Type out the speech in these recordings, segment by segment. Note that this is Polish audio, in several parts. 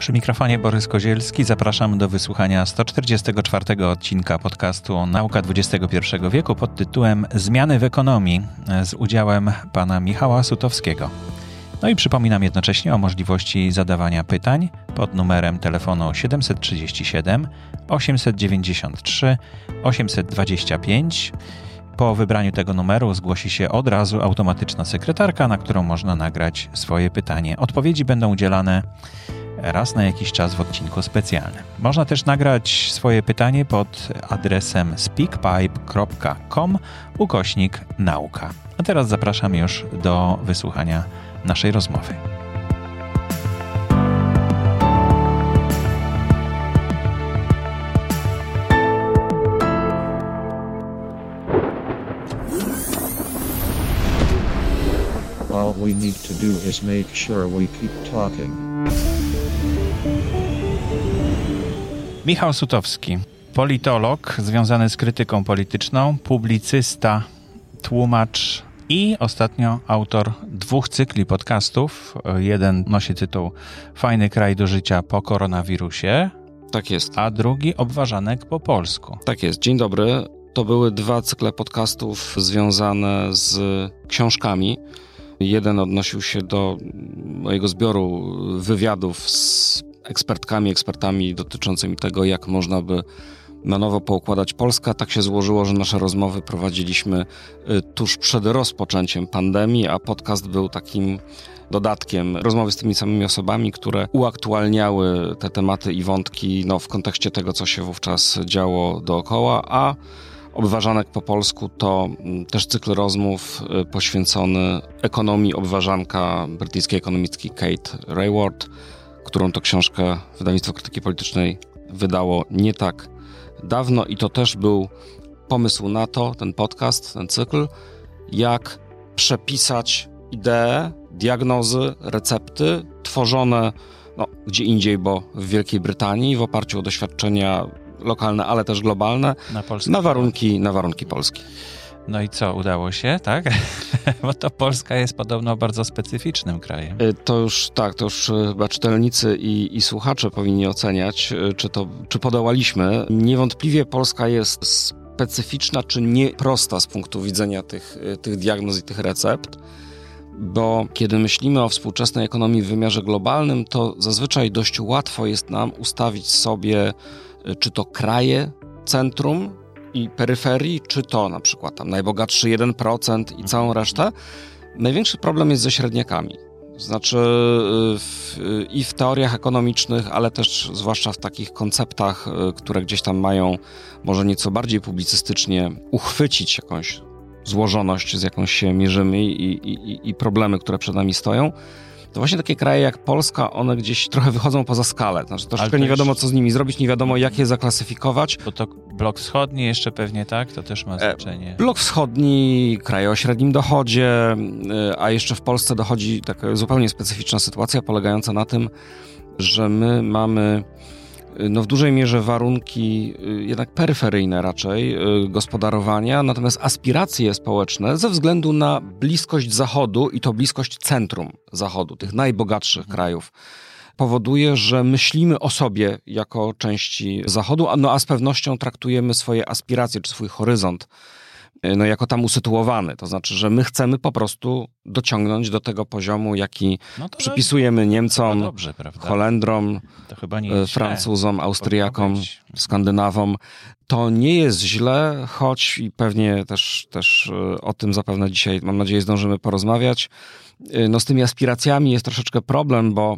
Przy mikrofonie Borys Kozielski zapraszam do wysłuchania 144 odcinka podcastu Nauka XXI wieku pod tytułem Zmiany w ekonomii z udziałem pana Michała Sutowskiego. No i przypominam jednocześnie o możliwości zadawania pytań pod numerem telefonu 737 893 825. Po wybraniu tego numeru zgłosi się od razu automatyczna sekretarka, na którą można nagrać swoje pytanie. Odpowiedzi będą udzielane raz na jakiś czas w odcinku specjalnym. Można też nagrać swoje pytanie pod adresem speakpipe.com ukośnik nauka. A teraz zapraszam już do wysłuchania naszej rozmowy. All we need to do is make sure we keep talking. Michał Sutowski, politolog związany z krytyką polityczną, publicysta, tłumacz i ostatnio autor dwóch cykli podcastów. Jeden nosi tytuł Fajny kraj do życia po koronawirusie, Tak jest. a drugi Obważanek po polsku. Tak jest. Dzień dobry. To były dwa cykle podcastów związane z książkami. Jeden odnosił się do mojego zbioru wywiadów z ekspertkami, ekspertami dotyczącymi tego, jak można by na nowo poukładać Polskę. Tak się złożyło, że nasze rozmowy prowadziliśmy y, tuż przed rozpoczęciem pandemii, a podcast był takim dodatkiem. Rozmowy z tymi samymi osobami, które uaktualniały te tematy i wątki no, w kontekście tego, co się wówczas działo dookoła, a Obważanek po polsku to mm, też cykl rozmów y, poświęcony ekonomii obważanka brytyjskiej ekonomistki Kate Rayward, którą to książkę wydawnictwo krytyki politycznej wydało nie tak dawno. I to też był pomysł na to, ten podcast, ten cykl, jak przepisać idee, diagnozy, recepty tworzone no, gdzie indziej, bo w Wielkiej Brytanii w oparciu o doświadczenia lokalne, ale też globalne, Na na warunki, na warunki Polski. No i co, udało się, tak? Bo to Polska jest podobno bardzo specyficznym krajem. Y, To już tak, to już y, chyba czytelnicy i, i słuchacze powinni oceniać, y, czy to czy podołaliśmy. Niewątpliwie Polska jest specyficzna, czy nieprosta z punktu widzenia tych, tych diagnoz i tych recept. Bo kiedy myślimy o współczesnej ekonomii w wymiarze globalnym, to zazwyczaj dość łatwo jest nam ustawić sobie, czy to kraje, centrum i peryferii, czy to na przykład tam najbogatszy 1% i całą resztę. Największy problem jest ze średniakami. Znaczy w, i w teoriach ekonomicznych, ale też zwłaszcza w takich konceptach, y, które gdzieś tam mają może nieco bardziej publicystycznie uchwycić jakąś złożoność, z jaką się mierzymy i, i, i problemy, które przed nami stoją. To właśnie takie kraje jak Polska, one gdzieś trochę wychodzą poza skalę. Znaczy troszeczkę nie wiadomo, co z nimi zrobić, nie wiadomo, jak je zaklasyfikować. Bo to blok wschodni jeszcze pewnie tak, to też ma znaczenie. Blok wschodni, kraje o średnim dochodzie, y, a jeszcze w Polsce dochodzi taka zupełnie specyficzna sytuacja polegająca na tym, że my mamy no w dużej mierze warunki y, jednak peryferyjne raczej y, gospodarowania, natomiast aspiracje społeczne ze względu na bliskość Zachodu i to bliskość centrum Zachodu, tych najbogatszych krajów, powoduje, że myślimy o sobie jako części Zachodu, a, no, a z pewnością traktujemy swoje aspiracje czy swój horyzont no, jako tam usytuowany. To znaczy, że my chcemy po prostu dociągnąć do tego poziomu, jaki No przypisujemy Niemcom, dobrze? Holendrom, To chyba nie e, jest źle. Francuzom, Austriakom, być. Skandynawom. To nie jest źle, choć i pewnie też, też e, o tym zapewne dzisiaj, mam nadzieję, zdążymy porozmawiać. No z tymi aspiracjami jest troszeczkę problem, bo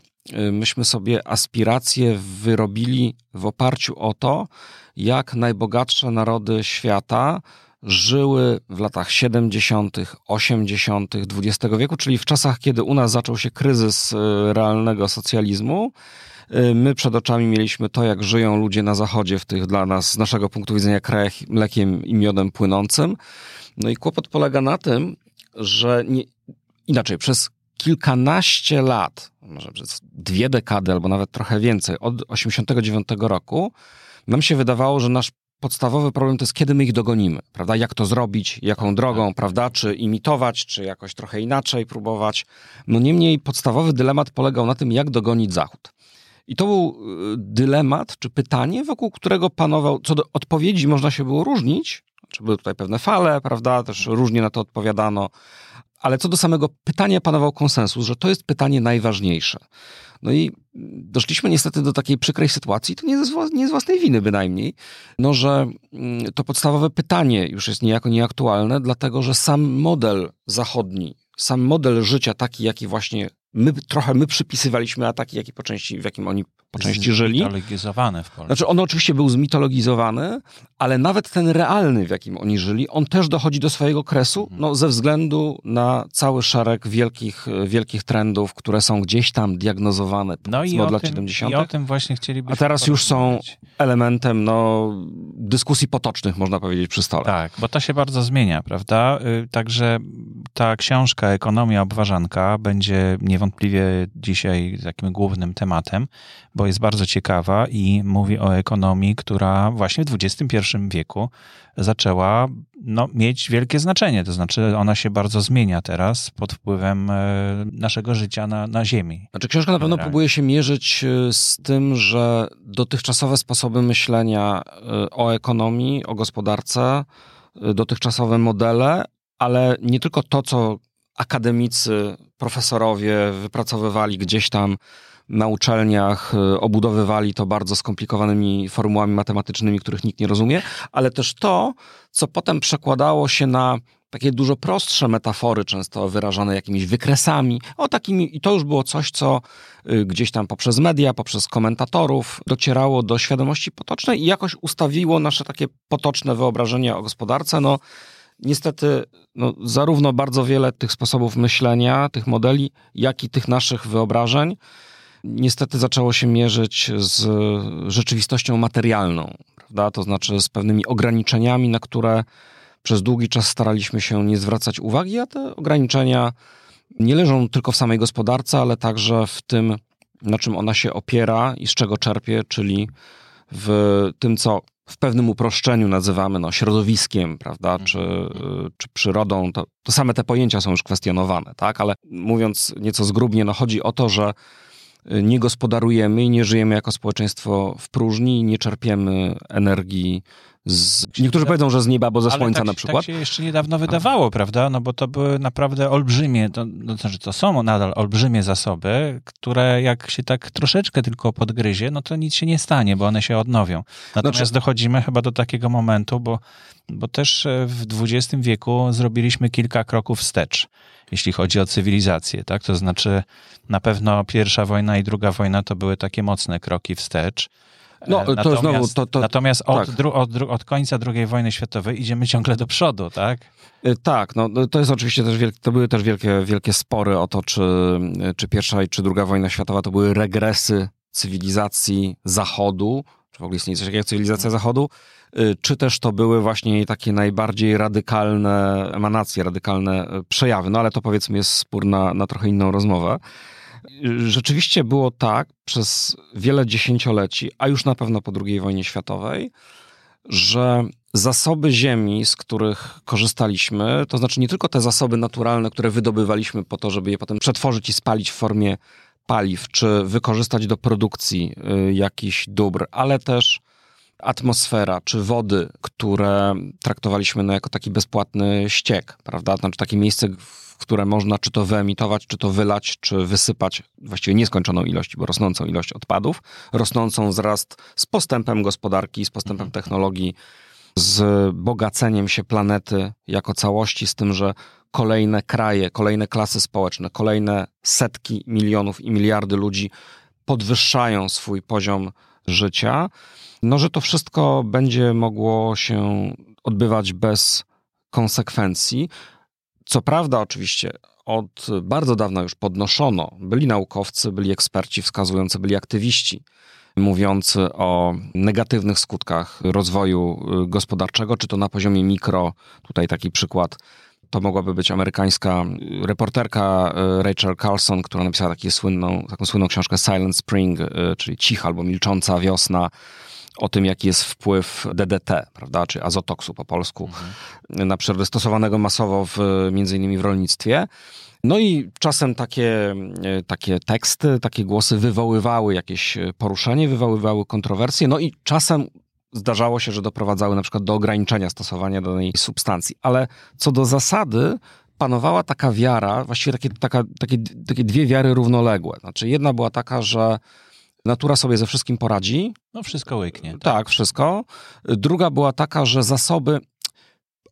myśmy sobie aspiracje wyrobili w oparciu o to, jak najbogatsze narody świata żyły w latach 70., 80. XX wieku, czyli w czasach, kiedy u nas zaczął się kryzys e, realnego socjalizmu. E, My przed oczami mieliśmy to, jak żyją ludzie na zachodzie w tych dla nas, z naszego punktu widzenia, krajach mlekiem i miodem płynącym. No i kłopot polega na tym, że nie, inaczej, przez kilkanaście lat, może przez dwie dekady albo nawet trochę więcej, od 89 roku, nam się wydawało, że nasz podstawowy problem to jest, kiedy my ich dogonimy, prawda? Jak to zrobić, jaką drogą, prawda? Czy imitować, czy jakoś trochę inaczej próbować. No niemniej podstawowy dylemat polegał na tym, jak dogonić Zachód. I to był y, dylemat, czy pytanie, wokół którego panował, co do odpowiedzi można się było różnić, czy były tutaj pewne fale, prawda, też różnie na to odpowiadano, ale co do samego pytania panował konsensus, że to jest pytanie najważniejsze. No i doszliśmy niestety do takiej przykrej sytuacji, to nie z, nie z własnej winy bynajmniej, no że mm, to podstawowe pytanie już jest niejako nieaktualne, dlatego że sam model zachodni, sam model życia taki, jaki właśnie my trochę my przypisywaliśmy, a taki, jaki po części, w jakim oni po części żyli. Zmitologizowany w Polsce. Znaczy on oczywiście był zmitologizowany, ale nawet ten realny, w jakim oni żyli, on też dochodzi do swojego kresu, mhm. no, ze względu na cały szereg wielkich, wielkich trendów, które są gdzieś tam diagnozowane no i od lat tym, 70. I o tym właśnie chcielibyśmy A teraz już są elementem no, dyskusji potocznych, można powiedzieć, przy stole. Tak, bo to się bardzo zmienia, prawda? Y, także ta książka Ekonomia Obważanka będzie niewątpliwie dzisiaj takim głównym tematem, bo jest bardzo ciekawa i mówi o ekonomii, która właśnie w XXI wieku zaczęła no, mieć wielkie znaczenie. To znaczy, ona się bardzo zmienia teraz pod wpływem e, naszego życia na, na Ziemi. Znaczy, książka na pewno próbuje się mierzyć e, z tym, że dotychczasowe sposoby myślenia e, o ekonomii, o gospodarce, dotychczasowe modele, ale nie tylko to, co akademicy, profesorowie wypracowywali gdzieś tam na uczelniach y, obudowywali to bardzo skomplikowanymi formułami matematycznymi, których nikt nie rozumie, ale też to, co potem przekładało się na takie dużo prostsze metafory, często wyrażane jakimiś wykresami, o takimi, i to już było coś, co y, gdzieś tam poprzez media, poprzez komentatorów docierało do świadomości potocznej i jakoś ustawiło nasze takie potoczne wyobrażenia o gospodarce. No, niestety, no, zarówno bardzo wiele tych sposobów myślenia, tych modeli, jak i tych naszych wyobrażeń niestety zaczęło się mierzyć z rzeczywistością materialną, prawda? To znaczy z pewnymi ograniczeniami, na które przez długi czas staraliśmy się nie zwracać uwagi, a te ograniczenia nie leżą tylko w samej gospodarce, ale także w tym, na czym ona się opiera i z czego czerpie, czyli w tym, co w pewnym uproszczeniu nazywamy no, środowiskiem, prawda, czy, czy przyrodą, to, to same te pojęcia są już kwestionowane, tak? Ale mówiąc nieco zgrubnie, no chodzi o to, że nie gospodarujemy i nie żyjemy jako społeczeństwo w próżni nie czerpiemy energii z... Niektórzy powiedzą, że z nieba, bo ze słońca tak, na przykład. Tak się jeszcze niedawno wydawało, prawda? No bo to były naprawdę olbrzymie, to, to znaczy to są nadal olbrzymie zasoby, które jak się tak troszeczkę tylko podgryzie, no to nic się nie stanie, bo one się odnowią. Natomiast znaczy... dochodzimy chyba do takiego momentu, bo, bo też e, w XX wieku zrobiliśmy kilka kroków wstecz jeśli chodzi o cywilizację, tak? To znaczy na pewno pierwsza wojna i druga wojna to były takie mocne kroki wstecz. No, natomiast, to znowu, to, to, natomiast od, tak. dru, od, od, końca II wojny światowej idziemy ciągle do przodu, tak? Y, tak, no, no to jest oczywiście też wielkie, to były też wielkie, wielkie spory o to, czy, czy pierwsza i czy druga wojna światowa to były regresy cywilizacji Zachodu, czy w ogóle istnieje coś takiego jak cywilizacja Zachodu, y, czy też to były właśnie takie najbardziej radykalne emanacje, radykalne y, przejawy. No ale to powiedzmy jest spór na, na trochę inną rozmowę. Rzeczywiście było tak przez wiele dziesięcioleci, a już na pewno po II wojnie światowej, że zasoby ziemi, z których korzystaliśmy, to znaczy nie tylko te zasoby naturalne, które wydobywaliśmy po to, żeby je potem przetworzyć i spalić w formie paliw, czy wykorzystać do produkcji y, jakichś dóbr, ale też atmosfera czy wody, które traktowaliśmy no jako taki bezpłatny ściek, prawda? Znaczy takie miejsce, które można czy to wyemitować, czy to wylać, czy wysypać właściwie nieskończoną ilość, bo rosnącą ilość odpadów, rosnącą wzrast z postępem gospodarki, z postępem mhm. technologii, z bogaceniem się planety jako całości, z tym, że kolejne kraje, kolejne klasy społeczne, kolejne setki milionów i miliardy ludzi podwyższają swój poziom życia, no że to wszystko będzie mogło się odbywać bez konsekwencji. Co prawda, oczywiście, od bardzo dawna już podnoszono, byli naukowcy, byli eksperci wskazujący, byli aktywiści mówiący o negatywnych skutkach rozwoju gospodarczego, czy to na poziomie mikro, tutaj taki przykład. To mogłaby być amerykańska reporterka e, Rachel Carlson, która napisała słynną, taką słynną książkę Silent Spring, czyli cicha albo milcząca wiosna, o tym, jaki jest wpływ DDT, prawda, czy azotoksu po polsku, na przyrody stosowanego masowo w, między innymi w rolnictwie. No i czasem takie, e, takie teksty, takie głosy wywoływały jakieś poruszenie, wywoływały kontrowersje, no i czasem zdarzało się, że doprowadzały na przykład do ograniczenia stosowania danej substancji. Ale co do zasady, panowała taka wiara, właściwie takie, taka, takie, takie dwie wiary równoległe. Znaczy, jedna była taka, że natura sobie ze wszystkim poradzi. No, wszystko łyknie. Tak, tak wszystko. Druga była taka, że zasoby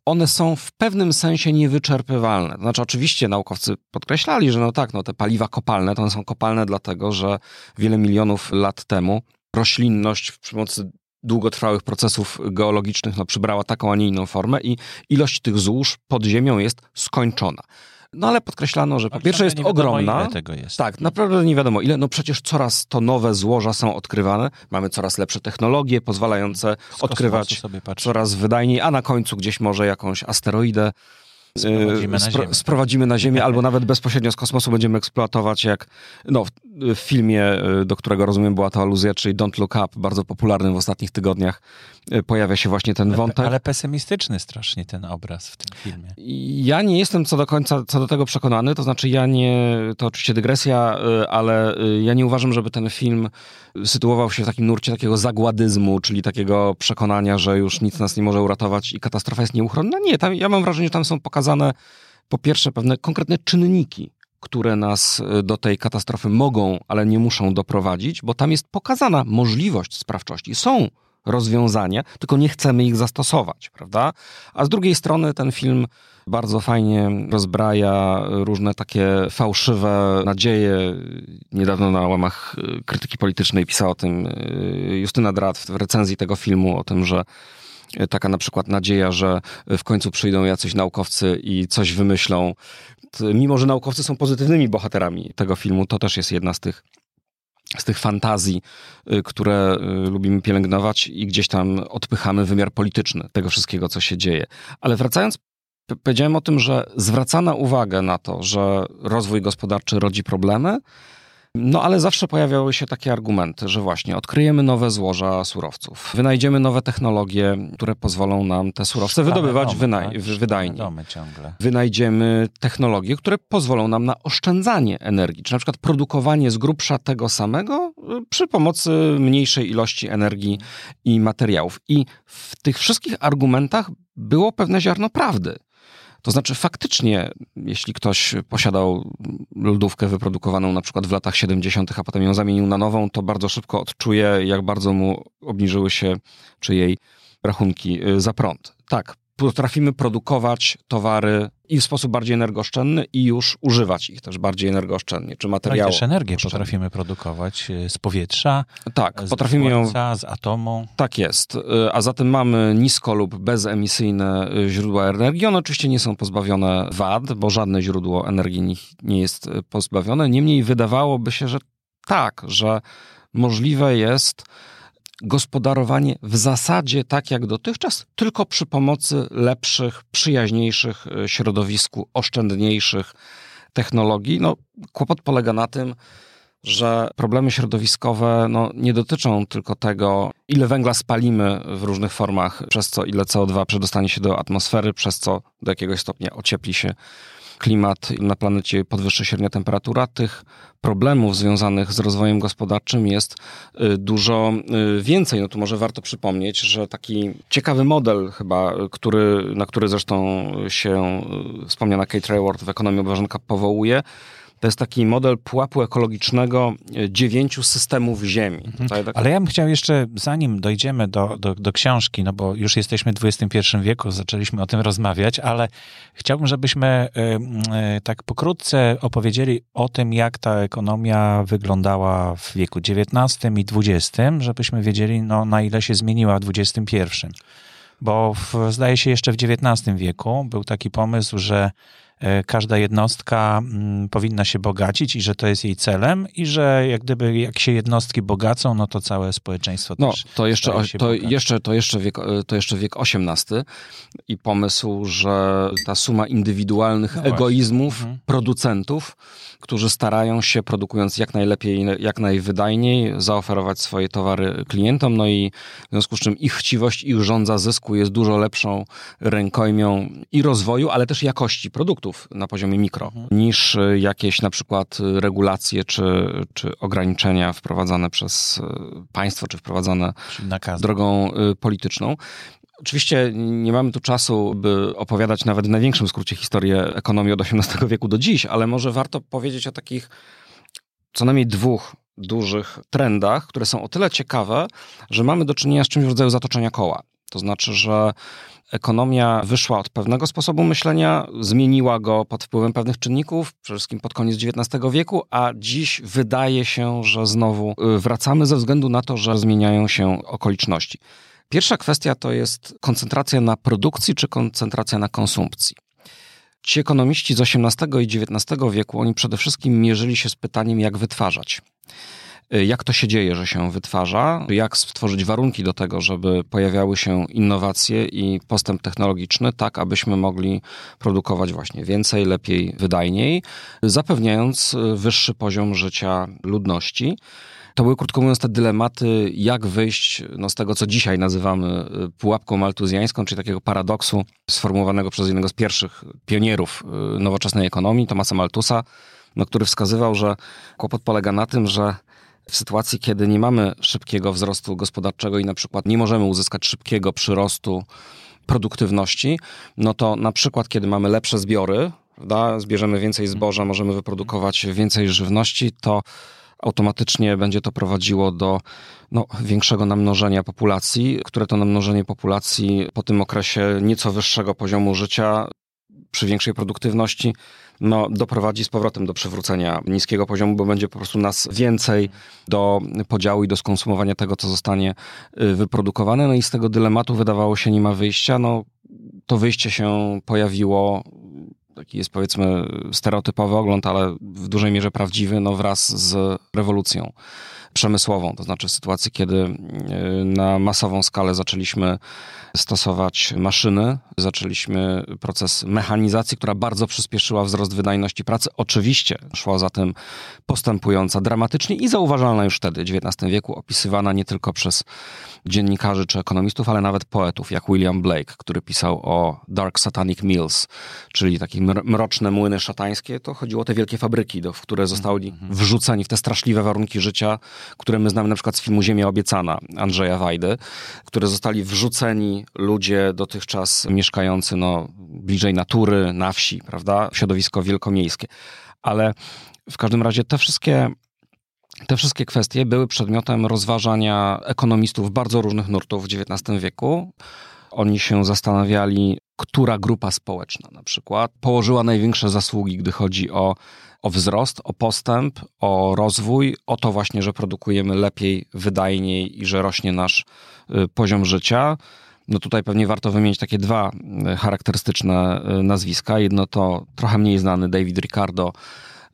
one są w pewnym sensie niewyczerpywalne. Znaczy, oczywiście naukowcy podkreślali, że no tak, no te paliwa kopalne to one są kopalne dlatego, że wiele milionów lat temu roślinność przy pomocy długotrwałych procesów geologicznych no, przybrała taką, a nie inną formę i ilość tych złóż pod ziemią jest skończona. No ale podkreślano, że po pierwsze jest ogromna. Jest. Tak, naprawdę nie wiadomo ile. No przecież coraz to nowe złoża są odkrywane. Mamy coraz lepsze technologie pozwalające odkrywać coraz wydajniej, a na końcu gdzieś może jakąś asteroidę Sprowadzimy na, Spro, sprowadzimy na Ziemię, albo nawet bezpośrednio z kosmosu będziemy eksploatować, jak no, w, filmie, y, do którego rozumiem była to aluzja, czyli Don't Look Up, bardzo popularnym w ostatnich tygodniach, y, pojawia się właśnie ten wątek. Ale pesymistyczny strasznie ten obraz w tym filmie. Ja nie jestem co do końca co do tego przekonany, to znaczy ja nie, to oczywiście dygresja, y, ale ja nie uważam, żeby ten film sytuował się w takim nurcie takiego zagładyzmu, czyli takiego przekonania, że już nic nas nie może uratować i katastrofa jest nieuchronna. Nie, tam, ja mam wrażenie, że tam są pokazane po pierwsze pewne konkretne czynniki, które nas y, do tej katastrofy mogą, ale nie muszą doprowadzić, bo tam jest pokazana możliwość sprawczości. Są rozwiązania, tylko nie chcemy ich zastosować, prawda? A z drugiej strony ten film bardzo fajnie rozbraja różne takie fałszywe nadzieje. Niedawno na łamach y, krytyki politycznej pisała o tym y, Justyna Drat w recenzji tego filmu, o tym, że taka na przykład nadzieja, że w końcu przyjdą jacyś naukowcy i coś wymyślą. Mimo, że naukowcy są pozytywnymi bohaterami tego filmu, to też jest jedna z tych z tych fantazji, y, które lubimy pielęgnować i gdzieś tam odpychamy wymiar polityczny tego wszystkiego, co się dzieje. Ale wracając powiedziałem o tym, że zwracana uwagę na to, że rozwój gospodarczy rodzi problemy, no ale zawsze pojawiały się takie argumenty, że właśnie odkryjemy nowe złoża surowców, wynajdziemy nowe technologie, które pozwolą nam te surowce wydobywać domy, wynaj- tak? wydajnie. Domy ciągle. Wynajdziemy technologie, które pozwolą nam na oszczędzanie energii, czy na przykład produkowanie z grubsza tego samego y, przy pomocy mniejszej ilości energii i materiałów. I w tych wszystkich argumentach było pewne ziarno prawdy. To znaczy, faktycznie, jeśli ktoś posiadał lodówkę wyprodukowaną na przykład w latach 70., a potem ją zamienił na nową, to bardzo szybko odczuje, jak bardzo mu obniżyły się czy jej rachunki y, za prąd. Tak, potrafimy produkować towary i w sposób bardziej energooszczędny i już używać ich też bardziej energooszczędnie, czy. No i też energię potrafimy produkować y, z powietrza, tak, z potrafimy słońca, ją... z atomu. Tak jest, y, a zatem mamy nisko lub bezemisyjne y, źródła energii. One oczywiście nie są pozbawione wad, bo żadne źródło energii nie jest pozbawione. Niemniej wydawałoby się, że tak, że możliwe jest gospodarowanie w zasadzie tak jak dotychczas, tylko przy pomocy lepszych, przyjaźniejszych e, środowisku, oszczędniejszych technologii. No, kłopot polega na tym, że problemy środowiskowe no, nie dotyczą tylko tego, ile węgla spalimy w różnych formach, przez co ile CO2 przedostanie się do atmosfery, przez co do jakiegoś stopnia ociepli się klimat na planecie podwyższy średnia temperatura, tych problemów związanych z rozwojem gospodarczym jest y, dużo y, więcej. No tu może warto przypomnieć, że taki ciekawy model chyba, który, na który zresztą się y, wspomniana Kate Raworth w Ekonomii Obważenka powołuje, to jest taki model pułapu ekologicznego e, dziewięciu systemów Ziemi. Mhm. Tak... Ale ja bym chciał jeszcze, zanim dojdziemy do, do, do książki, no bo już jesteśmy w XXI wieku, zaczęliśmy o tym rozmawiać, ale chciałbym, żebyśmy y, y, tak pokrótce opowiedzieli o tym, jak ta ekonomia wyglądała w wieku XIX i XX, żebyśmy wiedzieli, no, na ile się zmieniła w XXI. Bo w, zdaje się jeszcze w XIX wieku był taki pomysł, że każda jednostka mm, powinna się bogacić i że to jest jej celem i że jak gdyby jak się jednostki bogacą, no to całe społeczeństwo no, też to jeszcze, to, jeszcze, to, jeszcze wiek, to jeszcze wiek XVIII i pomysł, że ta suma indywidualnych No egoizmów Mhm. producentów, którzy starają się, produkując jak najlepiej, jak najwydajniej, zaoferować swoje towary klientom, no i w związku z czym ich chciwość, ich żądza zysku jest dużo lepszą rękojmią i rozwoju, ale też jakości produktów na poziomie mikro, Mhm. niż y, jakieś na przykład y, regulacje czy, czy ograniczenia wprowadzane przez y, państwo, czy wprowadzane drogą polityczną. Oczywiście nie mamy tu czasu, by opowiadać nawet w największym skrócie historię ekonomii od XVIII wieku do dziś, ale może warto powiedzieć o takich co najmniej dwóch dużych trendach, które są o tyle ciekawe, że mamy do czynienia z czymś w rodzaju zatoczenia koła. To znaczy, że ekonomia wyszła od pewnego sposobu myślenia, zmieniła go pod wpływem pewnych czynników, przede wszystkim pod koniec XIX wieku, a dziś wydaje się, że znowu y, wracamy ze względu na to, że zmieniają się okoliczności. Pierwsza kwestia to jest koncentracja na produkcji czy koncentracja na konsumpcji. Ci ekonomiści z XVIII i XIX wieku, oni przede wszystkim mierzyli się z pytaniem, jak wytwarzać. Jak to się dzieje, że się wytwarza? Jak stworzyć warunki do tego, żeby pojawiały się innowacje i postęp technologiczny, tak abyśmy mogli produkować właśnie więcej, lepiej, wydajniej, zapewniając wyższy poziom życia ludności. To były, krótko mówiąc, te dylematy, jak wyjść no, z tego, co dzisiaj nazywamy y, pułapką maltuzjańską, czyli takiego paradoksu sformułowanego przez jednego z pierwszych pionierów y, nowoczesnej ekonomii, Tomasa Maltusa, no, który wskazywał, że kłopot polega na tym, że w sytuacji, kiedy nie mamy szybkiego wzrostu gospodarczego i na przykład nie możemy uzyskać szybkiego przyrostu produktywności, no to na przykład, kiedy mamy lepsze zbiory, prawda, zbierzemy więcej zboża, możemy wyprodukować więcej żywności, to automatycznie będzie to prowadziło do no, większego namnożenia populacji, które to namnożenie populacji po tym okresie nieco wyższego poziomu życia przy większej produktywności no, doprowadzi z powrotem do przywrócenia niskiego poziomu, bo będzie po prostu nas więcej do podziału i do skonsumowania tego, co zostanie y, wyprodukowane. No i z tego dylematu wydawało się nie ma wyjścia. No, to wyjście się pojawiło, taki jest powiedzmy stereotypowy ogląd, ale w dużej mierze prawdziwy, no wraz z rewolucją przemysłową, to znaczy w sytuacji, kiedy y, na masową skalę zaczęliśmy stosować maszyny, zaczęliśmy proces mechanizacji, która bardzo przyspieszyła wzrost wydajności pracy. Oczywiście szła za tym postępująca dramatycznie i zauważalna już wtedy, w XIX wieku, opisywana nie tylko przez dziennikarzy czy ekonomistów, ale nawet poetów, jak William Blake, który pisał o Dark Satanic Mills, czyli takie mr- mroczne młyny szatańskie. To chodziło o te wielkie fabryki, do, w które zostali wrzuceni w te straszliwe warunki życia, które my znamy na przykład z filmu Ziemia Obiecana Andrzeja Wajdy, które zostali wrzuceni ludzie dotychczas mieszkający no, bliżej natury, na wsi, prawda? Środowisko wielkomiejskie. Ale w każdym razie te wszystkie te wszystkie kwestie były przedmiotem rozważania ekonomistów bardzo różnych nurtów w XIX wieku. Oni się zastanawiali, która grupa społeczna na przykład położyła największe zasługi, gdy chodzi o, o wzrost, o postęp, o rozwój, o to właśnie, że produkujemy lepiej, wydajniej i że rośnie nasz y, poziom życia. No tutaj pewnie warto wymienić takie dwa y, charakterystyczne y, nazwiska. Jedno to trochę mniej znany David Ricardo,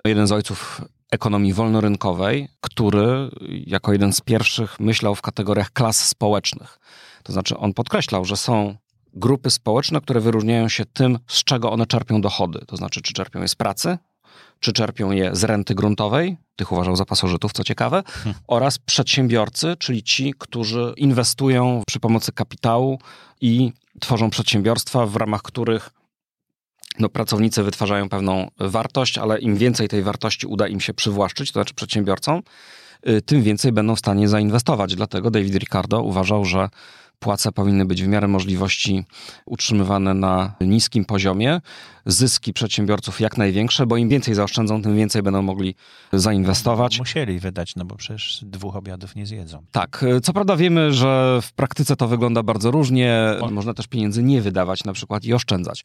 jeden z ojców ekonomii wolnorynkowej, który jako jeden z pierwszych myślał w kategoriach klas społecznych. To znaczy on podkreślał, że są grupy społeczne, które wyróżniają się tym, z czego one czerpią dochody. To znaczy, czy czerpią je z pracy, czy czerpią je z renty gruntowej, tych uważał za pasożytów, co ciekawe, oraz przedsiębiorcy, czyli ci, którzy inwestują przy pomocy kapitału i tworzą przedsiębiorstwa, w ramach których no, pracownicy wytwarzają pewną wartość, ale im więcej tej wartości uda im się przywłaszczyć, to znaczy przedsiębiorcom, y, tym więcej będą w stanie zainwestować. Dlatego David Ricardo uważał, że płace powinny być w miarę możliwości utrzymywane na niskim poziomie, zyski przedsiębiorców jak największe, bo im więcej zaoszczędzą, tym więcej będą mogli zainwestować. Musieli wydać, no bo przecież dwóch obiadów nie zjedzą. Tak, y, co prawda wiemy, że w praktyce to wygląda bardzo różnie. Można też pieniędzy nie wydawać na przykład i oszczędzać.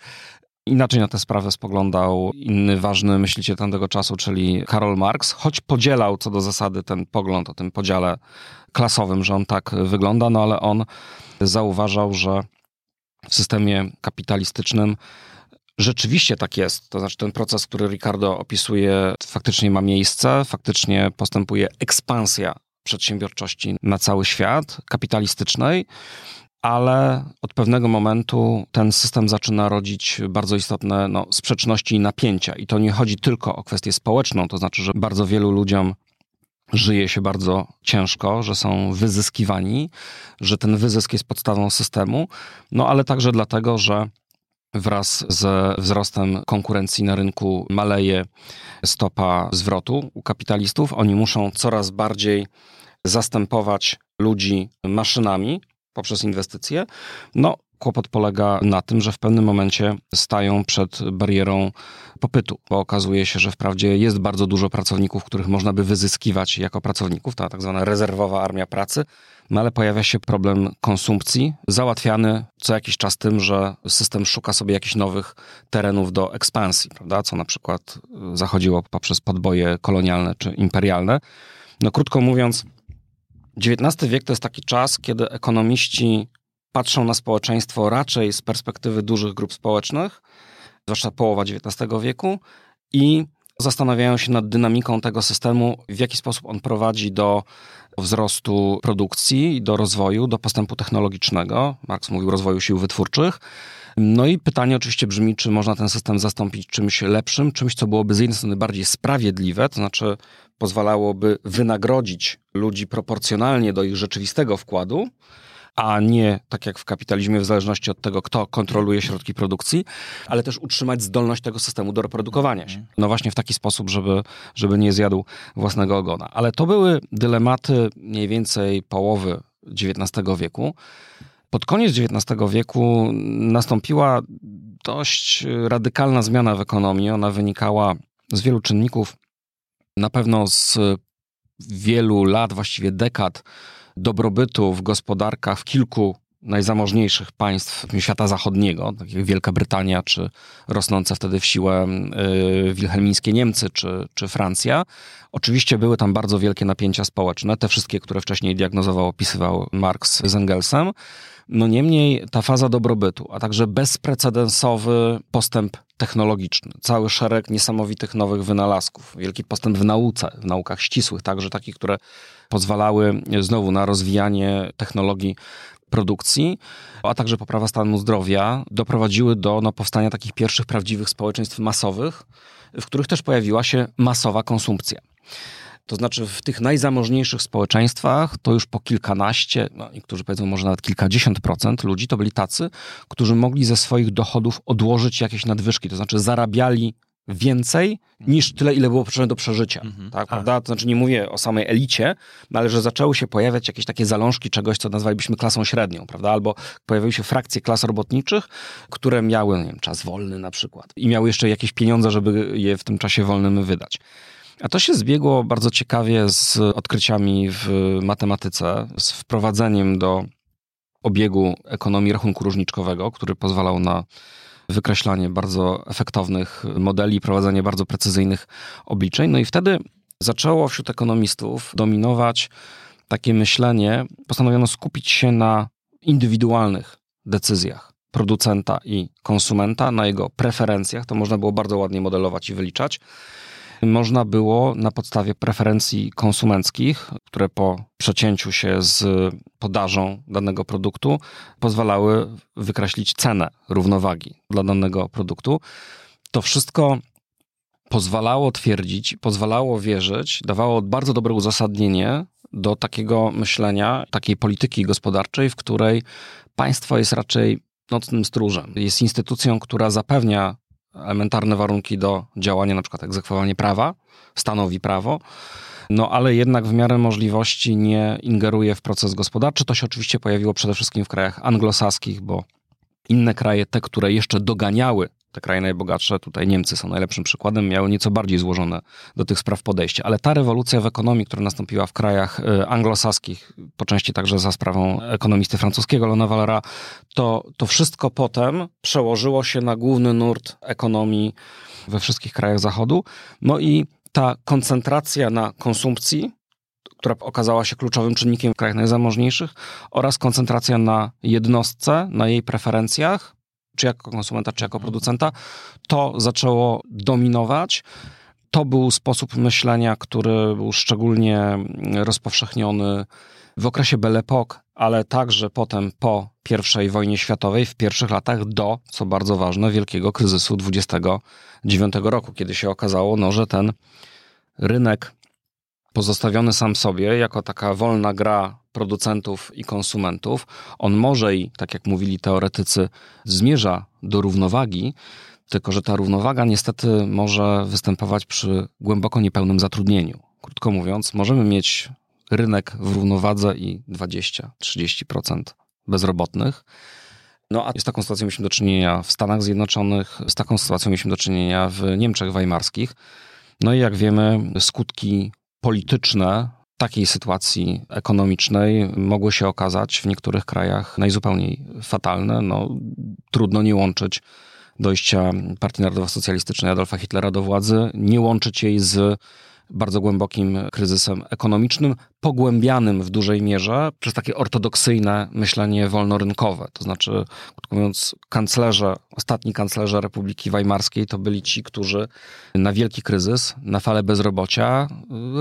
Inaczej na tę sprawę spoglądał inny ważny myśliciel tamtego czasu, czyli Karol Marx, choć podzielał co do zasady ten pogląd o tym podziale klasowym, że on tak wygląda, no ale on zauważał, że w systemie kapitalistycznym rzeczywiście tak jest. To znaczy, ten proces, który Ricardo opisuje, faktycznie ma miejsce, faktycznie postępuje ekspansja przedsiębiorczości na cały świat, kapitalistycznej, ale od pewnego momentu ten system zaczyna rodzić bardzo istotne no, sprzeczności i napięcia. I to nie chodzi tylko o kwestię społeczną, to znaczy, że bardzo wielu ludziom żyje się bardzo ciężko, że są wyzyskiwani, że ten wyzysk jest podstawą systemu, no ale także dlatego, że wraz ze wzrostem konkurencji na rynku maleje stopa zwrotu u kapitalistów. Oni muszą coraz bardziej zastępować ludzi maszynami poprzez inwestycje. No, kłopot polega na tym, że w pewnym momencie stają przed barierą popytu, bo okazuje się, że wprawdzie jest bardzo dużo pracowników, których można by wyzyskiwać jako pracowników, ta tak zwana rezerwowa armia pracy, no ale pojawia się problem konsumpcji, załatwiany co jakiś czas tym, że system szuka sobie jakichś nowych terenów do ekspansji, prawda? co na przykład zachodziło poprzez podboje kolonialne czy imperialne. No krótko mówiąc, XIX wiek to jest taki czas, kiedy ekonomiści patrzą na społeczeństwo raczej z perspektywy dużych grup społecznych, zwłaszcza połowa XIX wieku, i zastanawiają się nad dynamiką tego systemu, w jaki sposób on prowadzi do wzrostu produkcji, do rozwoju, do postępu technologicznego. Marx mówił rozwoju sił wytwórczych. No i pytanie oczywiście brzmi, czy można ten system zastąpić czymś lepszym, czymś, co byłoby z jednej strony bardziej sprawiedliwe, to znaczy pozwalałoby wynagrodzić ludzi proporcjonalnie do ich rzeczywistego wkładu, a nie tak jak w kapitalizmie, w zależności od tego, kto kontroluje środki produkcji, ale też utrzymać zdolność tego systemu do reprodukowania się. No właśnie w taki sposób, żeby, żeby nie zjadł własnego ogona. Ale to były dylematy mniej więcej połowy XIX wieku. Pod koniec XIX wieku nastąpiła dość radykalna zmiana w ekonomii. Ona wynikała z wielu czynników, na pewno z wielu lat, właściwie dekad dobrobytu w gospodarkach w kilku najzamożniejszych państw świata zachodniego, tak jak Wielka Brytania, czy rosnące wtedy w siłę y, wilhelmińskie Niemcy, czy, czy Francja. Oczywiście były tam bardzo wielkie napięcia społeczne, te wszystkie, które wcześniej diagnozował, opisywał Marx z Engelsem. No niemniej ta faza dobrobytu, a także bezprecedensowy postęp technologiczny, cały szereg niesamowitych nowych wynalazków, wielki postęp w nauce, w naukach ścisłych, także takich, które pozwalały znowu na rozwijanie technologii produkcji, a także poprawa stanu zdrowia doprowadziły do no, powstania takich pierwszych prawdziwych społeczeństw masowych, w których też pojawiła się masowa konsumpcja. To znaczy w tych najzamożniejszych społeczeństwach to już po kilkanaście, no niektórzy powiedzą może nawet kilkadziesiąt procent ludzi to byli tacy, którzy mogli ze swoich dochodów odłożyć jakieś nadwyżki, to znaczy zarabiali więcej niż tyle, ile było potrzebne do przeżycia. Mhm. Tak, prawda? To znaczy nie mówię o samej elicie, no ale że zaczęły się pojawiać jakieś takie zalążki czegoś, co nazwalibyśmy klasą średnią, prawda? Albo pojawiły się frakcje klas robotniczych, które miały, nie wiem, czas wolny na przykład i miały jeszcze jakieś pieniądze, żeby je w tym czasie wolnym wydać. A to się zbiegło bardzo ciekawie z odkryciami w matematyce, z wprowadzeniem do obiegu ekonomii rachunku różniczkowego, który pozwalał na wykreślanie bardzo efektownych modeli, prowadzenie bardzo precyzyjnych obliczeń. No i wtedy zaczęło wśród ekonomistów dominować takie myślenie, postanowiono skupić się na indywidualnych decyzjach producenta i konsumenta, na jego preferencjach. To można było bardzo ładnie modelować i wyliczać można było na podstawie preferencji konsumenckich, które po przecięciu się z podażą danego produktu pozwalały wykreślić cenę równowagi dla danego produktu. To wszystko pozwalało twierdzić, pozwalało wierzyć, dawało bardzo dobre uzasadnienie do takiego myślenia, takiej polityki gospodarczej, w której państwo jest raczej nocnym stróżem. Jest instytucją, która zapewnia elementarne warunki do działania, na przykład egzekwowanie prawa, stanowi prawo, no ale jednak w miarę możliwości nie ingeruje w proces gospodarczy. To się oczywiście pojawiło przede wszystkim w krajach anglosaskich, bo inne kraje, te, które jeszcze doganiały te kraje najbogatsze, tutaj Niemcy są najlepszym przykładem, miały nieco bardziej złożone do tych spraw podejście. Ale ta rewolucja w ekonomii, która nastąpiła w krajach y, anglosaskich, po części także za sprawą ekonomisty francuskiego Lona Valera, to, to wszystko potem przełożyło się na główny nurt ekonomii we wszystkich krajach Zachodu. No i ta koncentracja na konsumpcji, która okazała się kluczowym czynnikiem w krajach najzamożniejszych, oraz koncentracja na jednostce, na jej preferencjach, czy jako konsumenta, czy jako producenta, to zaczęło dominować. To był sposób myślenia, który był szczególnie rozpowszechniony w okresie Belle Époque, ale także potem po I wojnie światowej, w pierwszych latach do, co bardzo ważne, wielkiego kryzysu 29 roku, kiedy się okazało, no, że ten rynek pozostawiony sam sobie, jako taka wolna gra producentów i konsumentów, on może i, tak jak mówili teoretycy, zmierza do równowagi, tylko że ta równowaga niestety może występować przy głęboko niepełnym zatrudnieniu. Krótko mówiąc, możemy mieć rynek w równowadze i 20-30% bezrobotnych. No a z taką sytuacją mieliśmy do czynienia w Stanach Zjednoczonych, z taką sytuacją mieliśmy do czynienia w Niemczech Weimarskich. No i jak wiemy, skutki polityczne takiej sytuacji ekonomicznej mogły się okazać w niektórych krajach najzupełniej fatalne. No, trudno nie łączyć dojścia Partii Narodowo-Socjalistycznej Adolfa Hitlera do władzy, nie łączyć jej z bardzo głębokim kryzysem ekonomicznym, pogłębianym w dużej mierze przez takie ortodoksyjne myślenie wolnorynkowe. To znaczy, krótko mówiąc, kanclerze, ostatni kanclerze Republiki Weimarskiej to byli ci, którzy na wielki kryzys, na falę bezrobocia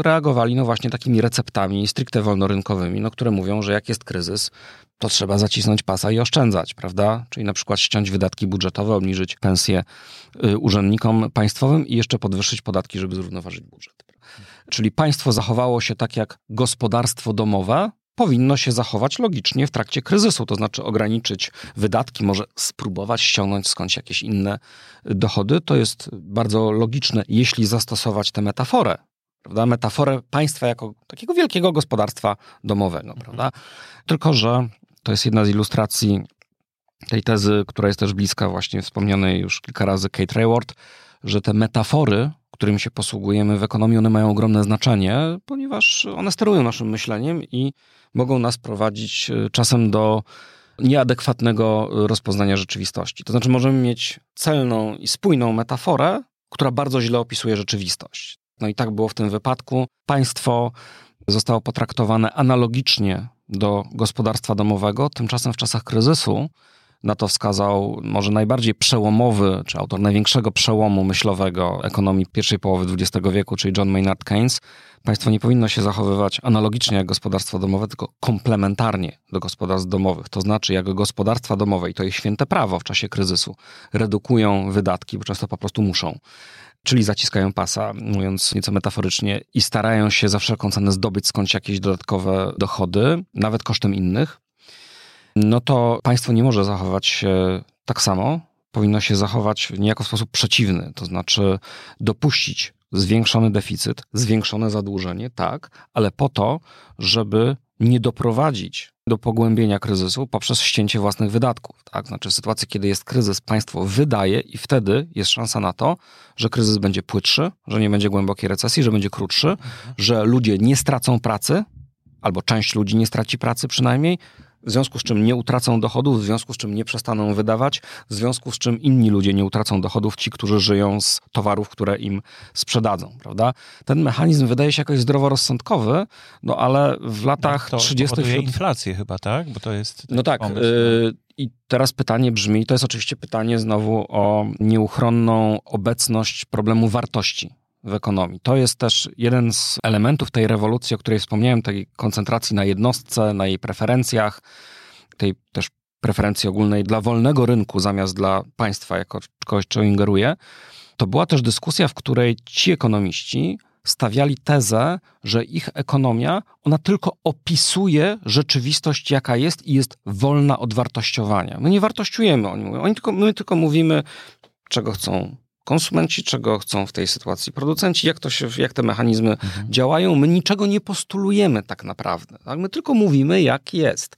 reagowali no właśnie takimi receptami stricte wolnorynkowymi, no, które mówią, że jak jest kryzys, to trzeba zacisnąć pasa i oszczędzać, prawda? Czyli na przykład ściąć wydatki budżetowe, obniżyć pensje y, urzędnikom państwowym i jeszcze podwyższyć podatki, żeby zrównoważyć budżet. Czyli państwo zachowało się tak jak gospodarstwo domowe, powinno się zachować logicznie w trakcie kryzysu, to znaczy ograniczyć wydatki, może spróbować ściągnąć skądś jakieś inne dochody. To jest bardzo logiczne, jeśli zastosować tę metaforę, prawda? Metaforę państwa jako takiego wielkiego gospodarstwa domowego, prawda? Tylko, że to jest jedna z ilustracji tej tezy, która jest też bliska właśnie wspomnianej już kilka razy Kate Rayward, że te metafory którym się posługujemy w ekonomii, one mają ogromne znaczenie, ponieważ one sterują naszym myśleniem i mogą nas prowadzić e, czasem do nieadekwatnego rozpoznania rzeczywistości. To znaczy, możemy mieć celną i spójną metaforę, która bardzo źle opisuje rzeczywistość. No i tak było w tym wypadku. Państwo zostało potraktowane analogicznie do gospodarstwa domowego, tymczasem w czasach kryzysu na to wskazał może najbardziej przełomowy, czy autor największego przełomu myślowego ekonomii pierwszej połowy XX wieku, czyli John Maynard Keynes. Państwo nie powinno się zachowywać analogicznie jak gospodarstwo domowe, tylko komplementarnie do gospodarstw domowych. To znaczy, jak gospodarstwa domowe, i to jest święte prawo w czasie kryzysu, redukują wydatki, bo często po prostu muszą czyli zaciskają pasa, mówiąc nieco metaforycznie, i starają się za wszelką cenę zdobyć skądś jakieś dodatkowe dochody, nawet kosztem innych, no to państwo nie może zachować się tak samo. Powinno się zachować niejako w sposób przeciwny, to znaczy dopuścić zwiększony deficyt, zwiększone zadłużenie, tak, ale po to, żeby nie doprowadzić do pogłębienia kryzysu poprzez ścięcie własnych wydatków. Tak? Znaczy, w sytuacji, kiedy jest kryzys, państwo wydaje i wtedy jest szansa na to, że kryzys będzie płytszy, że nie będzie głębokiej recesji, że będzie krótszy, mhm. że ludzie nie stracą pracy, albo część ludzi nie straci pracy przynajmniej, w związku z czym nie utracą dochodów, w związku z czym nie przestaną wydawać, w związku z czym inni ludzie nie utracą dochodów, ci, którzy żyją z towarów, które im sprzedadzą, prawda? Ten mechanizm wydaje się jakoś zdroworozsądkowy, no ale w latach to 30. Wśród... inflację chyba, tak? Bo to jest no tak. Pomysł, y I teraz pytanie brzmi, to jest oczywiście pytanie znowu o nieuchronną obecność problemu wartości w ekonomii. To jest też jeden z elementów tej rewolucji, o której wspomniałem, tej koncentracji na jednostce, na jej preferencjach, tej też preferencji ogólnej dla wolnego rynku zamiast dla państwa jako kogoś, co ingeruje. To była też dyskusja, w której ci ekonomiści stawiali tezę, że ich ekonomia, ona tylko opisuje rzeczywistość, jaka jest i jest wolna od wartościowania. My nie wartościujemy, oni mówią. Oni tylko, my tylko mówimy, czego chcą konsumenci, czego chcą w tej sytuacji producenci, jak, to się, jak te mechanizmy mhm. działają. My niczego nie postulujemy tak naprawdę. Tak? My tylko mówimy, jak jest.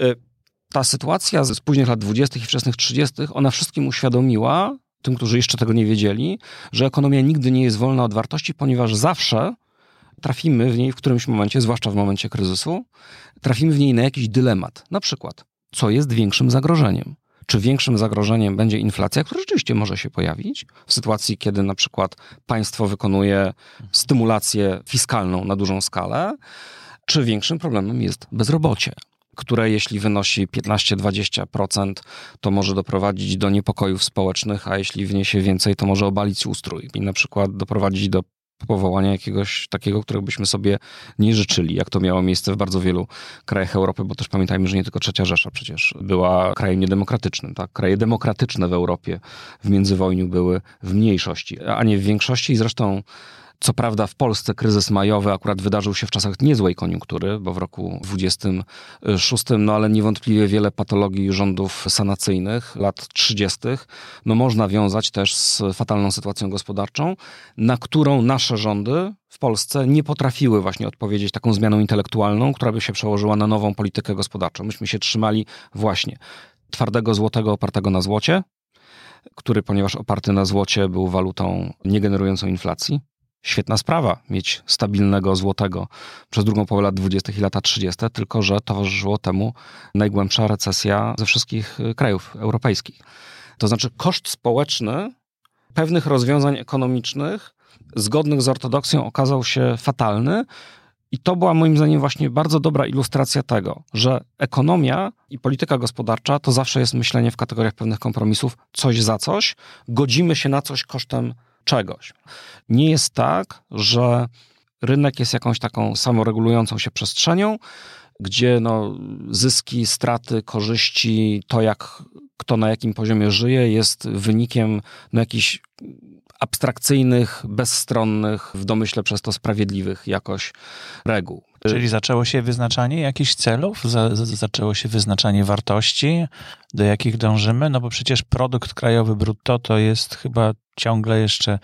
Y, ta sytuacja z późnych lat 20. i wczesnych 30., ona wszystkim uświadomiła, tym, którzy jeszcze tego nie wiedzieli, że ekonomia nigdy nie jest wolna od wartości, ponieważ zawsze trafimy w niej w którymś momencie, zwłaszcza w momencie kryzysu, trafimy w niej na jakiś dylemat. Na przykład, co jest większym zagrożeniem? Czy większym zagrożeniem będzie inflacja, która rzeczywiście może się pojawić w sytuacji, kiedy na przykład państwo wykonuje stymulację fiskalną na dużą skalę, czy większym problemem jest bezrobocie? które jeśli wynosi 15-20%, to może doprowadzić do niepokojów społecznych, a jeśli wniesie więcej, to może obalić ustrój i na przykład doprowadzić do powołania jakiegoś takiego, którego byśmy sobie nie życzyli, jak to miało miejsce w bardzo wielu krajach Europy, bo też pamiętajmy, że nie tylko Trzecia Rzesza przecież była krajem niedemokratycznym. Tak? Kraje demokratyczne w Europie w międzywojniu były w mniejszości, a nie w większości i zresztą co prawda w Polsce kryzys majowy akurat wydarzył się w czasach niezłej koniunktury, bo w roku 26, no ale niewątpliwie wiele patologii rządów sanacyjnych lat 30. no można wiązać też z fatalną sytuacją gospodarczą, na którą nasze rządy w Polsce nie potrafiły właśnie odpowiedzieć taką zmianą intelektualną, która by się przełożyła na nową politykę gospodarczą. Myśmy się trzymali właśnie twardego złotego opartego na złocie, który, ponieważ oparty na złocie, był walutą niegenerującą inflacji, Świetna sprawa mieć stabilnego złotego przez drugą połowę lat 20. i lata 30., tylko że towarzyszyło temu najgłębsza recesja ze wszystkich y, krajów europejskich. To znaczy koszt społeczny pewnych rozwiązań ekonomicznych zgodnych z ortodoksją okazał się fatalny. I to była moim zdaniem właśnie bardzo dobra ilustracja tego, że ekonomia i polityka gospodarcza to zawsze jest myślenie w kategoriach pewnych kompromisów, coś za coś, godzimy się na coś kosztem czegoś. Nie jest tak, że rynek jest jakąś taką samoregulującą się przestrzenią, gdzie no, zyski, straty, korzyści, to jak kto na jakim poziomie żyje, jest wynikiem no, jakichś abstrakcyjnych, bezstronnych, w domyśle przez to sprawiedliwych jakoś reguł. Czyli zaczęło się wyznaczanie jakichś celów, za, za, zaczęło się wyznaczanie wartości, do jakich dążymy, no bo przecież produkt krajowy brutto to jest chyba ciągle jeszcze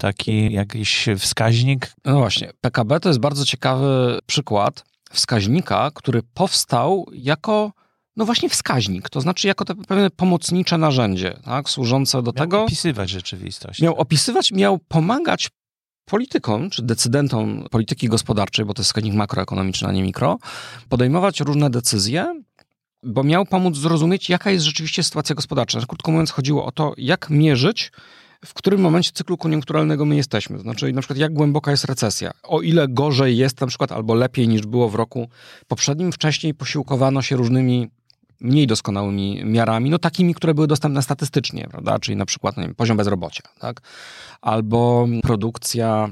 taki jakiś wskaźnik. No właśnie, PKB to jest bardzo ciekawy przykład wskaźnika, który powstał jako no właśnie wskaźnik, to znaczy jako to pewne pomocnicze narzędzie, tak, służące do miał tego... Miał opisywać rzeczywistość. Miał opisywać, miał pomagać politykom, czy decydentom polityki gospodarczej, bo to jest wskaźnik makroekonomiczny, a nie mikro, podejmować różne decyzje, bo miał pomóc zrozumieć, jaka jest rzeczywiście sytuacja gospodarcza. Krótko mówiąc, chodziło o to, jak mierzyć w którym momencie cyklu koniunkturalnego my jesteśmy. To znaczy, na przykład, jak głęboka jest recesja. O ile gorzej jest na przykład, albo lepiej niż było w roku poprzednim, wcześniej posiłkowano się różnymi mniej doskonałymi miarami, no takimi, które były dostępne statystycznie, prawda? Czyli na przykład wiem, poziom bezrobocia, tak? Albo produkcja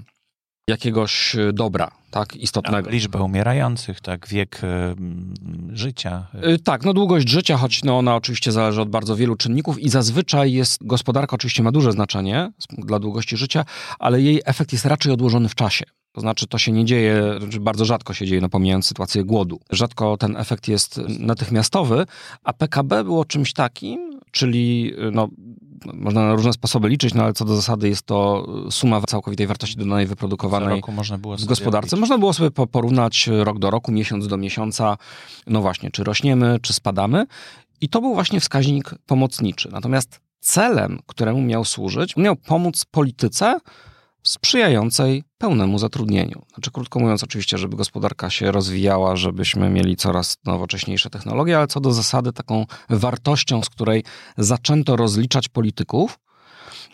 jakiegoś dobra, tak, istotnego. Liczba umierających, tak, wiek y, życia. Y, tak, no długość życia, choć no ona oczywiście zależy od bardzo wielu czynników i zazwyczaj jest, gospodarka oczywiście ma duże znaczenie dla długości życia, ale jej efekt jest raczej odłożony w czasie. To znaczy, to się nie dzieje, znaczy bardzo rzadko się dzieje, no pomijając sytuację głodu. Rzadko ten efekt jest natychmiastowy, a PKB było czymś takim, czyli no, można na różne sposoby liczyć, no ale co do zasady jest to suma całkowitej wartości dodanej wyprodukowanej w gospodarce. Można było sobie porównać rok do roku, miesiąc do miesiąca, no właśnie, czy rośniemy, czy spadamy. I to był właśnie wskaźnik pomocniczy. Natomiast celem, któremu miał służyć, miał pomóc polityce sprzyjającej pełnemu zatrudnieniu. Znaczy, krótko mówiąc, oczywiście, żeby gospodarka się rozwijała, żebyśmy mieli coraz nowocześniejsze technologie, ale co do zasady, taką wartością, z której zaczęto rozliczać polityków,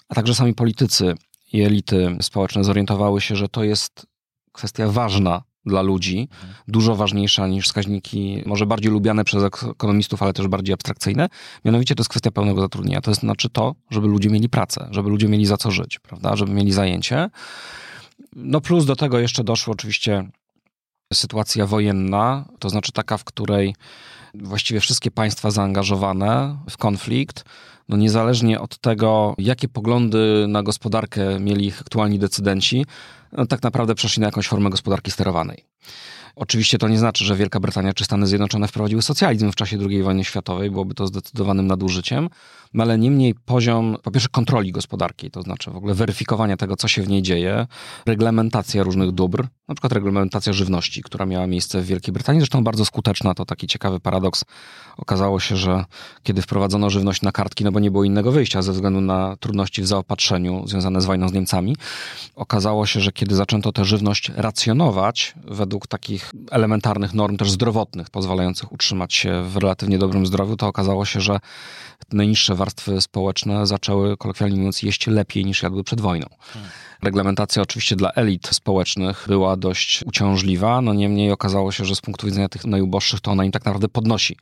a także sami politycy i elity społeczne zorientowały się, że to jest kwestia ważna dla ludzi, dużo ważniejsza niż wskaźniki, może bardziej lubiane przez ekonomistów, ale też bardziej abstrakcyjne. Mianowicie to jest kwestia pełnego zatrudnienia. To znaczy to, żeby ludzie mieli pracę, żeby ludzie mieli za co żyć, prawda, żeby mieli zajęcie. No plus do tego jeszcze doszło oczywiście sytuacja wojenna, to znaczy taka, w której właściwie wszystkie państwa zaangażowane w konflikt, no niezależnie od tego, jakie poglądy na gospodarkę mieli ich aktualni decydenci, no tak naprawdę przeszli na jakąś formę gospodarki sterowanej. Oczywiście to nie znaczy, że Wielka Brytania czy Stany Zjednoczone wprowadziły socjalizm w czasie II wojny światowej, byłoby to zdecydowanym nadużyciem, no ale niemniej poziom, po pierwsze, kontroli gospodarki, to znaczy w ogóle weryfikowania tego, co się w niej dzieje, reglamentacja różnych dóbr, na przykład reglamentacja żywności, która miała miejsce w Wielkiej Brytanii, zresztą bardzo skuteczna, to taki ciekawy paradoks. Okazało się, że kiedy wprowadzono żywność na kartki, no bo nie było innego wyjścia ze względu na trudności w zaopatrzeniu związane z wojną z Niemcami, okazało się, że kiedy zaczęto tę żywność racjonować według takich elementarnych norm też zdrowotnych, pozwalających utrzymać się w relatywnie dobrym zdrowiu, to okazało się, że najniższe warstwy społeczne zaczęły, kolokwialnie mówiąc, jeść lepiej niż jadły przed wojną. Reglamentacja oczywiście dla elit społecznych była dość uciążliwa, no niemniej okazało się, że z punktu widzenia tych najuboższych to ona im tak naprawdę podnosi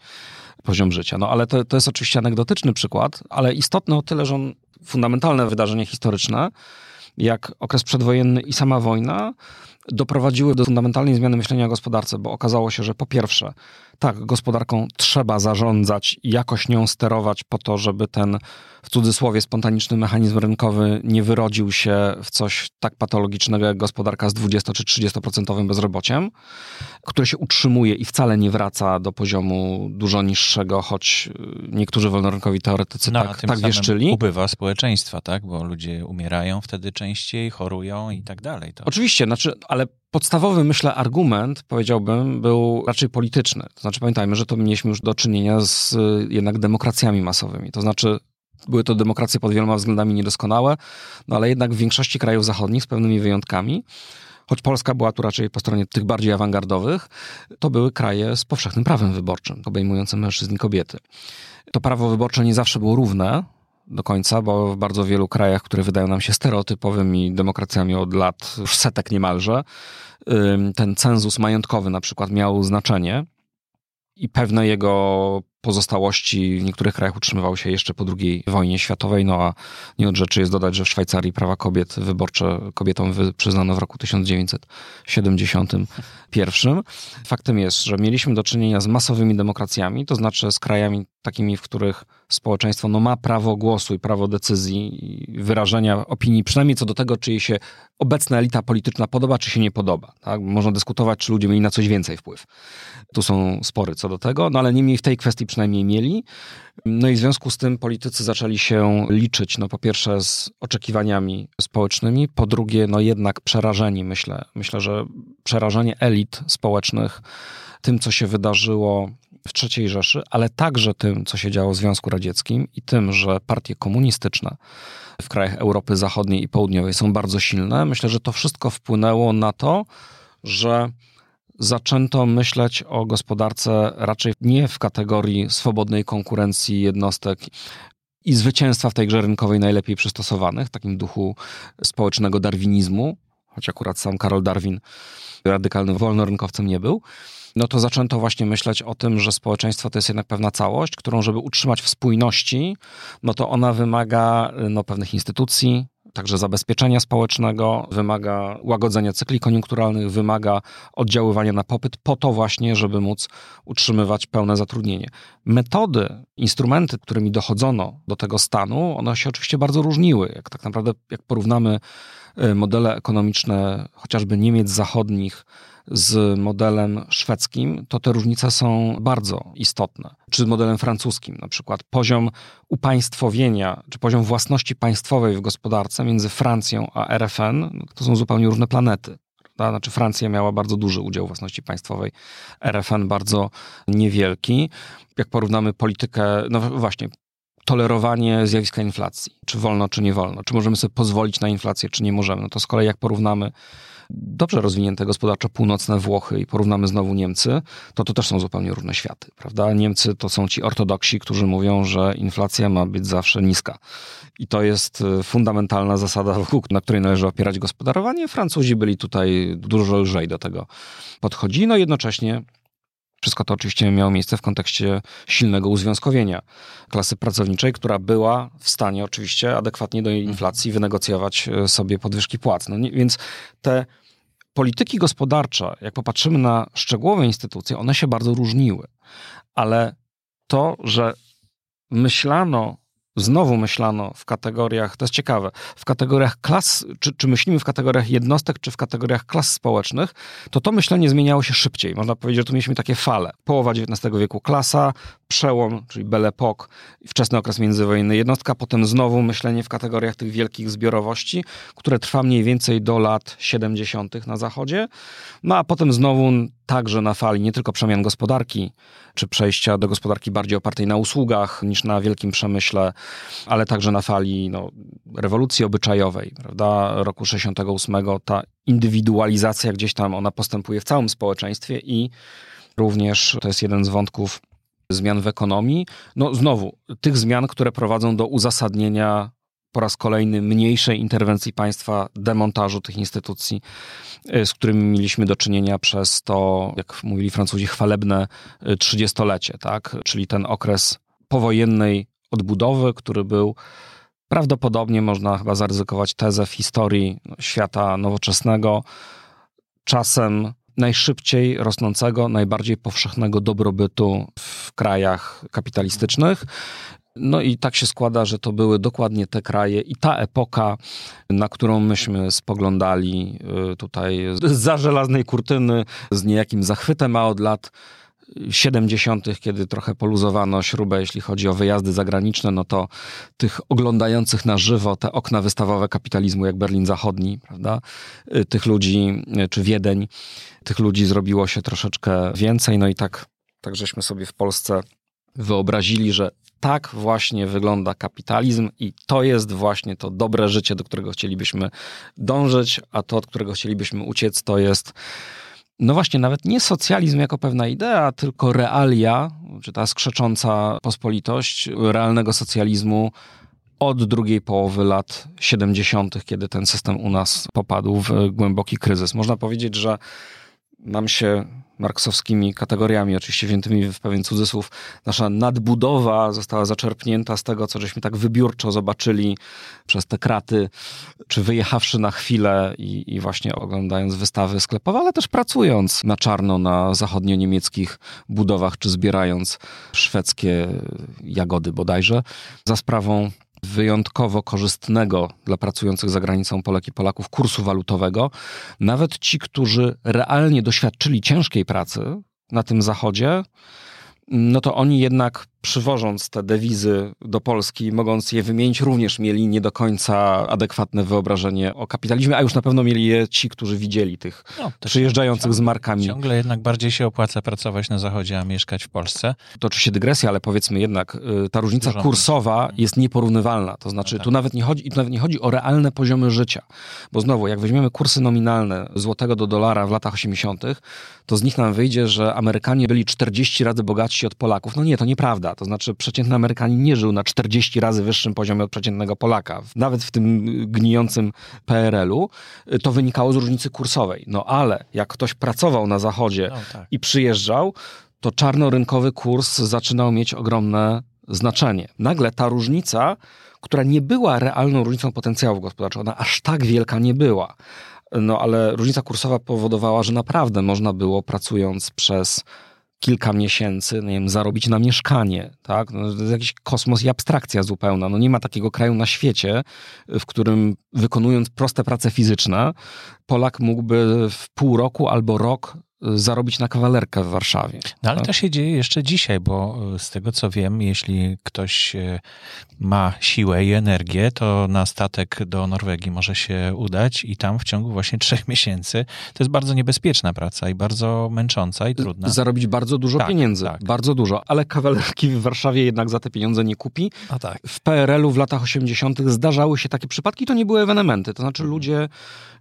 poziom życia. No ale to, to jest oczywiście anegdotyczny przykład, ale istotny o tyle, że on fundamentalne wydarzenie historyczne, jak okres przedwojenny i sama wojna, doprowadziły do fundamentalnej zmiany myślenia o gospodarce, bo okazało się, że po pierwsze, tak, gospodarką trzeba zarządzać jakoś nią sterować po to, żeby ten w cudzysłowie spontaniczny mechanizm rynkowy nie wyrodził się w coś tak patologicznego jak gospodarka z 20 czy 30% bezrobociem, które się utrzymuje i wcale nie wraca do poziomu dużo niższego, choć y, niektórzy wolnorynkowi teoretycy no, tak, tak wieszczyli. Ubywa społeczeństwa, tak? Bo ludzie umierają wtedy częściej, chorują i tak dalej. To... Oczywiście, znaczy, ale podstawowy, myślę, argument, powiedziałbym, był raczej polityczny. To znaczy, pamiętajmy, że to mieliśmy już do czynienia z y, jednak demokracjami masowymi. To znaczy, były to demokracje pod wieloma względami niedoskonałe, no ale jednak w większości krajów zachodnich, z pewnymi wyjątkami, choć Polska była tu raczej po stronie tych bardziej awangardowych, to były kraje z powszechnym prawem wyborczym, obejmującym mężczyzn i kobiety. To prawo wyborcze nie zawsze było równe, do końca, bo w bardzo wielu krajach, które wydają nam się stereotypowymi demokracjami od lat setek niemalże, ten cenzus majątkowy na przykład miał znaczenie i pewne jego pozostałości w niektórych krajach utrzymywały się jeszcze po II wojnie światowej, no a nie od rzeczy jest dodać, że w Szwajcarii prawa kobiet wyborcze kobietom przyznano w roku 1971. Faktem jest, że mieliśmy do czynienia z masowymi demokracjami, to znaczy z krajami takimi, w których społeczeństwo no, ma prawo głosu i prawo decyzji i wyrażenia opinii, przynajmniej co do tego, czy jej się obecna elita polityczna podoba, czy się nie podoba. Tak? Można dyskutować, czy ludzie mieli na coś więcej wpływ. Tu są spory co do tego, no ale niemniej w tej kwestii przynajmniej mieli. No i w związku z tym politycy zaczęli się liczyć, no po pierwsze z oczekiwaniami społecznymi, po drugie, no jednak przerażeni, myślę. Myślę, że przerażenie elit społecznych tym, co się wydarzyło w III Rzeszy, ale także tym, co się działo w Związku Radzieckim i tym, że partie komunistyczne w krajach Europy Zachodniej i Południowej są bardzo silne. Myślę, że to wszystko wpłynęło na to, że zaczęto myśleć o gospodarce raczej nie w kategorii swobodnej konkurencji jednostek i zwycięstwa w tej grze rynkowej najlepiej przystosowanych, w takim duchu społecznego darwinizmu, choć akurat sam Karol Darwin radykalnym wolnorynkowcem nie był, no to zaczęto właśnie myśleć o tym, że społeczeństwo to jest jednak pewna całość, którą, żeby utrzymać w spójności, no to ona wymaga no, pewnych instytucji, także zabezpieczenia społecznego, wymaga łagodzenia cykli koniunkturalnych, wymaga oddziaływania na popyt po to właśnie, żeby móc utrzymywać pełne zatrudnienie. Metody, instrumenty, którymi dochodzono do tego stanu, one się oczywiście bardzo różniły. Jak tak naprawdę, jak porównamy y, modele ekonomiczne chociażby Niemiec zachodnich z modelem szwedzkim, to te różnice są bardzo istotne. Czy z modelem francuskim, na przykład poziom upaństwowienia, czy poziom własności państwowej w gospodarce między Francją a RFN, to są zupełnie różne planety. Znaczy Francja miała bardzo duży udział własności państwowej, RFN bardzo niewielki. Jak porównamy politykę, no właśnie, tolerowanie zjawiska inflacji, czy wolno, czy nie wolno, czy możemy sobie pozwolić na inflację, czy nie możemy. No to z kolei jak porównamy dobrze rozwinięte gospodarczo północne Włochy i porównamy znowu Niemcy, to to też są zupełnie różne światy, prawda? Niemcy to są ci ortodoksi, którzy mówią, że inflacja ma być zawsze niska. I to jest y, fundamentalna zasada, na której należy opierać gospodarowanie. Francuzi byli tutaj dużo lżej do tego podchodzi, no jednocześnie wszystko to oczywiście miało miejsce w kontekście silnego uzwiązkowienia klasy pracowniczej, która była w stanie oczywiście adekwatnie do inflacji wynegocjować y, sobie podwyżki płac. No więc te polityki gospodarcze, jak popatrzymy na szczegółowe instytucje, one się bardzo różniły. Ale to, że myślano znowu myślano w kategoriach, to jest ciekawe, w kategoriach klas, czy, czy myślimy w kategoriach jednostek, czy w kategoriach klas społecznych, to to myślenie zmieniało się szybciej. Można powiedzieć, że tu mieliśmy takie fale. Połowa XIX wieku klasa, przełom, czyli Belle Époque, wczesny okres międzywojenny jednostka, potem znowu myślenie w kategoriach tych wielkich zbiorowości, które trwa mniej więcej do lat 70. na Zachodzie. No a potem znowu także na fali nie tylko przemian gospodarki, czy przejścia do gospodarki bardziej opartej na usługach niż na wielkim przemyśle, ale także na fali no, rewolucji obyczajowej, prawda, roku 68, ta indywidualizacja gdzieś tam, ona postępuje w całym społeczeństwie i również to jest jeden z wątków zmian w ekonomii. No znowu, tych zmian, które prowadzą do uzasadnienia po raz kolejny mniejszej interwencji państwa, demontażu tych instytucji, y, z którymi mieliśmy do czynienia przez to, jak mówili Francuzi, chwalebne y, trzydziestolecie, tak? czyli ten okres powojennej odbudowy, który był prawdopodobnie, można chyba zaryzykować tezę w historii świata nowoczesnego, czasem najszybciej rosnącego, najbardziej powszechnego dobrobytu w krajach kapitalistycznych. No i tak się składa, że to były dokładnie te kraje i ta epoka, na którą myśmy spoglądali y, tutaj za żelaznej kurtyny z niejakim zachwytem, a od lat 70., kiedy trochę poluzowano śrubę, jeśli chodzi o wyjazdy zagraniczne, no to tych oglądających na żywo te okna wystawowe kapitalizmu, jak Berlin Zachodni, prawda, y, tych ludzi, y, czy Wiedeń, tych ludzi zrobiło się troszeczkę więcej. No i tak, tak żeśmy sobie w Polsce wyobrazili, że tak właśnie wygląda kapitalizm i to jest właśnie to dobre życie, do którego chcielibyśmy dążyć, a to, od którego chcielibyśmy uciec, to jest no właśnie, nawet nie socjalizm jako pewna idea, tylko realia, czy ta skrzecząca pospolitość realnego socjalizmu od drugiej połowy lat 70., kiedy ten system u nas popadł w głęboki kryzys. Można powiedzieć, że nam się marksowskimi kategoriami, oczywiście wziętymi w pewien cudzysłów, nasza nadbudowa została zaczerpnięta z tego, co żeśmy tak wybiórczo zobaczyli przez te kraty, czy wyjechawszy na chwilę i, i właśnie oglądając wystawy sklepowe, ale też pracując na czarno na zachodnio-niemieckich budowach, czy zbierając szwedzkie jagody bodajże, za sprawą wyjątkowo korzystnego dla pracujących za granicą Polek i Polaków kursu walutowego, nawet ci, którzy realnie doświadczyli ciężkiej pracy na tym zachodzie, no to oni jednak przywożąc te dewizy do Polski, mogąc je wymienić, również mieli nie do końca adekwatne wyobrażenie o kapitalizmie, a już na pewno mieli je ci, którzy widzieli tych no, przyjeżdżających ciągle, z markami. Ciągle jednak bardziej się opłaca pracować na Zachodzie, a mieszkać w Polsce. To oczywiście dygresja, ale powiedzmy jednak, y, ta różnica Dużo kursowa jest nieporównywalna. To znaczy, no tak. tu, nawet nie chodzi, tu nawet nie chodzi o realne poziomy życia. Bo znowu, jak weźmiemy kursy nominalne złotego do dolara w latach 80., to z nich nam wyjdzie, że Amerykanie byli 40 razy bogatsi od Polaków. No nie, to nieprawda. To znaczy przeciętny Amerykanin nie żył na 40 razy wyższym poziomie od przeciętnego Polaka. Nawet w tym gnijącym PRL-u to wynikało z różnicy kursowej. No ale jak ktoś pracował na zachodzie no, tak. i przyjeżdżał, to czarnorynkowy kurs zaczynał mieć ogromne znaczenie. Nagle ta różnica, która nie była realną różnicą potencjału gospodarczego, ona aż tak wielka nie była. No ale różnica kursowa powodowała, że naprawdę można było pracując przez kilka miesięcy, nie wiem, zarobić na mieszkanie, tak? No, to jest jakiś kosmos i abstrakcja zupełna. No nie ma takiego kraju na świecie, w którym wykonując proste prace fizyczne, Polak mógłby w pół roku albo rok zarobić na kawalerkę w Warszawie. No ale tak? to się dzieje jeszcze dzisiaj, bo e, z tego co wiem, jeśli ktoś e, ma siłę i energię, to na statek do Norwegii może się udać i tam w ciągu właśnie trzech miesięcy to jest bardzo niebezpieczna praca i bardzo męcząca i trudna. Zarobić bardzo dużo tak, pieniędzy, tak. bardzo dużo, ale kawalerki w Warszawie jednak za te pieniądze nie kupi. A tak. W PRL-u w latach 80. zdarzały się takie przypadki, to nie były ewenementy, to znaczy ludzie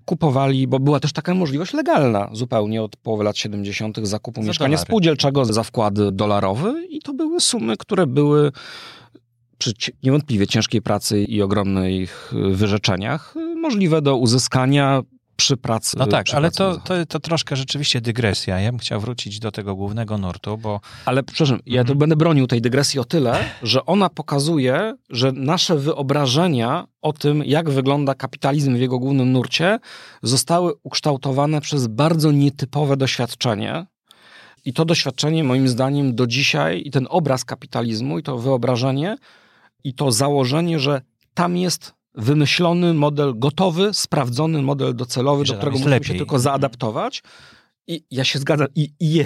kupowali, bo była też taka możliwość legalna zupełnie od połowy lat 70. zakupu za mieszkania dolary. spółdzielczego za wkład dolarowy i to były sumy, które były przy niewątpliwie ciężkiej pracy i ogromnych wyrzeczeniach możliwe do uzyskania przy pracy. No tak, ale to, to, to troszkę rzeczywiście dygresja. Ja bym chciał wrócić do tego głównego nurtu, bo... Ale przepraszam, ja tu będę bronił tej dygresji o tyle, że ona pokazuje, że nasze wyobrażenia o tym, jak wygląda kapitalizm w jego głównym nurcie, zostały ukształtowane przez bardzo nietypowe doświadczenie. I to doświadczenie, moim zdaniem, do dzisiaj, i ten obraz kapitalizmu, i to wyobrażenie, i to założenie, że tam jest wymyślony model, gotowy, sprawdzony model docelowy, do którego musimy lepiej. się tylko zaadaptować. I ja się zgadzam, i, i je,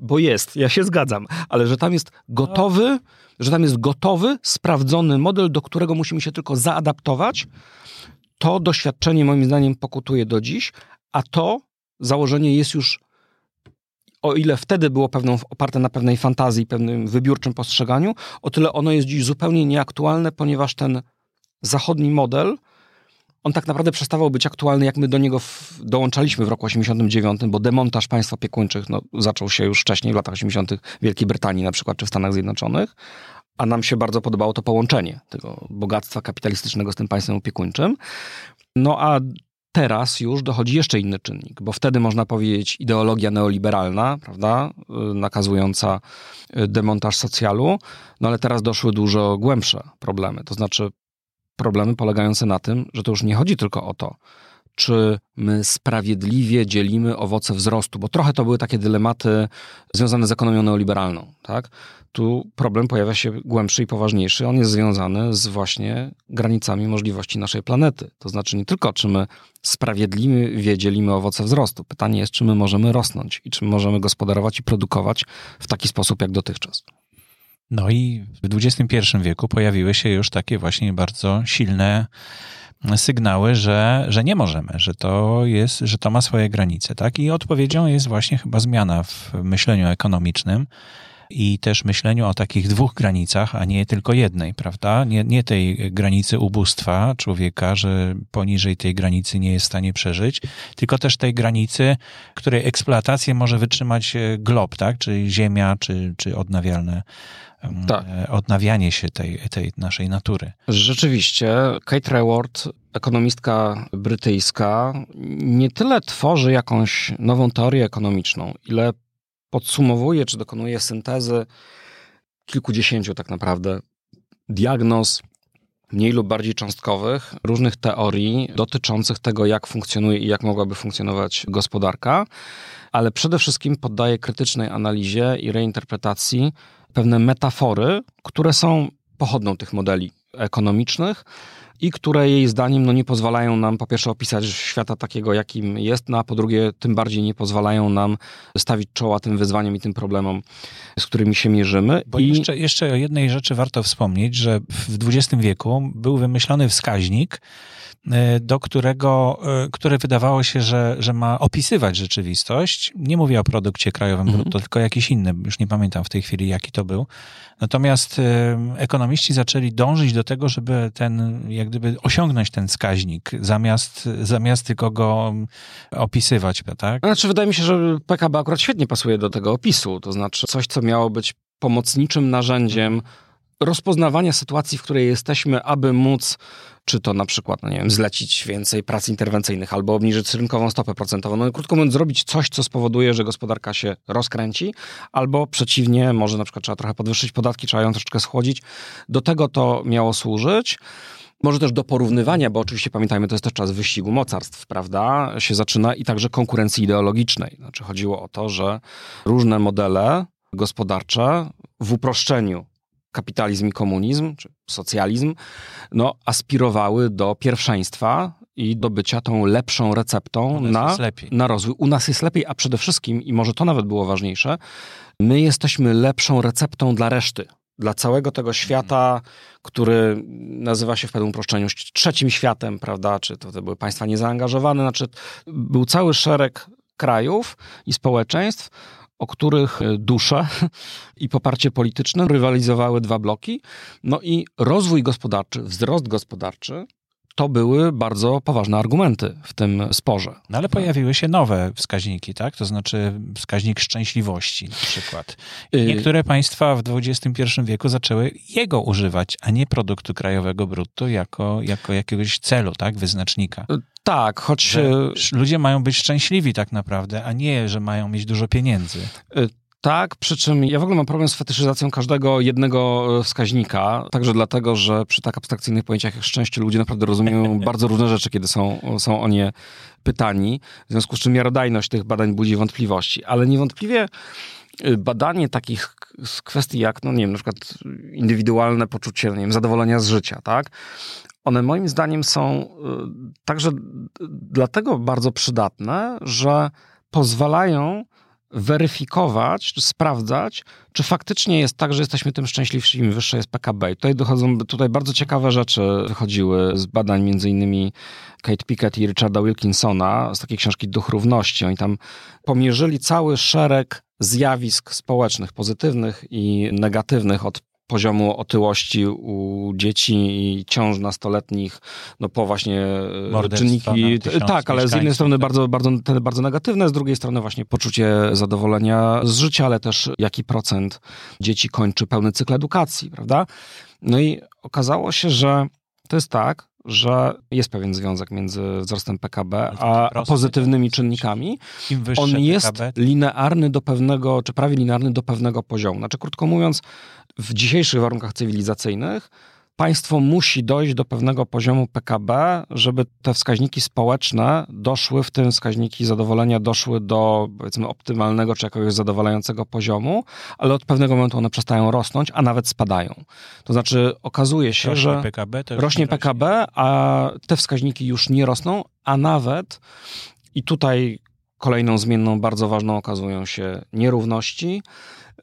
bo jest, ja się zgadzam, ale że tam jest gotowy, że tam jest gotowy, sprawdzony model, do którego musimy się tylko zaadaptować, to doświadczenie moim zdaniem pokutuje do dziś, a to założenie jest już, o ile wtedy było pewną, oparte na pewnej fantazji, pewnym wybiórczym postrzeganiu, o tyle ono jest dziś zupełnie nieaktualne, ponieważ ten zachodni model, on tak naprawdę przestawał być aktualny, jak my do niego w, dołączaliśmy w roku 89, bo demontaż państw opiekuńczych no, zaczął się już wcześniej, w latach 80. w Wielkiej Brytanii na przykład, czy w Stanach Zjednoczonych, a nam się bardzo podobało to połączenie tego bogactwa kapitalistycznego z tym państwem opiekuńczym. No a teraz już dochodzi jeszcze inny czynnik, bo wtedy można powiedzieć ideologia neoliberalna, prawda, y, nakazująca y, demontaż socjalu, no ale teraz doszły dużo głębsze problemy, to znaczy problemy polegające na tym, że to już nie chodzi tylko o to, czy my sprawiedliwie dzielimy owoce wzrostu, bo trochę to były takie dylematy związane z ekonomią neoliberalną, tak? Tu problem pojawia się głębszy i poważniejszy. On jest związany z właśnie granicami możliwości naszej planety. To znaczy nie tylko, czy my sprawiedliwie dzielimy owoce wzrostu. Pytanie jest, czy my możemy rosnąć i czy możemy gospodarować i produkować w taki sposób, jak dotychczas. No i w XXI wieku pojawiły się już takie właśnie bardzo silne sygnały, że, że nie możemy, że to jest, że to ma swoje granice, tak? I odpowiedzią jest właśnie chyba zmiana w myśleniu ekonomicznym i też myśleniu o takich dwóch granicach, a nie tylko jednej, prawda? Nie, nie tej granicy ubóstwa człowieka, że poniżej tej granicy nie jest w stanie przeżyć, tylko też tej granicy, której eksploatację może wytrzymać e, glob, tak? Czyli ziemia, czy, czy odnawialne tak. E, odnawianie się tej, tej naszej natury. Rzeczywiście, Kate Raworth, ekonomistka brytyjska, nie tyle tworzy jakąś nową teorię ekonomiczną, ile podsumowuje czy dokonuje syntezy kilkudziesięciu tak naprawdę diagnoz, mniej lub bardziej cząstkowych, różnych teorii dotyczących tego, jak funkcjonuje i jak mogłaby funkcjonować gospodarka, ale przede wszystkim poddaje krytycznej analizie i reinterpretacji pewne metafory, które są pochodną tych modeli ekonomicznych i które jej zdaniem no, nie pozwalają nam po pierwsze opisać świata takiego, jakim jest, no a po drugie tym bardziej nie pozwalają nam stawić czoła tym wyzwaniom i tym problemom, z którymi się mierzymy. Bo I... jeszcze, jeszcze o jednej rzeczy warto wspomnieć, że w XX wieku był wymyślony wskaźnik, E, do którego, e, które wydawało się, że, że ma opisywać rzeczywistość. Nie mówię o produkcie krajowym mhm. brutto, tylko jakiś inny, już nie pamiętam w tej chwili, jaki to był. Natomiast e, ekonomiści zaczęli dążyć do tego, żeby ten, jak gdyby osiągnąć ten wskaźnik, zamiast, zamiast tylko go opisywać, tak? Znaczy, wydaje mi się, że PKB akurat świetnie pasuje do tego opisu, to znaczy coś, co miało być pomocniczym narzędziem rozpoznawania sytuacji, w której jesteśmy, aby móc czy to na przykład, no nie wiem, zlecić więcej prac interwencyjnych albo obniżyć rynkową stopę procentową. No krótko mówiąc, zrobić coś, co spowoduje, że gospodarka się rozkręci, albo przeciwnie, może na przykład trzeba trochę podwyższyć podatki, trzeba ją troszeczkę schłodzić. Do tego to miało służyć. Może też do porównywania, bo oczywiście pamiętajmy, to jest też czas wyścigu mocarstw, prawda? Się zaczyna i także konkurencji ideologicznej. Znaczy chodziło o to, że różne modele gospodarcze w uproszczeniu kapitalizm i komunizm, czy socjalizm, no, aspirowały do pierwszeństwa i do bycia tą lepszą receptą na, na rozwój. U nas jest lepiej, a przede wszystkim, i może to nawet było ważniejsze, my jesteśmy lepszą receptą dla reszty. Dla całego tego świata, który nazywa się w pewnym uproszczeniu trzecim światem, prawda? Czy to, to były państwa niezaangażowane, znaczy był cały szereg krajów i społeczeństw, o których e, dusze i poparcie polityczne rywalizowały dwa bloki. No i rozwój gospodarczy, wzrost gospodarczy to były bardzo poważne argumenty w tym sporze. No ale pojawiły się nowe wskaźniki, tak? To znaczy wskaźnik szczęśliwości na przykład. I y- niektóre państwa w XXI wieku zaczęły jego używać, a nie produktu krajowego brutto jako, jako jakiegoś celu, tak? Wyznacznika. Y, tak, choć... Że ludzie mają być szczęśliwi tak naprawdę, a nie, że mają mieć dużo pieniędzy. Y, tak, przy czym ja w ogóle mam problem z fetyszyzacją każdego jednego e, wskaźnika, także dlatego, że przy tak abstrakcyjnych pojęciach jak szczęście ludzie naprawdę rozumieją bardzo różne rzeczy, kiedy są, są o nie pytani, w związku z czym miarodajność tych badań budzi wątpliwości, ale niewątpliwie e, badanie takich kwestii jak, no nie wiem, na przykład indywidualne poczucie, nie wiem, zadowolenia z życia, tak? One moim zdaniem są e, także dlatego bardzo przydatne, że pozwalają weryfikować, czy sprawdzać, czy faktycznie jest tak, że jesteśmy tym szczęśliwsi, im wyższe jest PKB. I tutaj dochodzą, tutaj bardzo ciekawe rzeczy wychodziły z badań między innymi Kate Pickett i Richarda Wilkinsona z takiej książki Duch Równości. Oni tam pomierzyli cały szereg zjawisk społecznych, pozytywnych i negatywnych od poziomu otyłości u dzieci i ciąż nastoletnich, no po właśnie e, czynniki. tysiąc Tak, ale z jednej strony tak. bardzo, bardzo, te bardzo negatywne, z drugiej strony właśnie poczucie zadowolenia z życia, ale też jaki procent dzieci kończy pełny cykl edukacji, prawda? No i okazało się, że to jest tak, że jest pewien związek między wzrostem PKB a, a pozytywnymi czynnikami. On jest PKB, linearny do pewnego, czy prawie linearny do pewnego poziomu. Znaczy, krótko mówiąc, w dzisiejszych warunkach cywilizacyjnych państwo musi dojść do pewnego poziomu PKB, żeby te wskaźniki społeczne doszły, w tym wskaźniki zadowolenia doszły do powiedzmy optymalnego czy jakiegoś zadowalającego poziomu, ale od pewnego momentu one przestają rosnąć, a nawet spadają. To znaczy okazuje się, rośnie że PKB, rośnie nie PKB, a te wskaźniki już nie rosną, a nawet i tutaj kolejną zmienną bardzo ważną okazują się nierówności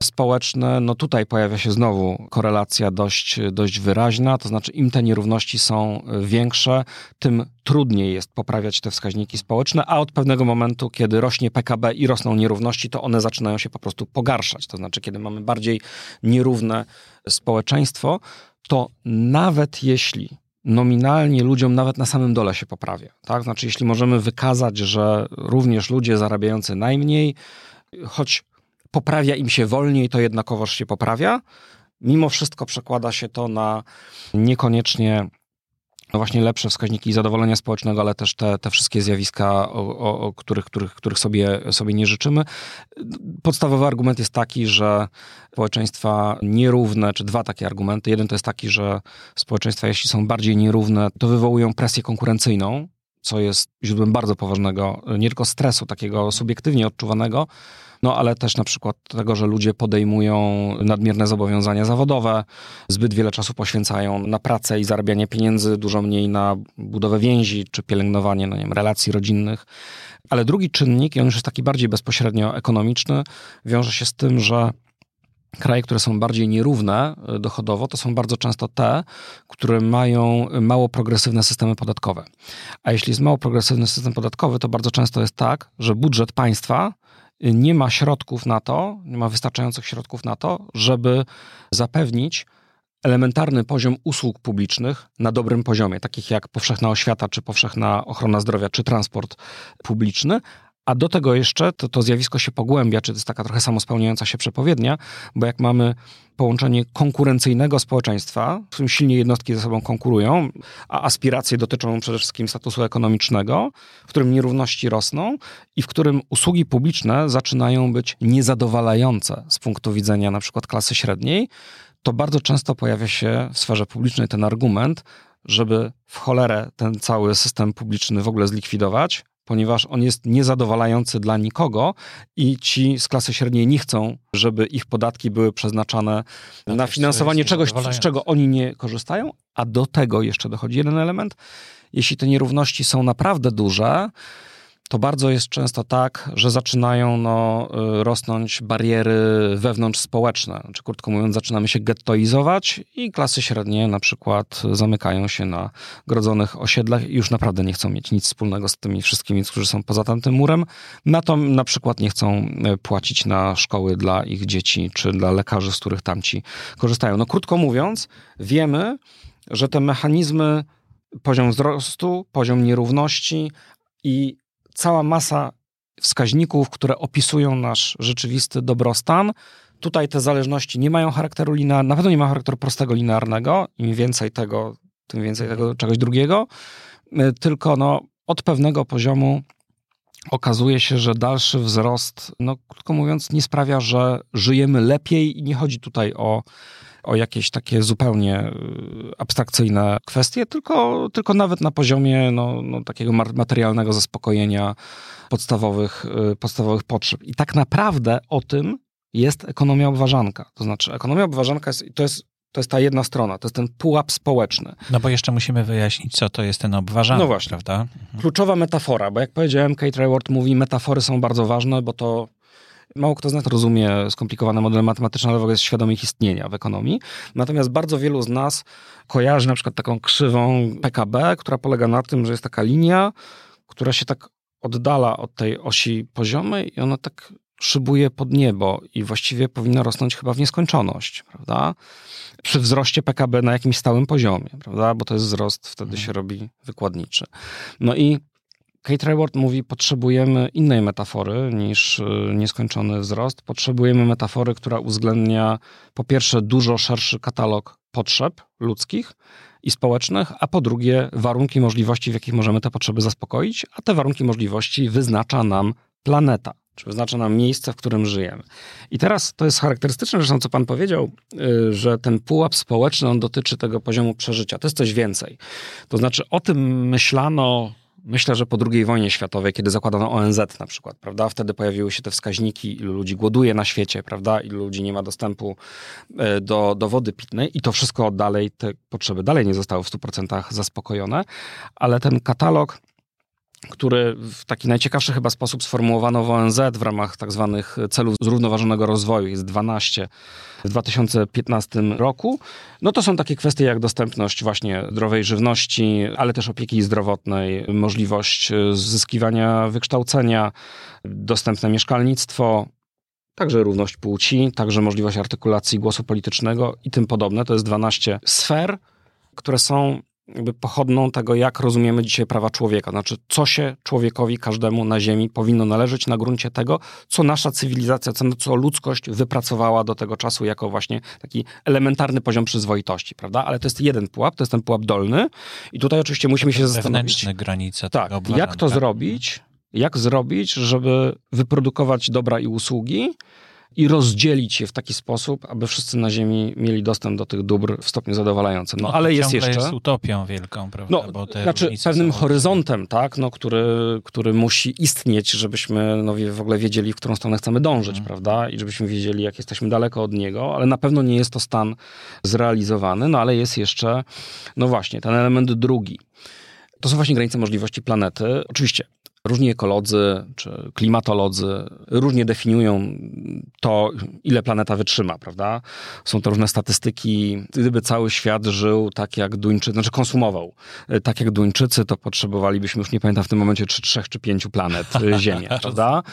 społeczne. No tutaj pojawia się znowu korelacja dość, dość wyraźna, to znaczy im te nierówności są większe, tym trudniej jest poprawiać te wskaźniki społeczne, a od pewnego momentu, kiedy rośnie PKB i rosną nierówności, to one zaczynają się po prostu pogarszać. To znaczy, kiedy mamy bardziej nierówne społeczeństwo, to nawet jeśli nominalnie ludziom nawet na samym dole się poprawia. Tak? Znaczy, jeśli możemy wykazać, że również ludzie zarabiający najmniej, choć poprawia im się wolniej, to jednakowoż się poprawia. Mimo wszystko przekłada się to na niekoniecznie no właśnie lepsze wskaźniki zadowolenia społecznego, ale też te, te wszystkie zjawiska, o, o, o których, których, których sobie, sobie nie życzymy. Podstawowy argument jest taki, że społeczeństwa nierówne, czy dwa takie argumenty. Jeden to jest taki, że społeczeństwa, jeśli są bardziej nierówne, to wywołują presję konkurencyjną, co jest źródłem bardzo poważnego, nie tylko stresu takiego subiektywnie odczuwanego, no ale też na przykład tego, że ludzie podejmują nadmierne zobowiązania zawodowe, zbyt wiele czasu poświęcają na pracę i zarabianie pieniędzy, dużo mniej na budowę więzi czy pielęgnowanie no nie wiem, relacji rodzinnych. Ale drugi czynnik, i on już jest taki bardziej bezpośrednio ekonomiczny, wiąże się z tym, że kraje, które są bardziej nierówne y, dochodowo, to są bardzo często te, które mają mało progresywne systemy podatkowe. A jeśli jest mało progresywny system podatkowy, to bardzo często jest tak, że budżet państwa y, nie ma środków na to, nie ma wystarczających środków na to, żeby zapewnić elementarny poziom usług publicznych na dobrym poziomie, takich jak powszechna oświata, czy powszechna ochrona zdrowia, czy transport publiczny, a do tego jeszcze to, to zjawisko się pogłębia, czy to jest taka trochę samospełniająca się przepowiednia, bo jak mamy połączenie konkurencyjnego społeczeństwa, w którym silnie jednostki ze sobą konkurują, a aspiracje dotyczą przede wszystkim statusu ekonomicznego, w którym nierówności rosną i w którym usługi publiczne zaczynają być niezadowalające z punktu widzenia na przykład klasy średniej, to bardzo często pojawia się w sferze publicznej ten argument, żeby w cholerę ten cały system publiczny w ogóle zlikwidować, ponieważ on jest niezadowalający dla nikogo i ci z klasy średniej nie chcą, żeby ich podatki były przeznaczane Na na finansowanie czegoś, z czego oni nie korzystają, a do tego jeszcze dochodzi jeden element. Jeśli te nierówności są naprawdę duże, to bardzo jest często tak, że zaczynają no, y, rosnąć bariery wewnątrzspołeczne. Znaczy, krótko mówiąc, zaczynamy się gettoizować i klasy średnie na przykład zamykają się na grodzonych osiedlach i już naprawdę nie chcą mieć nic wspólnego z tymi wszystkimi, którzy są poza tamtym murem. Na to na przykład nie chcą y, płacić na szkoły dla ich dzieci, czy dla lekarzy, z których tamci korzystają. No krótko mówiąc, wiemy, że te mechanizmy, poziom wzrostu, poziom nierówności i cała masa wskaźników, które opisują nasz rzeczywisty dobrostan. Tutaj te zależności nie mają charakteru linearnego, na pewno nie ma charakteru prostego linearnego. Im więcej tego, tym więcej tego czegoś drugiego. Y, Tylko no, od pewnego poziomu okazuje się, że dalszy wzrost, no krótko mówiąc, nie sprawia, że żyjemy lepiej i nie chodzi tutaj o, o jakieś takie zupełnie y, abstrakcyjne kwestie, tylko, tylko nawet na poziomie no, no, takiego materialnego zaspokojenia podstawowych, y, podstawowych potrzeb. I tak naprawdę o tym jest ekonomia obważanka. To znaczy, ekonomia obważanka jest, to jest, to jest ta jedna strona, to jest ten pułap społeczny. No bo jeszcze musimy wyjaśnić, co to jest ten obważany, No właśnie. prawda? Kluczowa metafora, bo jak powiedziałem, Kate Raworth mówi, metafory są bardzo ważne, bo to mało kto z nas rozumie skomplikowane modele matematyczne, ale w ogóle jest świadomy ich istnienia w ekonomii. Natomiast bardzo wielu z nas kojarzy na przykład taką krzywą PKB, która polega na tym, że jest taka linia, która się tak oddala od tej osi poziomej i ona tak szybuje pod niebo i właściwie powinna rosnąć chyba w nieskończoność, prawda? Przy wzroście PKB na jakimś stałym poziomie, prawda? Bo to jest wzrost, wtedy Mhm. się robi wykładniczy. No i Kate Raworth mówi, potrzebujemy innej metafory niż y, nieskończony wzrost. Potrzebujemy metafory, która uwzględnia po pierwsze dużo szerszy katalog potrzeb ludzkich i społecznych, a po drugie warunki możliwości, w jakich możemy te potrzeby zaspokoić, a te warunki możliwości wyznacza nam planeta, czy wyznacza nam miejsce, w którym żyjemy. I teraz to jest charakterystyczne, zresztą co pan powiedział, y, że ten pułap społeczny, on dotyczy tego poziomu przeżycia. To jest coś więcej. To znaczy o tym myślano Myślę, że po II wojnie światowej, kiedy zakładano ONZ na przykład, prawda? Wtedy pojawiły się te wskaźniki, ilu ludzi głoduje na świecie, prawda? Ilu ludzi nie ma dostępu e, do, do wody pitnej i to wszystko dalej, te potrzeby dalej nie zostały w 100% zaspokojone, ale ten katalog który w taki najciekawszy chyba sposób sformułowano w ONZ w ramach tak zwanych celów zrównoważonego rozwoju, jest 12 w 2015 roku. No to są takie kwestie jak dostępność właśnie zdrowej żywności, ale też opieki zdrowotnej, możliwość zyskiwania wykształcenia, dostępne mieszkalnictwo, także równość płci, także możliwość artykulacji głosu politycznego i tym podobne. To jest 12 sfer, które są jakby pochodną tego, jak rozumiemy dzisiaj prawa człowieka. Znaczy, co się człowiekowi, każdemu na Ziemi powinno należeć na gruncie tego, co nasza cywilizacja, co, co ludzkość wypracowała do tego czasu jako właśnie taki elementarny poziom przyzwoitości, prawda? Ale to jest jeden pułap, to jest ten pułap dolny i tutaj oczywiście musimy się zastanowić... Wewnętrzne granice Tak, tego obważania, jak to zrobić, jak zrobić, żeby wyprodukować dobra i usługi i rozdzielić je w taki sposób, aby wszyscy na Ziemi mieli dostęp do tych dóbr w stopniu zadowalającym. No, to ale jest jeszcze... jest utopią wielką, prawda? No, Bo te znaczy pewnym są horyzontem, tak, no, który, który musi istnieć, żebyśmy no, w ogóle wiedzieli, w którą stronę chcemy dążyć, Mhm. prawda? I żebyśmy wiedzieli, jak jesteśmy daleko od niego, ale na pewno nie jest to stan zrealizowany, no ale jest jeszcze, no właśnie, ten element drugi. To są właśnie granice możliwości planety. Oczywiście różni ekolodzy czy klimatolodzy różnie definiują to, ile planeta wytrzyma, prawda? Są to różne statystyki. Gdyby cały świat żył tak jak Duńczycy, znaczy konsumował e, tak jak Duńczycy, to potrzebowalibyśmy już nie pamiętam w tym momencie czy trzech czy pięciu planet e, Ziemię, prawda?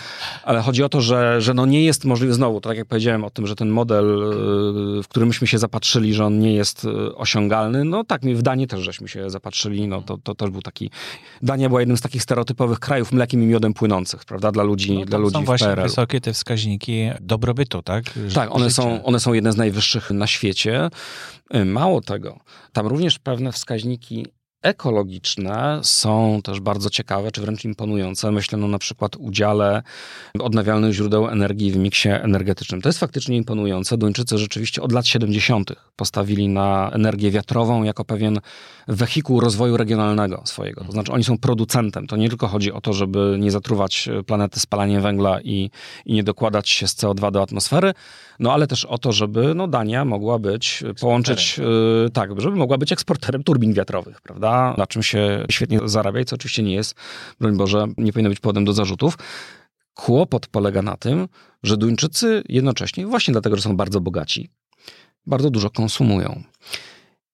Ale chodzi o to, że, że no nie jest możliwe, znowu, to tak jak powiedziałem o tym, że ten model, e, w którym myśmy się zapatrzyli, że on nie jest osiągalny, no tak, w Danii też żeśmy się zapatrzyli, no to, to też był taki, Dania była jednym z takich stereotypowych krajów mlekiem i miodem płynących, prawda, dla ludzi, No, dla ludzi są w właśnie PRL. wysokie te wskaźniki dobrobytu, tak? Ży- Tak, one są, one są jedne z najwyższych na świecie. Y, Mało tego, tam również pewne wskaźniki ekologiczne są też bardzo ciekawe, czy wręcz imponujące. Myślę no na przykład udziale odnawialnych źródeł energii w miksie energetycznym. To jest faktycznie imponujące. Duńczycy rzeczywiście od lat 70. postawili na energię wiatrową jako pewien wehikuł rozwoju regionalnego swojego. To znaczy oni są producentem. To nie tylko chodzi o to, żeby nie zatruwać planety spalaniem węgla i, i nie dokładać się z CO2 do atmosfery, no ale też o to, żeby no, Dania mogła być, połączyć, yy, tak, żeby mogła być eksporterem turbin wiatrowych, prawda? Na czym się świetnie zarabia i co oczywiście nie jest, broń Boże, nie powinno być powodem do zarzutów. Kłopot polega na tym, że Duńczycy jednocześnie, właśnie dlatego, że są bardzo bogaci, bardzo dużo konsumują.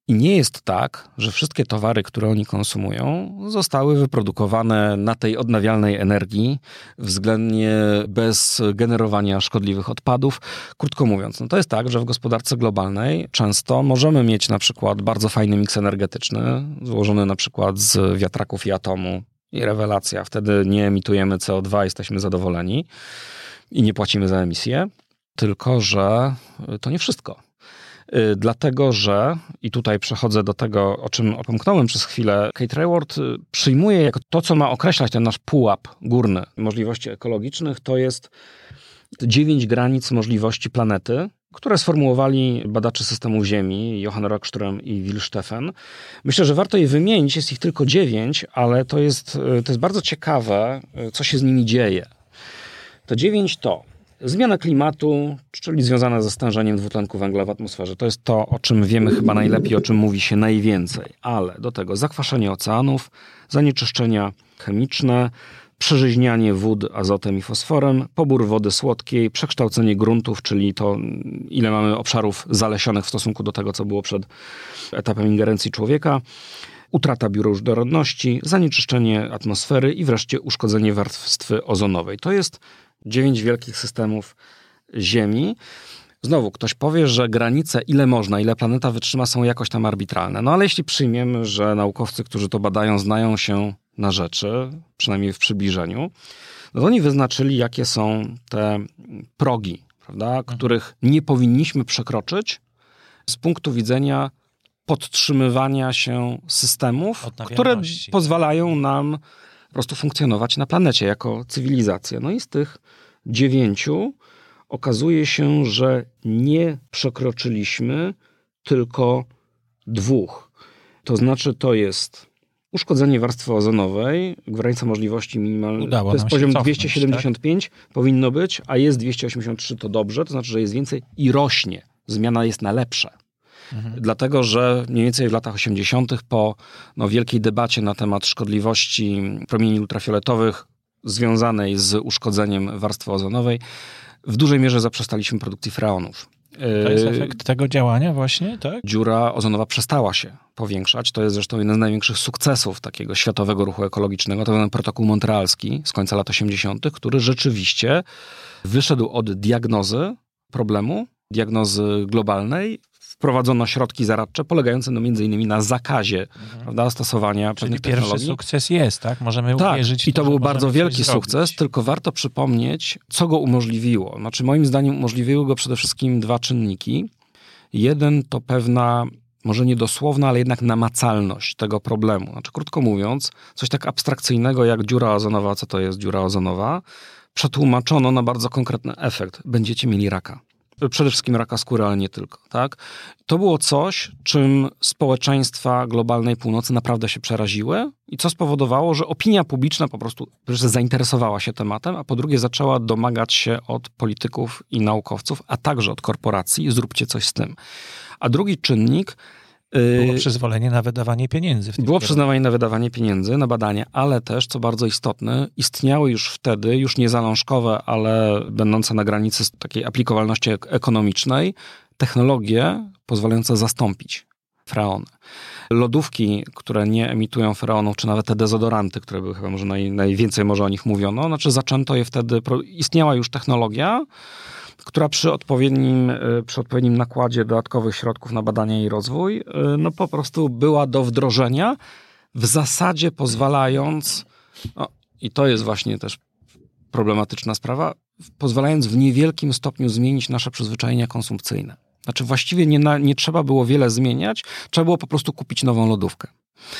I nie jest tak, że wszystkie towary, które oni konsumują, zostały wyprodukowane na tej odnawialnej energii, względnie bez generowania szkodliwych odpadów. Krótko mówiąc, no to jest tak, że w gospodarce globalnej często możemy mieć na przykład bardzo fajny miks energetyczny, złożony na przykład z wiatraków i atomu. I rewelacja, wtedy nie emitujemy CO2, jesteśmy zadowoleni i nie płacimy za emisję. Tylko, że to nie wszystko. Y, Dlatego, że, i tutaj przechodzę do tego, o czym opomknąłem przez chwilę, Kate y, przyjmuje jako to, co ma określać ten nasz pułap górny możliwości ekologicznych, to jest dziewięć granic możliwości planety, które sformułowali badacze systemu Ziemi, Johann Rockström i Will Steffen. Myślę, że warto je wymienić, jest ich tylko dziewięć, ale to jest, y, to jest bardzo ciekawe, y, co się z nimi dzieje. To dziewięć to zmiana klimatu, czyli związana ze stężeniem dwutlenku węgla w atmosferze. To jest to, o czym wiemy chyba najlepiej, o czym mówi się najwięcej. Ale do tego zakwaszenie oceanów, zanieczyszczenia chemiczne, przeżyźnianie wód azotem i fosforem, pobór wody słodkiej, przekształcenie gruntów, czyli to, ile mamy obszarów zalesionych w stosunku do tego, co było przed etapem ingerencji człowieka, utrata bioróżnorodności, zanieczyszczenie atmosfery i wreszcie uszkodzenie warstwy ozonowej. To jest dziewięć wielkich systemów Ziemi. Znowu, ktoś powie, że granice, ile można, ile planeta wytrzyma, są jakoś tam arbitralne. No ale jeśli przyjmiemy, że naukowcy, którzy to badają, znają się na rzeczy, przynajmniej w przybliżeniu, no to oni wyznaczyli, jakie są te progi, prawda, Mhm. których nie powinniśmy przekroczyć z punktu widzenia podtrzymywania się systemów, które pozwalają nam prostu funkcjonować na planecie jako cywilizacja. No i z tych dziewięciu okazuje się, że nie przekroczyliśmy tylko dwóch. To znaczy, to jest uszkodzenie warstwy ozonowej, granica możliwości minimalnej. Udało To jest poziom cofnąć, 275, powinno być, a jest 283, to dobrze, to znaczy, że jest więcej i rośnie. Zmiana jest na lepsze. Mhm. Dlatego, że mniej więcej w latach 80. po no, wielkiej debacie na temat szkodliwości promieni ultrafioletowych związanej z uszkodzeniem warstwy ozonowej, w dużej mierze zaprzestaliśmy produkcji freonów. To jest Yy, efekt tego działania właśnie, tak? Dziura ozonowa przestała się powiększać. To jest zresztą jeden z największych sukcesów takiego światowego ruchu ekologicznego. To ten protokół montrealski z końca lat 80., który rzeczywiście wyszedł od diagnozy problemu, diagnozy globalnej. Wprowadzono środki zaradcze polegające no między innymi na zakazie prawda, stosowania Czyli pewnych pierwszy technologii. sukces jest, tak? Możemy Tak, uwierzyć w i to że był bardzo wielki zrobić. sukces, tylko warto przypomnieć, co go umożliwiło. Znaczy, moim zdaniem umożliwiły go przede wszystkim dwa czynniki. Jeden to pewna, może nie dosłowna, ale jednak namacalność tego problemu. Znaczy, krótko mówiąc, coś tak abstrakcyjnego jak dziura ozonowa, co to jest dziura ozonowa, przetłumaczono na bardzo konkretny efekt. Będziecie mieli raka. Przede wszystkim raka skóry, ale nie tylko. Tak? To było coś, czym społeczeństwa globalnej północy naprawdę się przeraziły i co spowodowało, że opinia publiczna po prostu zainteresowała się tematem, a po drugie zaczęła domagać się od polityków i naukowców, a także od korporacji, zróbcie coś z tym. A drugi czynnik Było yy, przyzwolenie na wydawanie pieniędzy. W było przyznawanie na wydawanie pieniędzy, na badania, ale też, co bardzo istotne, istniały już wtedy, już nie zalążkowe, ale będące na granicy takiej aplikowalności ek- ekonomicznej, technologie pozwalające zastąpić freony. Lodówki, które nie emitują freonów, czy nawet te dezodoranty, które były chyba może naj, najwięcej może o nich mówiono, znaczy zaczęto je wtedy, istniała już technologia, która przy odpowiednim, y, przy odpowiednim nakładzie dodatkowych środków na badania i rozwój, y, no po prostu była do wdrożenia, w zasadzie pozwalając, no, i to jest właśnie też problematyczna sprawa, pozwalając w niewielkim stopniu zmienić nasze przyzwyczajenia konsumpcyjne. Znaczy właściwie nie, na, nie trzeba było wiele zmieniać, trzeba było po prostu kupić nową lodówkę.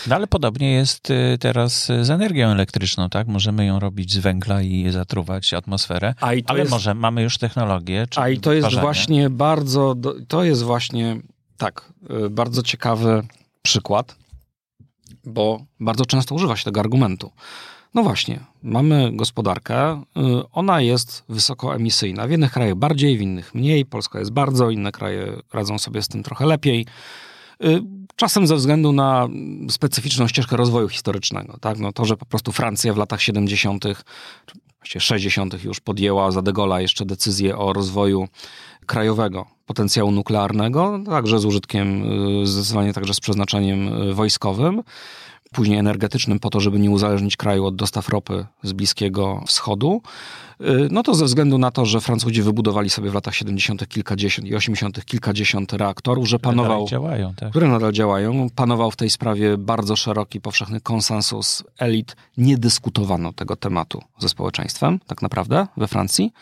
No ale podobnie jest y, teraz z energią elektryczną, tak? Możemy ją robić z węgla i zatruwać atmosferę, A i to ale jest, może mamy już technologię. A i to jest właśnie bardzo, to jest właśnie, tak, y, bardzo ciekawy przykład, bo bardzo często używa się tego argumentu. No właśnie, mamy gospodarkę, y, ona jest wysokoemisyjna. W jednych krajach bardziej, w innych mniej. Polska jest bardzo, inne kraje radzą sobie z tym trochę lepiej. Czasem ze względu na specyficzną ścieżkę rozwoju historycznego. Tak? No to, że po prostu Francja w latach 70., czy właściwie 60. już podjęła za de Gaulle'a jeszcze decyzję o rozwoju krajowego potencjału nuklearnego, także z użytkiem, y, zdecydowanie także z przeznaczeniem y, wojskowym, później energetycznym po to, żeby nie uzależnić kraju od dostaw ropy z Bliskiego Wschodu. Y, No to ze względu na to, że Francuzi wybudowali sobie w latach 70. kilkadziesiąt i 80. kilkadziesiąt reaktorów, że Które panował dalej działają, tak? które nadal działają. Panował w tej sprawie bardzo szeroki, powszechny konsensus elit. Nie dyskutowano tego tematu ze społeczeństwem, tak naprawdę, we Francji.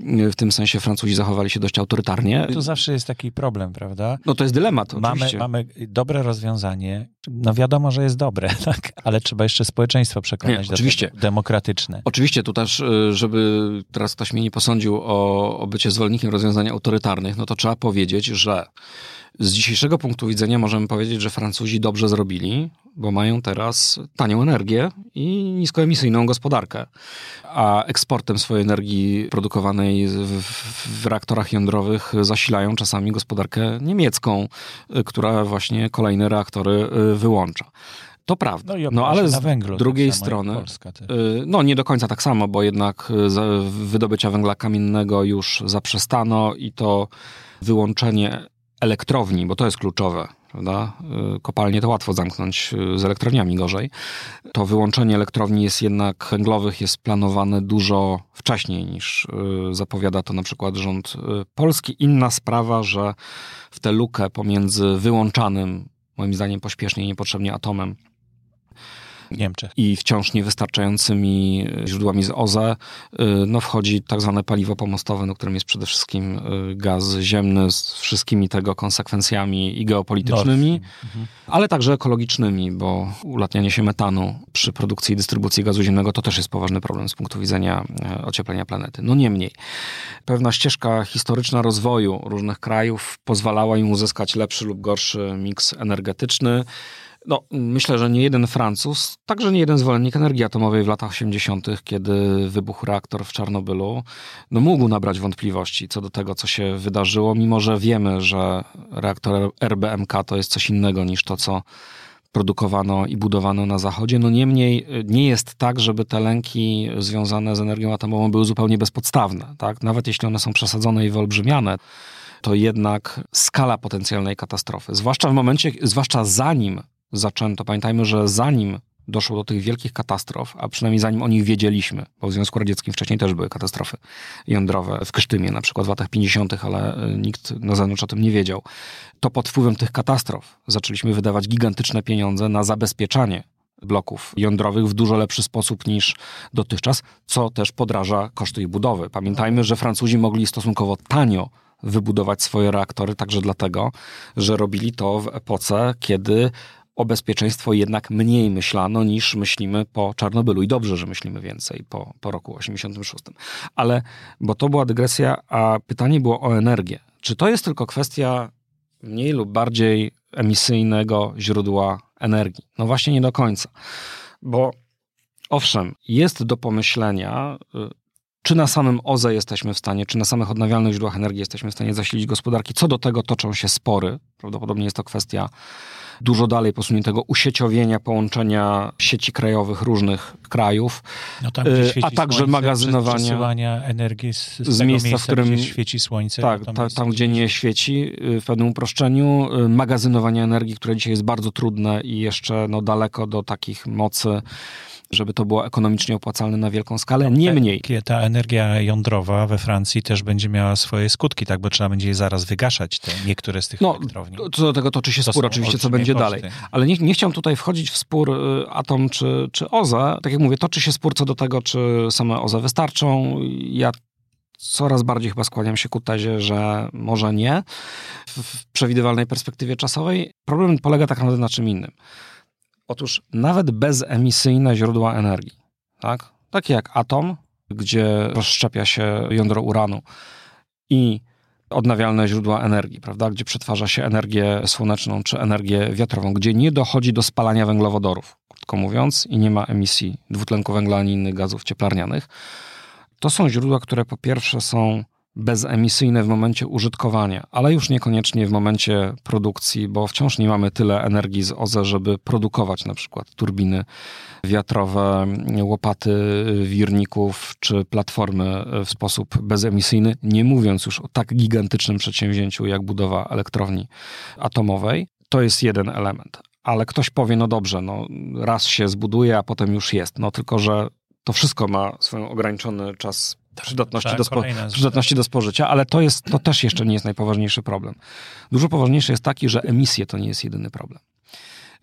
W tym sensie Francuzi zachowali się dość autorytarnie. Tu zawsze jest taki problem, prawda? No to jest dylemat, Mamy, oczywiście. mamy dobre rozwiązanie. No wiadomo, że jest dobre, tak? ale trzeba jeszcze społeczeństwo przekonać Nie, do oczywiście. demokratyczne. Oczywiście tu też, y, żeby teraz ktoś mnie nie posądził o, o bycie zwolennikiem rozwiązań autorytarnych, no to trzeba powiedzieć, że z dzisiejszego punktu widzenia możemy powiedzieć, że Francuzi dobrze zrobili, bo mają teraz tanią energię i niskoemisyjną gospodarkę. A eksportem swojej energii produkowanej w, w, reaktorach jądrowych zasilają czasami gospodarkę niemiecką, y, która właśnie kolejne reaktory y, wyłącza. To prawda. No, no ale z drugiej tak jak strony Polska. Y, No, nie do końca tak samo, bo jednak wydobycia węgla kamiennego już zaprzestano i to wyłączenie elektrowni, bo to jest kluczowe, Prawda? Y, kopalnie to łatwo zamknąć, y, z elektrowniami gorzej. To wyłączenie elektrowni jest jednak węglowych jest planowane dużo wcześniej niż y, zapowiada to na przykład rząd polski. Inna sprawa, że w tę lukę pomiędzy wyłączanym, moim zdaniem pośpiesznie i niepotrzebnie atomem, Niemczech. I wciąż niewystarczającymi źródłami z OZE y, no, wchodzi tak zwane paliwo pomostowe, no, którym jest przede wszystkim y, gaz ziemny z wszystkimi tego konsekwencjami i geopolitycznymi, mhm. ale także ekologicznymi, bo ulatnianie się metanu przy produkcji i dystrybucji gazu ziemnego to też jest poważny problem z punktu widzenia e, ocieplenia planety. No niemniej, pewna ścieżka historyczna rozwoju różnych krajów pozwalała im uzyskać lepszy lub gorszy miks energetyczny. No, myślę, że nie jeden Francuz, także nie jeden zwolennik energii atomowej w latach 80., kiedy wybuchł reaktor w Czarnobylu, no mógł nabrać wątpliwości co do tego, co się wydarzyło, mimo że wiemy, że reaktor RBMK to jest coś innego niż to, co produkowano i budowano na Zachodzie. No niemniej nie jest tak, żeby te lęki związane z energią atomową były zupełnie bezpodstawne. Tak? Nawet jeśli one są przesadzone i wyolbrzymiane, to jednak skala potencjalnej katastrofy, zwłaszcza w momencie, zwłaszcza zanim zaczęto. Pamiętajmy, że zanim doszło do tych wielkich katastrof, a przynajmniej zanim o nich wiedzieliśmy, bo w Związku Radzieckim wcześniej też były katastrofy jądrowe, w Krysztymie na przykład w latach 50., ale e, nikt na zewnątrz o tym nie wiedział, to pod wpływem tych katastrof zaczęliśmy wydawać gigantyczne pieniądze na zabezpieczanie bloków jądrowych w dużo lepszy sposób niż dotychczas, co też podraża koszty ich budowy. Pamiętajmy, że Francuzi mogli stosunkowo tanio wybudować swoje reaktory, także dlatego, że robili to w epoce, kiedy o bezpieczeństwo jednak mniej myślano niż myślimy po Czarnobylu. I dobrze, że myślimy więcej po, po roku 86. Ale, bo to była dygresja, a pytanie było o energię. Czy to jest tylko kwestia mniej lub bardziej emisyjnego źródła energii? No właśnie nie do końca. Bo owszem, jest do pomyślenia, y, czy na samym OZE jesteśmy w stanie, czy na samych odnawialnych źródłach energii jesteśmy w stanie zasilić gospodarki. Co do tego toczą się spory. Prawdopodobnie jest to kwestia dużo dalej posuniętego usieciowienia, połączenia sieci krajowych różnych krajów, no tam, y, a także magazynowania przesyłania energii z, z, z miejsca, miejsca, w którym gdzie świeci słońce. Tak, ta, tam gdzie nie świeci y, w pewnym uproszczeniu, y, magazynowania energii, które dzisiaj jest bardzo trudne i jeszcze no, daleko do takich mocy żeby to było ekonomicznie opłacalne na wielką skalę. Niemniej. Ta energia jądrowa we Francji też będzie miała swoje skutki, tak? Bo trzeba będzie je zaraz wygaszać, te niektóre z tych no, elektrowni. Co do tego toczy się to spór oczywiście, co będzie koszty. dalej. Ale nie, nie chciałem tutaj wchodzić w spór y, atom czy, czy OZE. Tak jak mówię, toczy się spór co do tego, czy same OZE wystarczą. Ja coraz bardziej chyba skłaniam się ku tezie, że może nie w przewidywalnej perspektywie czasowej. Problem polega tak naprawdę na czym innym. Otóż nawet bezemisyjne źródła energii, tak? takie jak atom, gdzie rozszczepia się jądro uranu i odnawialne źródła energii, prawda, gdzie przetwarza się energię słoneczną czy energię wiatrową, gdzie nie dochodzi do spalania węglowodorów, krótko mówiąc, i nie ma emisji dwutlenku węgla ani innych gazów cieplarnianych. To są źródła, które po pierwsze są bezemisyjne w momencie użytkowania, ale już niekoniecznie w momencie produkcji, bo wciąż nie mamy tyle energii z OZE, żeby produkować na przykład turbiny wiatrowe, łopaty wirników czy platformy w sposób bezemisyjny, nie mówiąc już o tak gigantycznym przedsięwzięciu jak budowa elektrowni atomowej. To jest jeden element. Ale ktoś powie, no dobrze, no raz się zbuduje, a potem już jest. No tylko, że to wszystko ma swój ograniczony czas przydatności, tak, do, spo, przydatności do spożycia, ale to, jest, to też jeszcze nie jest najpoważniejszy problem. Dużo poważniejszy jest taki, że emisje to nie jest jedyny problem.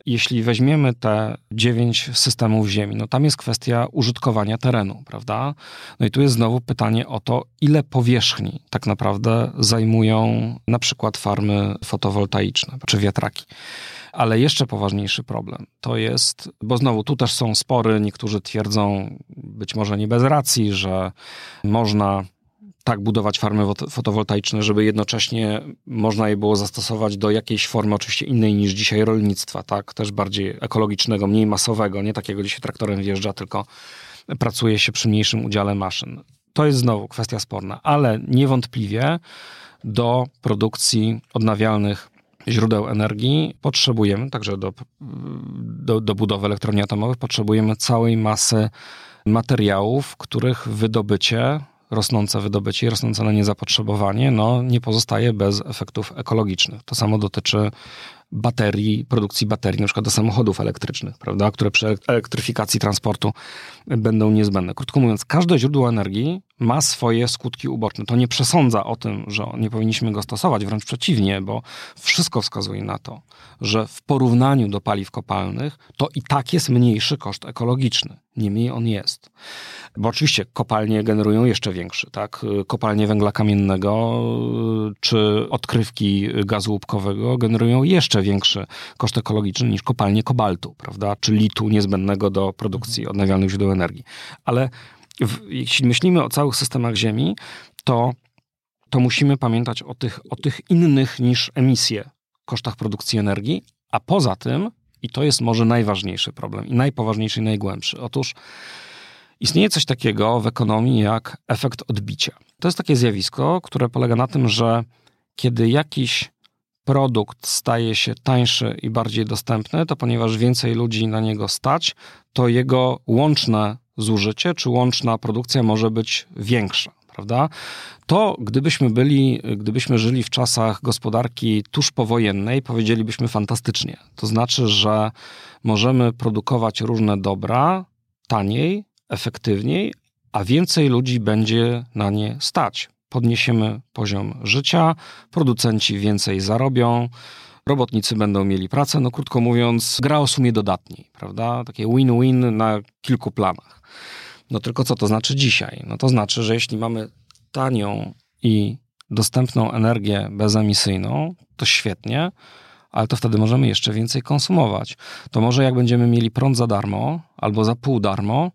Jeśli weźmiemy te dziewięć systemów Ziemi, no tam jest kwestia użytkowania terenu, prawda? No i tu jest znowu pytanie o to, ile powierzchni tak naprawdę zajmują na przykład farmy fotowoltaiczne czy wiatraki. Ale jeszcze poważniejszy problem to jest, bo znowu tu też są spory, niektórzy twierdzą, być może nie bez racji, że można tak budować farmy fotowoltaiczne, żeby jednocześnie można je było zastosować do jakiejś formy, oczywiście innej niż dzisiaj rolnictwa, tak? Też bardziej ekologicznego, mniej masowego, nie takiego, gdzie się traktorem wjeżdża, tylko pracuje się przy mniejszym udziale maszyn. To jest znowu kwestia sporna, ale niewątpliwie do produkcji odnawialnych źródeł energii potrzebujemy, także do, do, do budowy elektrowni atomowych, potrzebujemy całej masy materiałów, których wydobycie, rosnące wydobycie i rosnące na nie zapotrzebowanie, no, nie pozostaje bez efektów ekologicznych. To samo dotyczy baterii, produkcji baterii, na przykład do samochodów elektrycznych, prawda, które przy elektryfikacji transportu będą niezbędne. Krótko mówiąc, każde źródło energii ma swoje skutki uboczne. To nie przesądza o tym, że nie powinniśmy go stosować, wręcz przeciwnie, bo wszystko wskazuje na to, że w porównaniu do paliw kopalnych to i tak jest mniejszy koszt ekologiczny. Niemniej on jest. Bo oczywiście kopalnie generują jeszcze większy, tak? Kopalnie węgla kamiennego czy odkrywki gazu łupkowego generują jeszcze większy koszt ekologiczny niż kopalnie kobaltu, prawda? Czy litu niezbędnego do produkcji odnawialnych źródeł energii. Ale w, jeśli myślimy o całych systemach Ziemi, to, to musimy pamiętać o tych, o tych innych niż emisje kosztach produkcji energii, a poza tym, i to jest może najważniejszy problem i najpoważniejszy i najgłębszy. Otóż istnieje coś takiego w ekonomii jak efekt odbicia. To jest takie zjawisko, które polega na tym, że kiedy jakiś produkt staje się tańszy i bardziej dostępny, to ponieważ więcej ludzi na niego stać, to jego łączne zużycie czy łączna produkcja może być większa. Prawda? To gdybyśmy byli, gdybyśmy żyli w czasach gospodarki tuż powojennej, powiedzielibyśmy fantastycznie. To znaczy, że możemy produkować różne dobra taniej, efektywniej, a więcej ludzi będzie na nie stać. Podniesiemy poziom życia, producenci więcej zarobią, robotnicy będą mieli pracę. No krótko mówiąc, gra o sumie dodatniej, prawda? Takie win-win na kilku planach. No tylko co to znaczy dzisiaj? No to znaczy, że jeśli mamy tanią i dostępną energię bezemisyjną, to świetnie, ale to wtedy możemy jeszcze więcej konsumować. To może jak będziemy mieli prąd za darmo albo za pół darmo,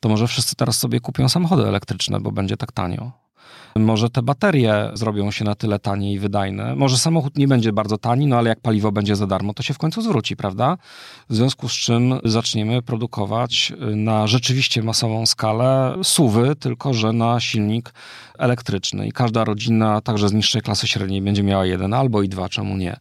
to może wszyscy teraz sobie kupią samochody elektryczne, bo będzie tak tanio. Może te baterie zrobią się na tyle tanie i wydajne. Może samochód nie będzie bardzo tani, no ale jak paliwo będzie za darmo, to się w końcu zwróci, prawda? W związku z czym zaczniemy produkować na rzeczywiście masową skalę suwy, tylko że na silnik elektryczny. I każda rodzina, także z niższej klasy średniej, będzie miała jeden albo i dwa, czemu nie?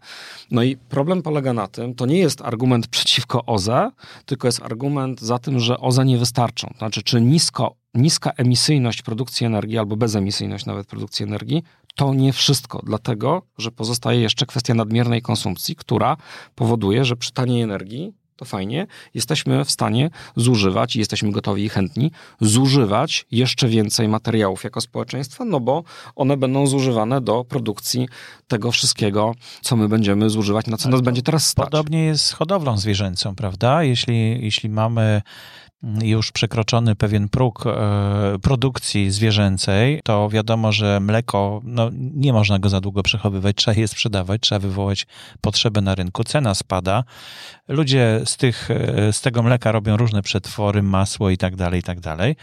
No i problem polega na tym, to nie jest argument przeciwko OZE, tylko jest argument za tym, że OZE nie wystarczą. Znaczy, czy nisko niska emisyjność produkcji energii albo bezemisyjność nawet produkcji energii to nie wszystko, dlatego że pozostaje jeszcze kwestia nadmiernej konsumpcji, która powoduje, że przy taniej energii to fajnie, jesteśmy w stanie zużywać i jesteśmy gotowi i chętni zużywać jeszcze więcej materiałów jako społeczeństwo, no bo one będą zużywane do produkcji tego wszystkiego, co my będziemy zużywać, na co nas będzie teraz stać. Podobnie jest z hodowlą zwierzęcą, prawda? Jeśli, jeśli mamy już przekroczony pewien próg e, produkcji zwierzęcej, to wiadomo, że mleko, no, nie można go za długo przechowywać, trzeba je sprzedawać, trzeba wywołać potrzebę na rynku, cena spada, ludzie z, tych, e, z tego mleka robią różne przetwory, masło i tak dalej, i tak dalej.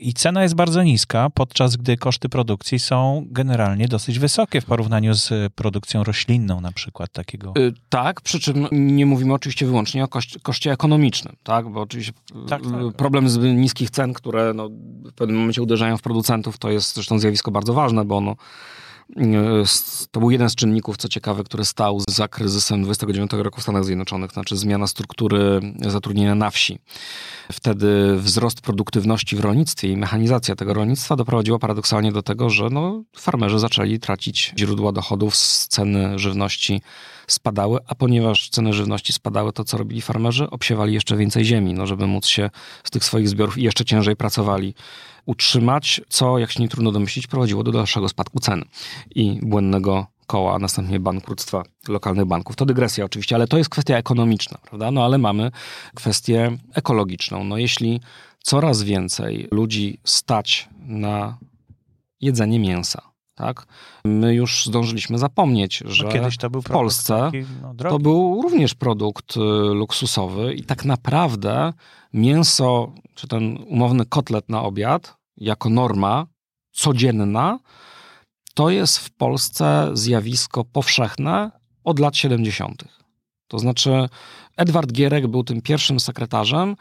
I cena jest bardzo niska, podczas gdy koszty produkcji są generalnie dosyć wysokie w porównaniu z produkcją roślinną na przykład takiego. Y, tak, przy czym nie mówimy oczywiście wyłącznie o koszcie, koszcie ekonomicznym, tak, bo oczywiście tak, tak problem z niskich cen, które no, w pewnym momencie uderzają w producentów, to jest zresztą zjawisko bardzo ważne, bo ono to był jeden z czynników, co ciekawe, który stał za kryzysem 29 roku w Stanach Zjednoczonych, znaczy zmiana struktury zatrudnienia na wsi. Wtedy wzrost produktywności w rolnictwie i mechanizacja tego rolnictwa doprowadziła paradoksalnie do tego, że no, farmerzy zaczęli tracić źródła dochodów z ceny żywności spadały, a ponieważ ceny żywności spadały, to co robili farmerzy? Obsiewali jeszcze więcej ziemi, no, żeby móc się z tych swoich zbiorów i jeszcze ciężej pracowali utrzymać, co, jak się nie trudno domyślić, prowadziło do dalszego spadku cen i błędnego koła, a następnie bankructwa lokalnych banków. To dygresja oczywiście, ale to jest kwestia ekonomiczna, prawda? No ale mamy kwestię ekologiczną. No jeśli coraz więcej ludzi stać na jedzenie mięsa, tak? My już zdążyliśmy zapomnieć, że w Polsce taki, no, to był również produkt y, luksusowy i tak naprawdę mięso, czy ten umowny kotlet na obiad, jako norma codzienna, to jest w Polsce zjawisko powszechne od lat 70. To znaczy, Edward Gierek był tym pierwszym sekretarzem,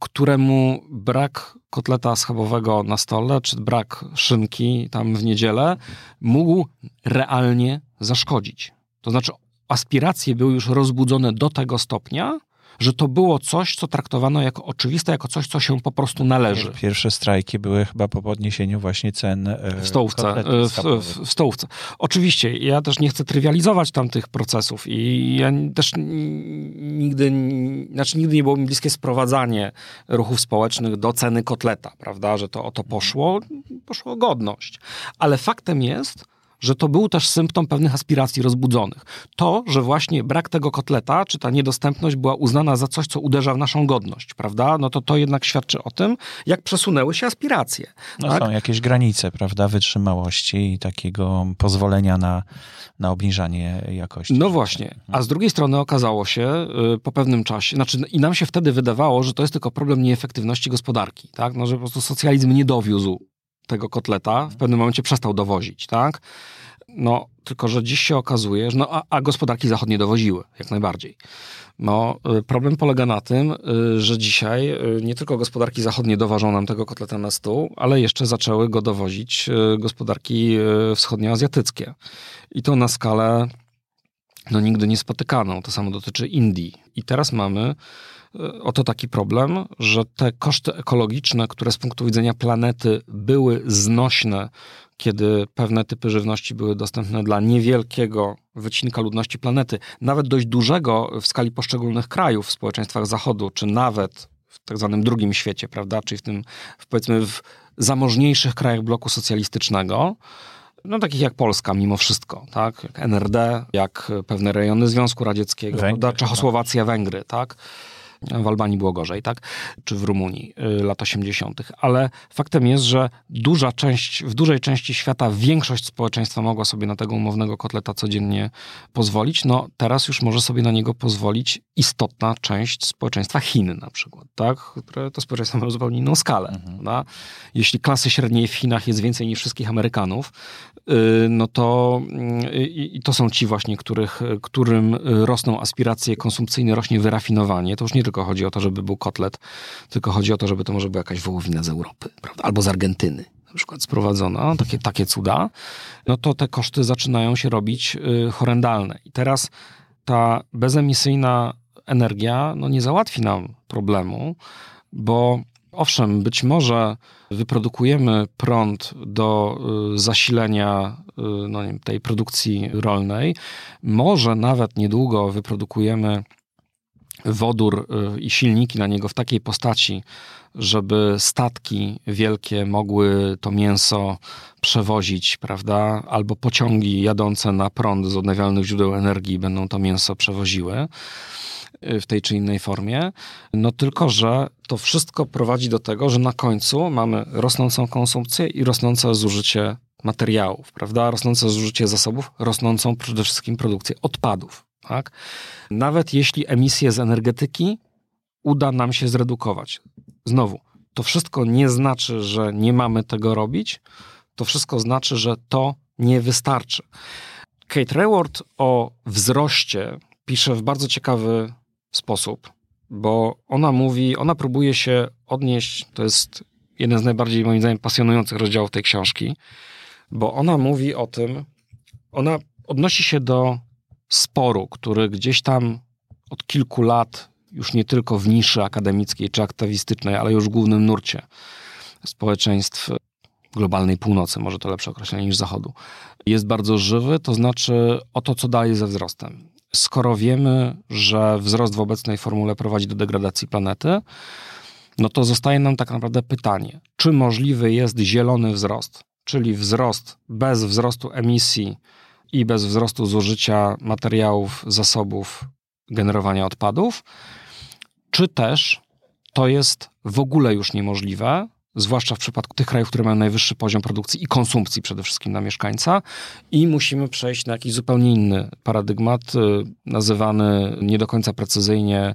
któremu brak kotleta schabowego na stole, czy brak szynki tam w niedzielę mógł realnie zaszkodzić. To znaczy, aspiracje były już rozbudzone do tego stopnia, że to było coś, co traktowano jako oczywiste, jako coś, co się po prostu należy. Pierwsze strajki były chyba po podniesieniu właśnie cen e, w stołówce. E, w, w, w, stołówce. Oczywiście, ja też nie chcę trywializować tamtych procesów i ja też nigdy, znaczy nigdy nie było mi bliskie sprowadzanie ruchów społecznych do ceny kotleta, prawda, że to o to poszło, poszło godność. Ale faktem jest, że to był też symptom pewnych aspiracji rozbudzonych. To, że właśnie brak tego kotleta, czy ta niedostępność była uznana za coś, co uderza w naszą godność, prawda? No to to jednak świadczy o tym, jak przesunęły się aspiracje. No tak? są jakieś granice, prawda, wytrzymałości i takiego pozwolenia na, na obniżanie jakości. No właśnie. A z drugiej strony okazało się y, po pewnym czasie, znaczy i nam się wtedy wydawało, że to jest tylko problem nieefektywności gospodarki, tak? No, że po prostu socjalizm nie dowiózł tego kotleta, w pewnym momencie przestał dowozić, tak? No, tylko że dziś się okazuje, że no, a, a gospodarki zachodnie dowoziły, jak najbardziej. No, y, problem polega na tym, y, że dzisiaj y, nie tylko gospodarki zachodnie dowożą nam tego kotleta na stół, ale jeszcze zaczęły go dowozić gospodarki wschodnioazjatyckie. I to na skalę no, nigdy nie spotykaną. To samo dotyczy Indii. I teraz mamy oto taki problem, że te koszty ekologiczne, które z punktu widzenia planety były znośne, kiedy pewne typy żywności były dostępne dla niewielkiego wycinka ludności planety, nawet dość dużego w skali poszczególnych krajów w społeczeństwach Zachodu, czy nawet w tak zwanym drugim świecie, prawda, czyli w tym, powiedzmy, w zamożniejszych krajach bloku socjalistycznego, no takich jak Polska mimo wszystko, tak, jak NRD, jak pewne rejony Związku Radzieckiego, Węgry, prawda? Czechosłowacja, Węgry, tak, w Albanii było gorzej, tak? Czy w Rumunii y, lat 80. Ale faktem jest, że duża część, w dużej części świata większość społeczeństwa mogła sobie na tego umownego kotleta codziennie pozwolić. No teraz już może sobie na niego pozwolić istotna część społeczeństwa Chin na przykład, tak? Które to społeczeństwo ma zupełnie inną skalę. Mhm. Jeśli klasy średniej w Chinach jest więcej niż wszystkich Amerykanów, y, no to y, i to są ci właśnie, których, którym rosną aspiracje konsumpcyjne, rośnie wyrafinowanie. To już nie tylko tylko chodzi o to, żeby był kotlet, tylko chodzi o to, żeby to może była jakaś wołowina z Europy, prawda? albo z Argentyny na przykład sprowadzona, takie, takie cuda, no to te koszty zaczynają się robić y, horrendalne. I teraz ta bezemisyjna energia no nie załatwi nam problemu, bo owszem, być może wyprodukujemy prąd do y, zasilenia y, no tej produkcji rolnej, może nawet niedługo wyprodukujemy wodór y, i silniki na niego w takiej postaci, żeby statki wielkie mogły to mięso przewozić, prawda? Albo pociągi jadące na prąd z odnawialnych źródeł energii będą to mięso przewoziły y, w tej czy innej formie. No tylko, że to wszystko prowadzi do tego, że na końcu mamy rosnącą konsumpcję i rosnące zużycie materiałów, prawda? Rosnące zużycie zasobów, rosnącą przede wszystkim produkcję odpadów. Tak? Nawet jeśli emisje z energetyki uda nam się zredukować. Znowu, to wszystko nie znaczy, że nie mamy tego robić, to wszystko znaczy, że to nie wystarczy. Kate Rayward o wzroście pisze w bardzo ciekawy sposób, bo ona mówi, ona próbuje się odnieść, to jest jeden z najbardziej moim zdaniem pasjonujących rozdziałów tej książki, bo ona mówi o tym, ona odnosi się do sporu, który gdzieś tam od kilku lat, już nie tylko w niszy akademickiej czy aktywistycznej, ale już w głównym nurcie społeczeństw globalnej północy, może to lepsze określenie niż zachodu, jest bardzo żywy, to znaczy o to, co dalej ze wzrostem. Skoro wiemy, że wzrost w obecnej formule prowadzi do degradacji planety, no to zostaje nam tak naprawdę pytanie, czy możliwy jest zielony wzrost, czyli wzrost bez wzrostu emisji i bez wzrostu zużycia materiałów, zasobów, generowania odpadów, czy też to jest w ogóle już niemożliwe, zwłaszcza w przypadku tych krajów, które mają najwyższy poziom produkcji i konsumpcji przede wszystkim na mieszkańca i musimy przejść na jakiś zupełnie inny paradygmat, y, nazywany nie do końca precyzyjnie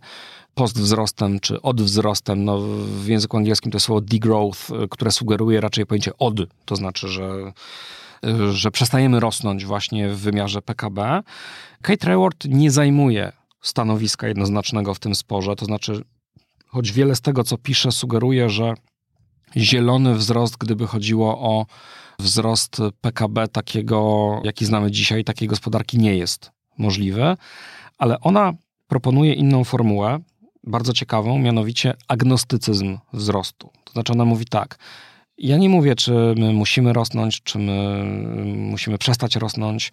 postwzrostem czy odwzrostem. No, w języku angielskim to słowo degrowth, y, które sugeruje raczej pojęcie od, to znaczy, że że przestajemy rosnąć właśnie w wymiarze PKB. Kate Rayward nie zajmuje stanowiska jednoznacznego w tym sporze, to znaczy, choć wiele z tego, co pisze, sugeruje, że zielony wzrost, gdyby chodziło o wzrost PKB takiego, jaki znamy dzisiaj, takiej gospodarki nie jest możliwy, ale ona proponuje inną formułę, bardzo ciekawą, mianowicie agnostycyzm wzrostu. To znaczy ona mówi tak, ja nie mówię, czy my musimy rosnąć, czy my musimy przestać rosnąć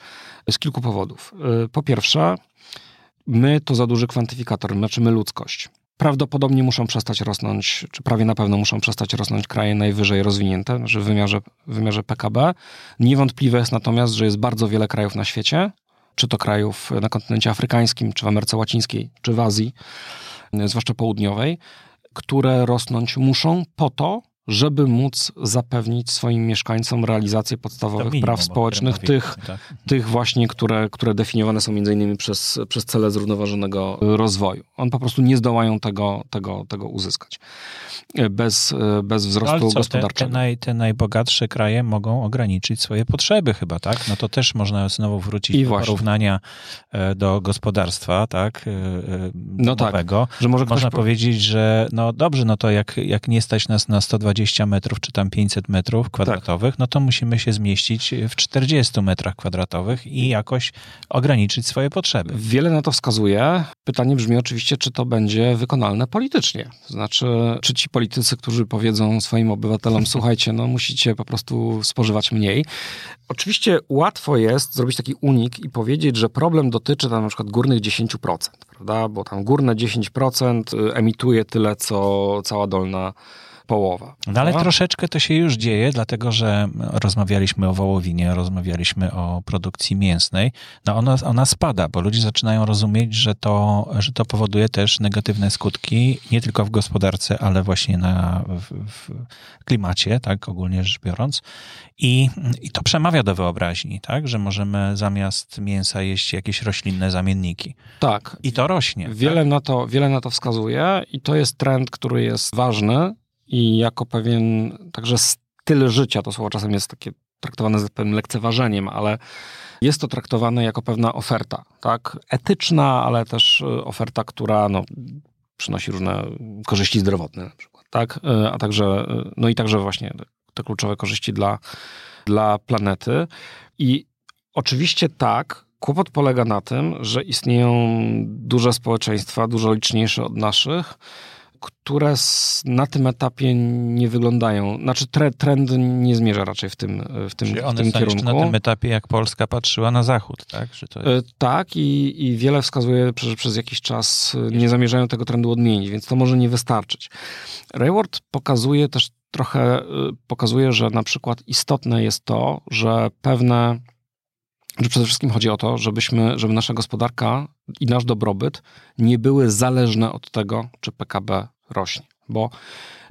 z kilku powodów. Y, po pierwsze, my to za duży kwantyfikator, znaczy my ludzkość. Prawdopodobnie muszą przestać rosnąć, czy prawie na pewno muszą przestać rosnąć kraje najwyżej rozwinięte, znaczy w wymiarze, w wymiarze PKB. Niewątpliwe jest natomiast, że jest bardzo wiele krajów na świecie, czy to krajów na kontynencie afrykańskim, czy w Ameryce Łacińskiej, czy w Azji, zwłaszcza południowej, które rosnąć muszą po to, żeby móc zapewnić swoim mieszkańcom realizację podstawowych minimum, praw społecznych, tych, tak. tych właśnie, które, które definiowane są między innymi przez, przez cele zrównoważonego rozwoju. On po prostu nie zdołają tego, tego, tego uzyskać bez, bez wzrostu no, co, gospodarczego. Te, te, naj, te, najbogatsze kraje mogą ograniczyć swoje potrzeby chyba, tak? No to też można znowu wrócić I do właśnie. porównania e, do gospodarstwa, tak? E, e, no nowego. Tak, że może można powiedzieć, że no dobrze, no to jak, jak nie stać nas na 120 metrów, czy tam 500 metrów kwadratowych, tak. no to musimy się zmieścić w 40 metrach kwadratowych i jakoś ograniczyć swoje potrzeby. Wiele na to wskazuje. Pytanie brzmi oczywiście, czy to będzie wykonalne politycznie. Znaczy, czy ci politycy, którzy powiedzą swoim obywatelom, słuchajcie, no musicie po prostu spożywać mniej. Oczywiście łatwo jest zrobić taki unik i powiedzieć, że problem dotyczy tam na przykład górnych 10%, prawda? Bo tam górne 10% emituje tyle, co cała dolna połowa. No ale troszeczkę to się już dzieje, dlatego że rozmawialiśmy o wołowinie, rozmawialiśmy o produkcji mięsnej. No ona, ona spada, bo ludzie zaczynają rozumieć, że to, że to powoduje też negatywne skutki nie tylko w gospodarce, ale właśnie na, w, w klimacie, tak ogólnie rzecz biorąc. I, I to przemawia do wyobraźni, tak, że możemy zamiast mięsa jeść jakieś roślinne zamienniki. Tak. I to rośnie. Wiele, tak? na, to, wiele na to wskazuje i to jest trend, który jest ważny i jako pewien także styl życia, to słowo czasem jest takie traktowane z pewnym lekceważeniem, ale jest to traktowane jako pewna oferta, tak? Etyczna, ale też e, oferta, która no, przynosi różne korzyści zdrowotne na przykład, tak? E, a także, e, no i także właśnie te kluczowe korzyści dla, dla planety. I oczywiście tak, kłopot polega na tym, że istnieją duże społeczeństwa, dużo liczniejsze od naszych, które na tym etapie nie wyglądają. Znaczy trend nie zmierza raczej w tym, w tym, Czyli w tym kierunku. na tym etapie, jak Polska patrzyła na zachód, tak? To jest... E, tak i, i wiele wskazuje, że przez jakiś czas nie zamierzają tego trendu odmienić, więc to może nie wystarczyć. Rayward pokazuje też trochę, e, pokazuje, że na przykład istotne jest to, że pewne że przede wszystkim chodzi o to, żebyśmy, żeby nasza gospodarka i nasz dobrobyt nie były zależne od tego, czy PKB rośnie. Bo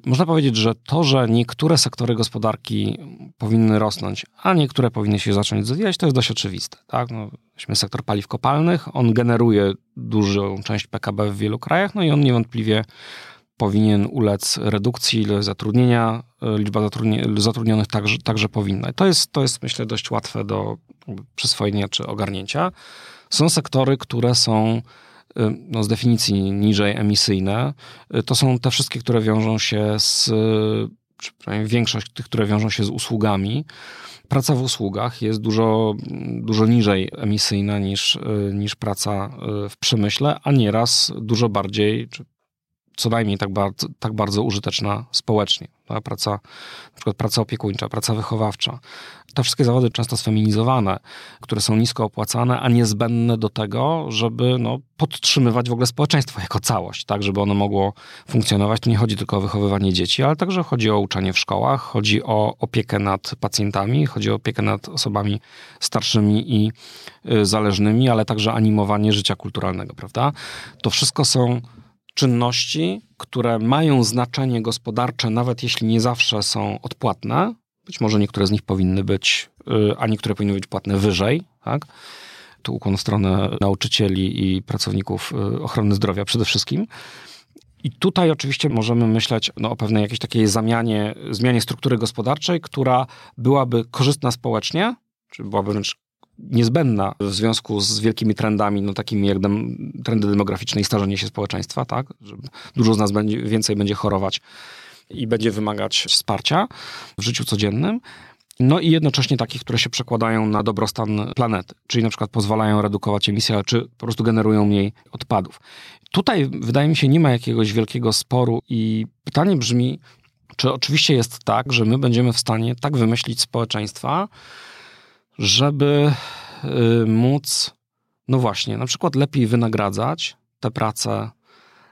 można powiedzieć, że to, że niektóre sektory gospodarki powinny rosnąć, a niektóre powinny się zacząć rozwijać, to jest dość oczywiste. Tak? No, weźmy sektor paliw kopalnych, on generuje dużą część PKB w wielu krajach, no i on niewątpliwie powinien ulec redukcji zatrudnienia, liczba zatrudnionych także, także powinna. To jest, to jest, myślę, dość łatwe do przyswojenia czy ogarnięcia. Są sektory, które są no, z definicji niżej emisyjne. Y, to są te wszystkie, które wiążą się z, czy przynajmniej większość tych, które wiążą się z usługami. Praca w usługach jest dużo, dużo niżej emisyjna niż, y, niż praca w przemyśle, a nieraz dużo bardziej, czy co najmniej tak bardzo, tak bardzo użyteczna społecznie. Ta praca, na przykład praca opiekuńcza, praca wychowawcza. Te wszystkie zawody często sfeminizowane, które są nisko opłacane, a niezbędne do tego, żeby no, podtrzymywać w ogóle społeczeństwo jako całość, tak, żeby ono mogło funkcjonować. Tu nie chodzi tylko o wychowywanie dzieci, ale także chodzi o uczenie w szkołach, chodzi o opiekę nad pacjentami, chodzi o opiekę nad osobami starszymi i y, zależnymi, ale także animowanie życia kulturalnego, prawda? To wszystko są czynności, które mają znaczenie gospodarcze, nawet jeśli nie zawsze są odpłatne. Być może niektóre z nich powinny być, y, a niektóre powinny być płatne wyżej, tak? Tu ukłon w stronę nauczycieli i pracowników y, ochrony zdrowia przede wszystkim. I tutaj oczywiście możemy myśleć no, o pewnej jakiejś takiej zamianie, zmianie struktury gospodarczej, która byłaby korzystna społecznie, czy byłaby wręcz niezbędna w związku z wielkimi trendami, no takimi jak dem, trendy demograficzne i starzenie się społeczeństwa, tak? Że dużo z nas będzie, więcej będzie chorować i będzie wymagać wsparcia w życiu codziennym. no i jednocześnie takich, które się przekładają na dobrostan planety, czyli na przykład pozwalają redukować emisję, czy po prostu generują mniej odpadów. Tutaj wydaje mi się nie ma jakiegoś wielkiego sporu i pytanie brzmi, czy oczywiście jest tak, że my będziemy w stanie tak wymyślić społeczeństwa, żeby y, móc, no właśnie, na przykład lepiej wynagradzać te prace,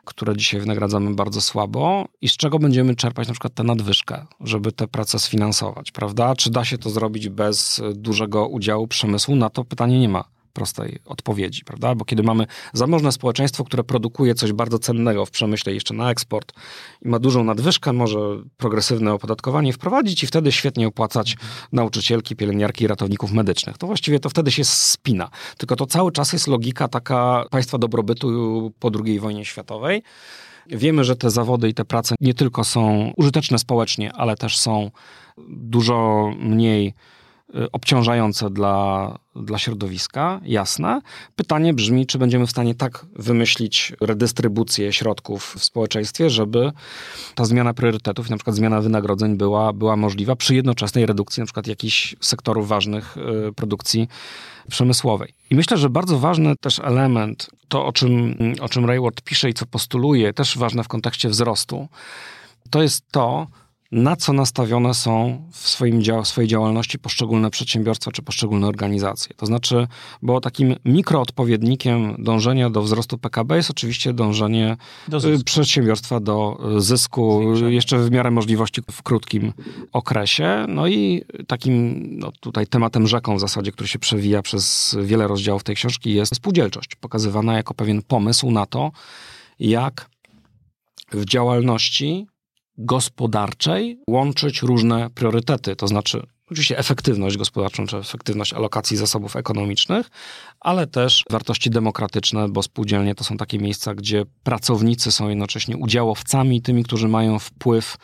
które dzisiaj wynagradzamy bardzo słabo i z czego będziemy czerpać na przykład tę nadwyżkę, żeby te prace sfinansować, prawda? Czy da się to zrobić bez dużego udziału przemysłu? Na to pytanie nie ma prostej odpowiedzi, prawda? Bo kiedy mamy zamożne społeczeństwo, które produkuje coś bardzo cennego w przemyśle jeszcze na eksport i ma dużą nadwyżkę, może progresywne opodatkowanie wprowadzić i wtedy świetnie opłacać nauczycielki, pielęgniarki ratowników medycznych. To właściwie to wtedy się spina. Tylko to cały czas jest logika taka państwa dobrobytu po II wojnie światowej. Wiemy, że te zawody i te prace nie tylko są użyteczne społecznie, ale też są dużo mniej obciążające dla, dla środowiska, jasne. Pytanie brzmi, czy będziemy w stanie tak wymyślić redystrybucję środków w społeczeństwie, żeby ta zmiana priorytetów, na przykład zmiana wynagrodzeń była, była możliwa przy jednoczesnej redukcji na przykład jakichś sektorów ważnych y, produkcji przemysłowej. I myślę, że bardzo ważny też element, to o czym, o czym Rayward pisze i co postuluje, też ważne w kontekście wzrostu, to jest to, na co nastawione są w, swoim w swojej działalności poszczególne przedsiębiorstwa czy poszczególne organizacje. To znaczy, bo takim mikroodpowiednikiem dążenia do wzrostu PKB jest oczywiście dążenie do y, przedsiębiorstwa do y, zysku, jeszcze w miarę możliwości w krótkim okresie. No i takim no tutaj tematem rzeką w zasadzie, który się przewija przez wiele rozdziałów tej książki jest spółdzielczość, pokazywana jako pewien pomysł na to, jak w działalności gospodarczej łączyć różne priorytety, to znaczy oczywiście efektywność gospodarczą, czy efektywność alokacji zasobów ekonomicznych, ale też wartości demokratyczne, bo spółdzielnie to są takie miejsca, gdzie pracownicy są jednocześnie udziałowcami, tymi, którzy mają wpływ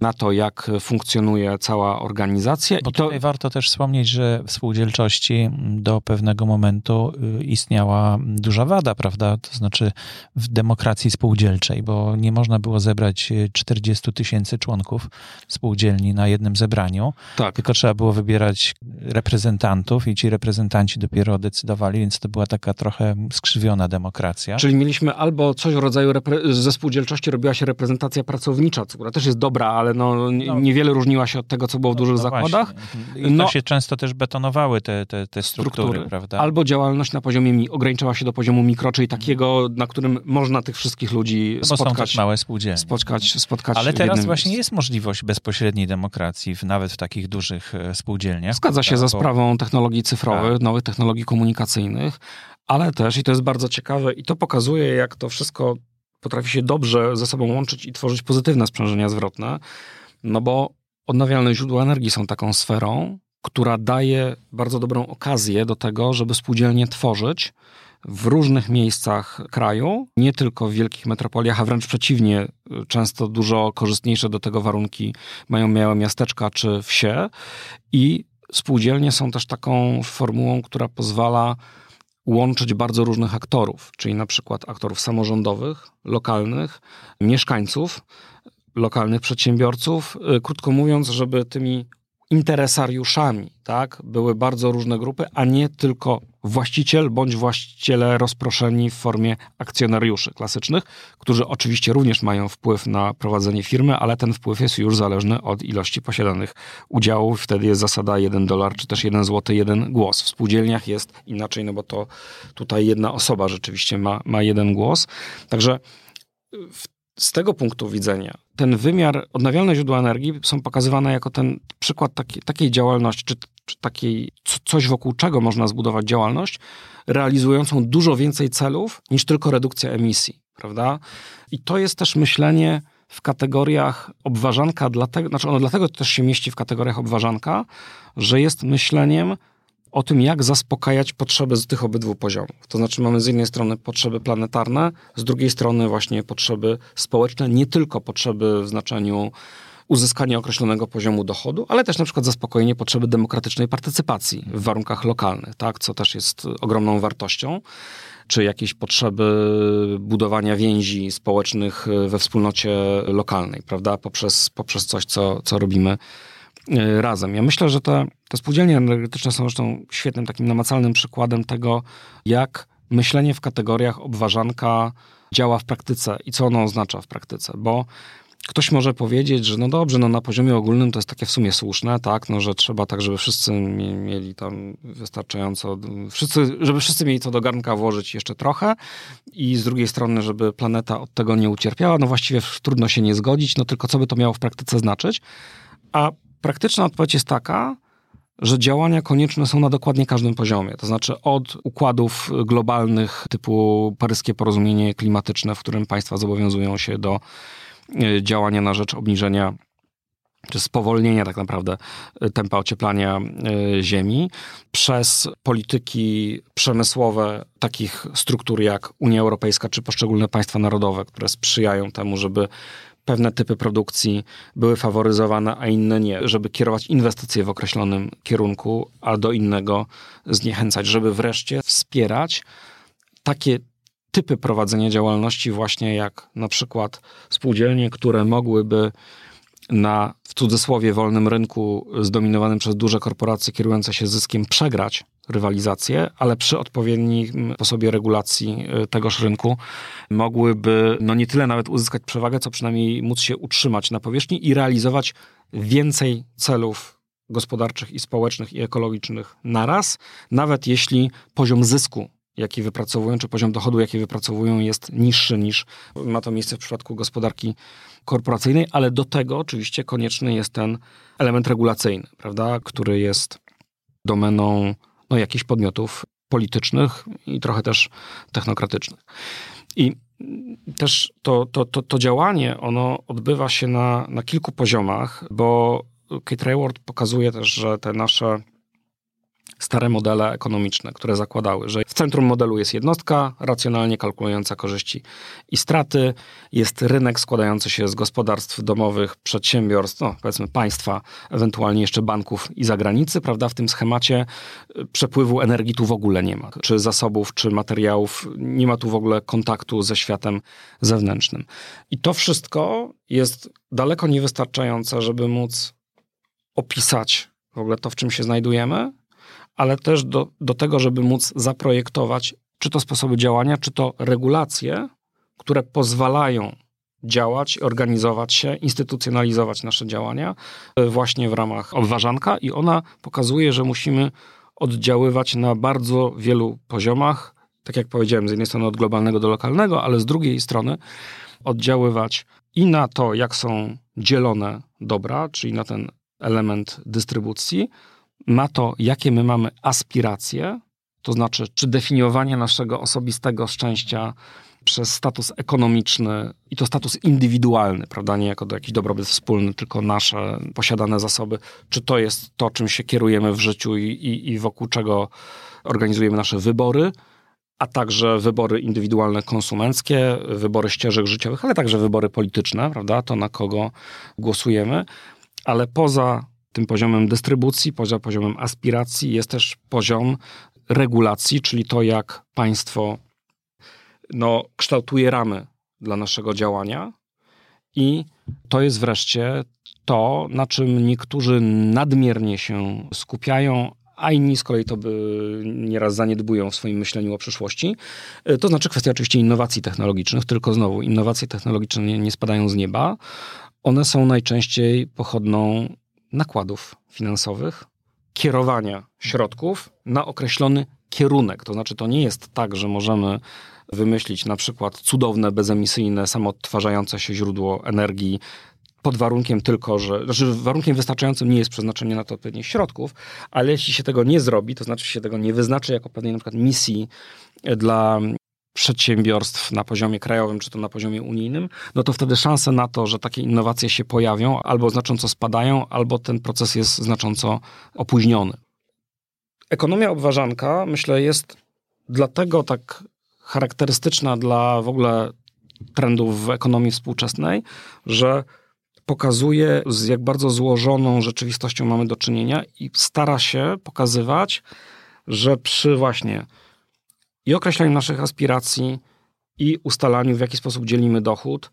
na to, jak funkcjonuje cała organizacja. Bo I to... tutaj warto też wspomnieć, że w spółdzielczości do pewnego momentu y, istniała duża wada, prawda? To znaczy w demokracji spółdzielczej, bo nie można było zebrać 40 tysięcy członków spółdzielni na jednym zebraniu, tak. tylko trzeba było wybierać reprezentantów i ci reprezentanci dopiero decydowali, więc to była taka trochę skrzywiona demokracja. Czyli mieliśmy albo coś w rodzaju ze spółdzielczości robiła się reprezentacja pracownicza, która też jest dobra, ale no, no, niewiele różniła się od tego, co było w dużych no zakładach. I no, się często też betonowały te, te, te struktury, struktury, prawda? Albo działalność na poziomie, ograniczała się do poziomu mikro, czyli takiego, na którym można tych wszystkich ludzi no spotkać. Bo są też małe spółdzielnie. Spotkać, spotkać Ale teraz właśnie jest możliwość bezpośredniej demokracji, w, nawet w takich dużych e, spółdzielniach. Zgadza się za sprawą technologii cyfrowych, tak. nowych technologii komunikacyjnych, ale też, i to jest bardzo ciekawe, i to pokazuje, jak to wszystko potrafi się dobrze ze sobą łączyć i tworzyć pozytywne sprzężenia zwrotne, no bo odnawialne źródła energii są taką sferą, która daje bardzo dobrą okazję do tego, żeby spółdzielnie tworzyć w różnych miejscach kraju, nie tylko w wielkich metropoliach, a wręcz przeciwnie, często dużo korzystniejsze do tego warunki mają małe miasteczka czy wsie. I spółdzielnie są też taką formułą, która pozwala łączyć bardzo różnych aktorów, czyli na przykład aktorów samorządowych, lokalnych, mieszkańców, lokalnych przedsiębiorców. Y, krótko mówiąc, żeby tymi interesariuszami, tak, były bardzo różne grupy, a nie tylko właściciel bądź właściciele rozproszeni w formie akcjonariuszy klasycznych, którzy oczywiście również mają wpływ na prowadzenie firmy, ale ten wpływ jest już zależny od ilości posiadanych udziałów. Wtedy jest zasada 1 dolar, czy też 1 zł, 1 głos. W spółdzielniach jest inaczej, no bo to tutaj jedna osoba rzeczywiście ma, ma jeden głos. Także w z tego punktu widzenia ten wymiar, odnawialne źródła energii są pokazywane jako ten przykład taki, takiej działalności, czy, czy takiej coś wokół czego można zbudować działalność, realizującą dużo więcej celów niż tylko redukcja emisji, prawda? I to jest też myślenie w kategoriach obważanka, dlatego, znaczy ono dlatego też się mieści w kategoriach obważanka, że jest myśleniem o tym, jak zaspokajać potrzeby z tych obydwu poziomów. To znaczy mamy z jednej strony potrzeby planetarne, z drugiej strony właśnie potrzeby społeczne, nie tylko potrzeby w znaczeniu uzyskania określonego poziomu dochodu, ale też na przykład zaspokojenie potrzeby demokratycznej partycypacji w warunkach lokalnych, tak, co też jest ogromną wartością, czy jakieś potrzeby budowania więzi społecznych we wspólnocie lokalnej, prawda, poprzez, poprzez coś, co, co robimy e, razem. Ja myślę, że te, te spółdzielnie energetyczne są zresztą świetnym takim namacalnym przykładem tego, jak myślenie w kategoriach obważanka działa w praktyce i co ono oznacza w praktyce, bo Ktoś może powiedzieć, że no dobrze, no na poziomie ogólnym to jest takie w sumie słuszne, tak, no że trzeba tak, żeby wszyscy mieli tam wystarczająco, wszyscy, żeby wszyscy mieli to do garnka włożyć jeszcze trochę i z drugiej strony, żeby planeta od tego nie ucierpiała, no właściwie trudno się nie zgodzić, no tylko co by to miało w praktyce znaczyć? A praktyczna odpowiedź jest taka, że działania konieczne są na dokładnie każdym poziomie. To znaczy od układów globalnych typu paryskie porozumienie klimatyczne, w którym państwa zobowiązują się do e, działania na rzecz obniżenia czy spowolnienia tak naprawdę e, tempa ocieplania e, Ziemi, przez polityki przemysłowe takich struktur jak Unia Europejska czy poszczególne państwa narodowe, które sprzyjają temu, żeby pewne typy produkcji były faworyzowane, a inne nie, żeby kierować inwestycje w określonym kierunku, a do innego zniechęcać, żeby wreszcie wspierać takie typy prowadzenia działalności, właśnie jak na przykład spółdzielnie, które mogłyby na w cudzysłowie wolnym rynku zdominowanym przez duże korporacje kierujące się zyskiem przegrać rywalizację, ale przy odpowiednim sposobie regulacji y, tegoż rynku mogłyby no nie tyle nawet uzyskać przewagę, co przynajmniej móc się utrzymać na powierzchni i realizować więcej celów gospodarczych i społecznych i ekologicznych naraz, nawet jeśli poziom zysku jaki wypracowują, czy poziom dochodu, jaki wypracowują, jest niższy niż ma to miejsce w przypadku gospodarki korporacyjnej, ale do tego oczywiście konieczny jest ten element regulacyjny, prawda, który jest domeną no, jakichś podmiotów politycznych i trochę też technokratycznych. I też to, to, to, to działanie, ono odbywa się na, na kilku poziomach, bo Kate Rayward pokazuje też, że te nasze stare modele ekonomiczne, które zakładały, że w centrum modelu jest jednostka racjonalnie kalkulująca korzyści i straty, jest rynek składający się z gospodarstw domowych, przedsiębiorstw, no powiedzmy państwa, ewentualnie jeszcze banków i zagranicy, prawda? W tym schemacie y, przepływu energii tu w ogóle nie ma, czy zasobów, czy materiałów, nie ma tu w ogóle kontaktu ze światem zewnętrznym. I to wszystko jest daleko niewystarczające, żeby móc opisać w ogóle to, w czym się znajdujemy, ale też do, do tego, żeby móc zaprojektować czy to sposoby działania, czy to regulacje, które pozwalają działać, organizować się, instytucjonalizować nasze działania e, właśnie w ramach obważanka. I ona pokazuje, że musimy oddziaływać na bardzo wielu poziomach, tak jak powiedziałem, z jednej strony od globalnego do lokalnego, ale z drugiej strony oddziaływać i na to, jak są dzielone dobra, czyli na ten element dystrybucji, na to, jakie my mamy aspiracje, to znaczy, czy definiowanie naszego osobistego szczęścia przez status ekonomiczny i to status indywidualny, prawda, nie jako do jakiś dobrobyt wspólny, tylko nasze posiadane zasoby, czy to jest to, czym się kierujemy w życiu i, i, i wokół czego organizujemy nasze wybory, a także wybory indywidualne konsumenckie, wybory ścieżek życiowych, ale także wybory polityczne, prawda, to na kogo głosujemy, ale poza tym poziomem dystrybucji, poza poziomem aspiracji jest też poziom regulacji, czyli to, jak państwo no, kształtuje ramy dla naszego działania. I to jest wreszcie to, na czym niektórzy nadmiernie się skupiają, a inni z kolei to by nieraz zaniedbują w swoim myśleniu o przyszłości. To znaczy kwestia oczywiście innowacji technologicznych, tylko znowu innowacje technologiczne nie, nie spadają z nieba. One są najczęściej pochodną nakładów finansowych, kierowania środków na określony kierunek. To znaczy, to nie jest tak, że możemy wymyślić na przykład cudowne, bezemisyjne, samoodtwarzające się źródło energii pod warunkiem tylko, że, znaczy warunkiem wystarczającym nie jest przeznaczenie na to odpowiednich środków, ale jeśli się tego nie zrobi, to znaczy się tego nie wyznaczy jako pewnej na przykład misji dla przedsiębiorstw na poziomie krajowym, czy to na poziomie unijnym, no to wtedy szanse na to, że takie innowacje się pojawią, albo znacząco spadają, albo ten proces jest znacząco opóźniony. Ekonomia obważanka, myślę, jest dlatego tak charakterystyczna dla w ogóle trendów w ekonomii współczesnej, że pokazuje, z jak bardzo złożoną rzeczywistością mamy do czynienia i stara się pokazywać, że przy właśnie i określaniu naszych aspiracji, i ustalaniu, w jaki sposób dzielimy dochód,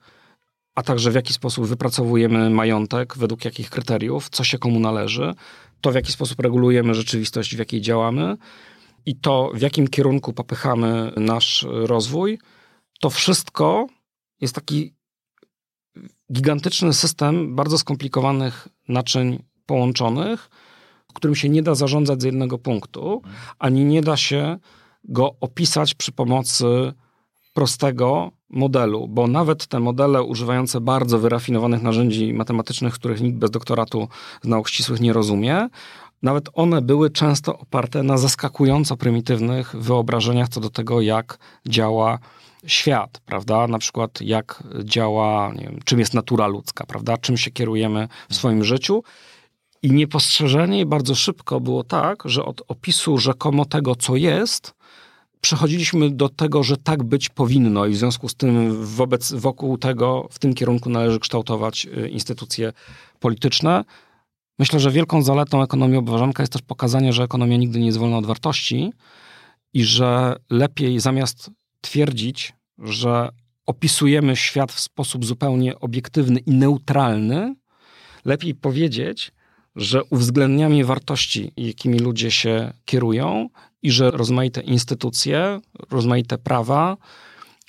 a także w jaki sposób wypracowujemy majątek, według jakich kryteriów, co się komu należy, to w jaki sposób regulujemy rzeczywistość, w jakiej działamy i to, w jakim kierunku popychamy nasz rozwój, to wszystko jest taki gigantyczny system bardzo skomplikowanych naczyń połączonych, którym się nie da zarządzać z jednego punktu, ani nie da się go opisać przy pomocy prostego modelu, bo nawet te modele używające bardzo wyrafinowanych narzędzi matematycznych, których nikt bez doktoratu z nauk ścisłych nie rozumie, nawet one były często oparte na zaskakująco prymitywnych wyobrażeniach co do tego, jak działa świat, prawda? Na przykład jak działa, wiem, czym jest natura ludzka, prawda? Czym się kierujemy w swoim życiu. I niepostrzeżenie bardzo szybko było tak, że od opisu rzekomo tego, co jest, przechodziliśmy do tego, że tak być powinno i w związku z tym wobec, wokół tego, w tym kierunku należy kształtować y, instytucje polityczne. Myślę, że wielką zaletą ekonomii obważanka jest też pokazanie, że ekonomia nigdy nie jest wolna od wartości i że lepiej zamiast twierdzić, że opisujemy świat w sposób zupełnie obiektywny i neutralny, lepiej powiedzieć, że uwzględniamy wartości, jakimi ludzie się kierują i że rozmaite instytucje, rozmaite prawa,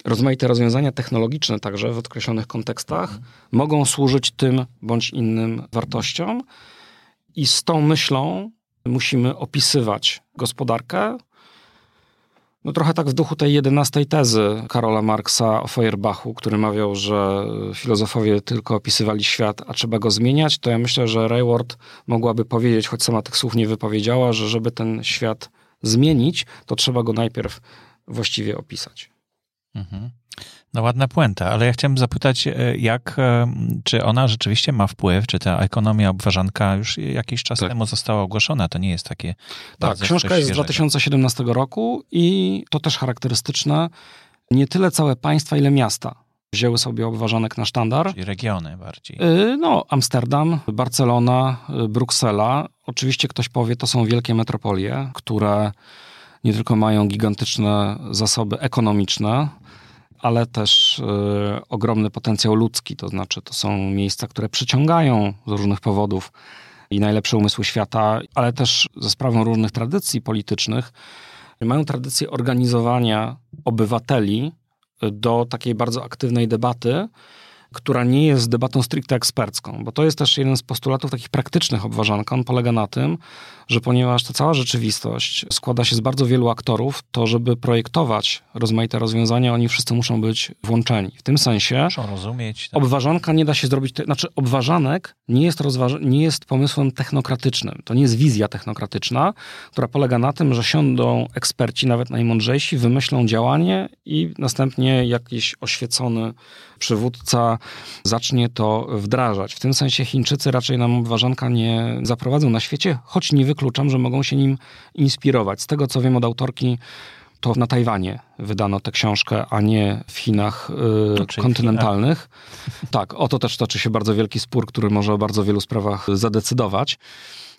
rozmaite rozwiązania technologiczne także w określonych kontekstach mhm. mogą służyć tym bądź innym wartościom. I z tą myślą musimy opisywać gospodarkę, no trochę tak w duchu tej jedenastej tezy Karola Marksa o Feuerbachu, który mawiał, że filozofowie tylko opisywali świat, a trzeba go zmieniać, to ja myślę, że Rayward mogłaby powiedzieć, choć sama tych słów nie wypowiedziała, że żeby ten świat zmienić, to trzeba go najpierw właściwie opisać. Mhm. No ładna puenta, ale ja chciałem zapytać, e, jak, e, czy ona rzeczywiście ma wpływ, czy ta ekonomia obważanka już jakiś czas tak. temu została ogłoszona, to nie jest takie... Tak, książka jest z 2017 roku i to też charakterystyczne, nie tyle całe państwa, ile miasta wzięły sobie obważanek na sztandar. Czyli regiony bardziej. Y, no, Amsterdam, Barcelona, Bruksela. Oczywiście ktoś powie, to są wielkie metropolie, które nie tylko mają gigantyczne zasoby ekonomiczne, ale też y, ogromny potencjał ludzki, to znaczy to są miejsca, które przyciągają z różnych powodów i najlepsze umysły świata, ale też ze sprawą różnych tradycji politycznych, mają tradycję organizowania obywateli do takiej bardzo aktywnej debaty, która nie jest debatą stricte ekspercką, bo to jest też jeden z postulatów takich praktycznych obważanka. On polega na tym, że ponieważ ta cała rzeczywistość składa się z bardzo wielu aktorów, to żeby projektować rozmaite rozwiązania, oni wszyscy muszą być włączeni. W tym sensie muszą rozumieć. Tak. Obważanka nie da się zrobić, znaczy obważanek nie jest, rozważ- nie jest pomysłem technokratycznym. To nie jest wizja technokratyczna, która polega na tym, że siądą eksperci, nawet najmądrzejsi, wymyślą działanie i następnie jakiś oświecony przywódca zacznie to wdrażać. W tym sensie Chińczycy raczej nam obważanka nie zaprowadzą na świecie, choć nie wykluczam, że mogą się nim inspirować. Z tego co wiem od autorki, to na Tajwanie wydano tę książkę, a nie w Chinach y, kontynentalnych. Tak, o to też toczy się bardzo wielki spór, który może o bardzo wielu sprawach zadecydować.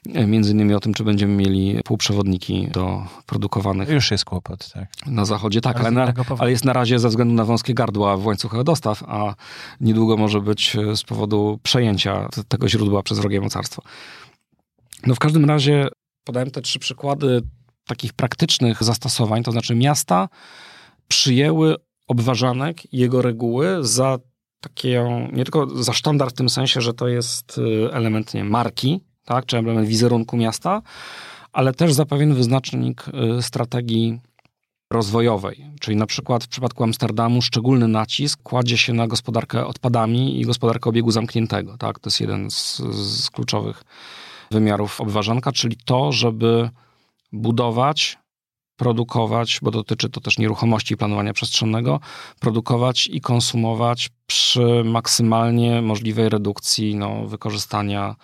Między innymi o tym, czy będziemy mieli półprzewodniki do produkowanych. Już jest kłopot, tak. Na zachodzie tak, ale, na, ale, jest na razie ze względu na wąskie gardła w łańcuchach dostaw, a niedługo może być z powodu przejęcia tego źródła przez wrogie mocarstwo. No w każdym razie podałem te trzy przykłady takich praktycznych zastosowań, to znaczy miasta przyjęły obważanek i jego reguły za takie, nie tylko za sztandar w tym sensie, że to jest y, element nie, marki, tak, czy element wizerunku miasta, ale też za pewien wyznacznik y, strategii rozwojowej. Czyli na przykład w przypadku Amsterdamu szczególny nacisk kładzie się na gospodarkę odpadami i gospodarkę obiegu zamkniętego. Tak? To jest jeden z, z kluczowych wymiarów obważanka, czyli to, żeby budować, produkować, bo dotyczy to też nieruchomości i planowania przestrzennego, produkować i konsumować przy maksymalnie możliwej redukcji no, wykorzystania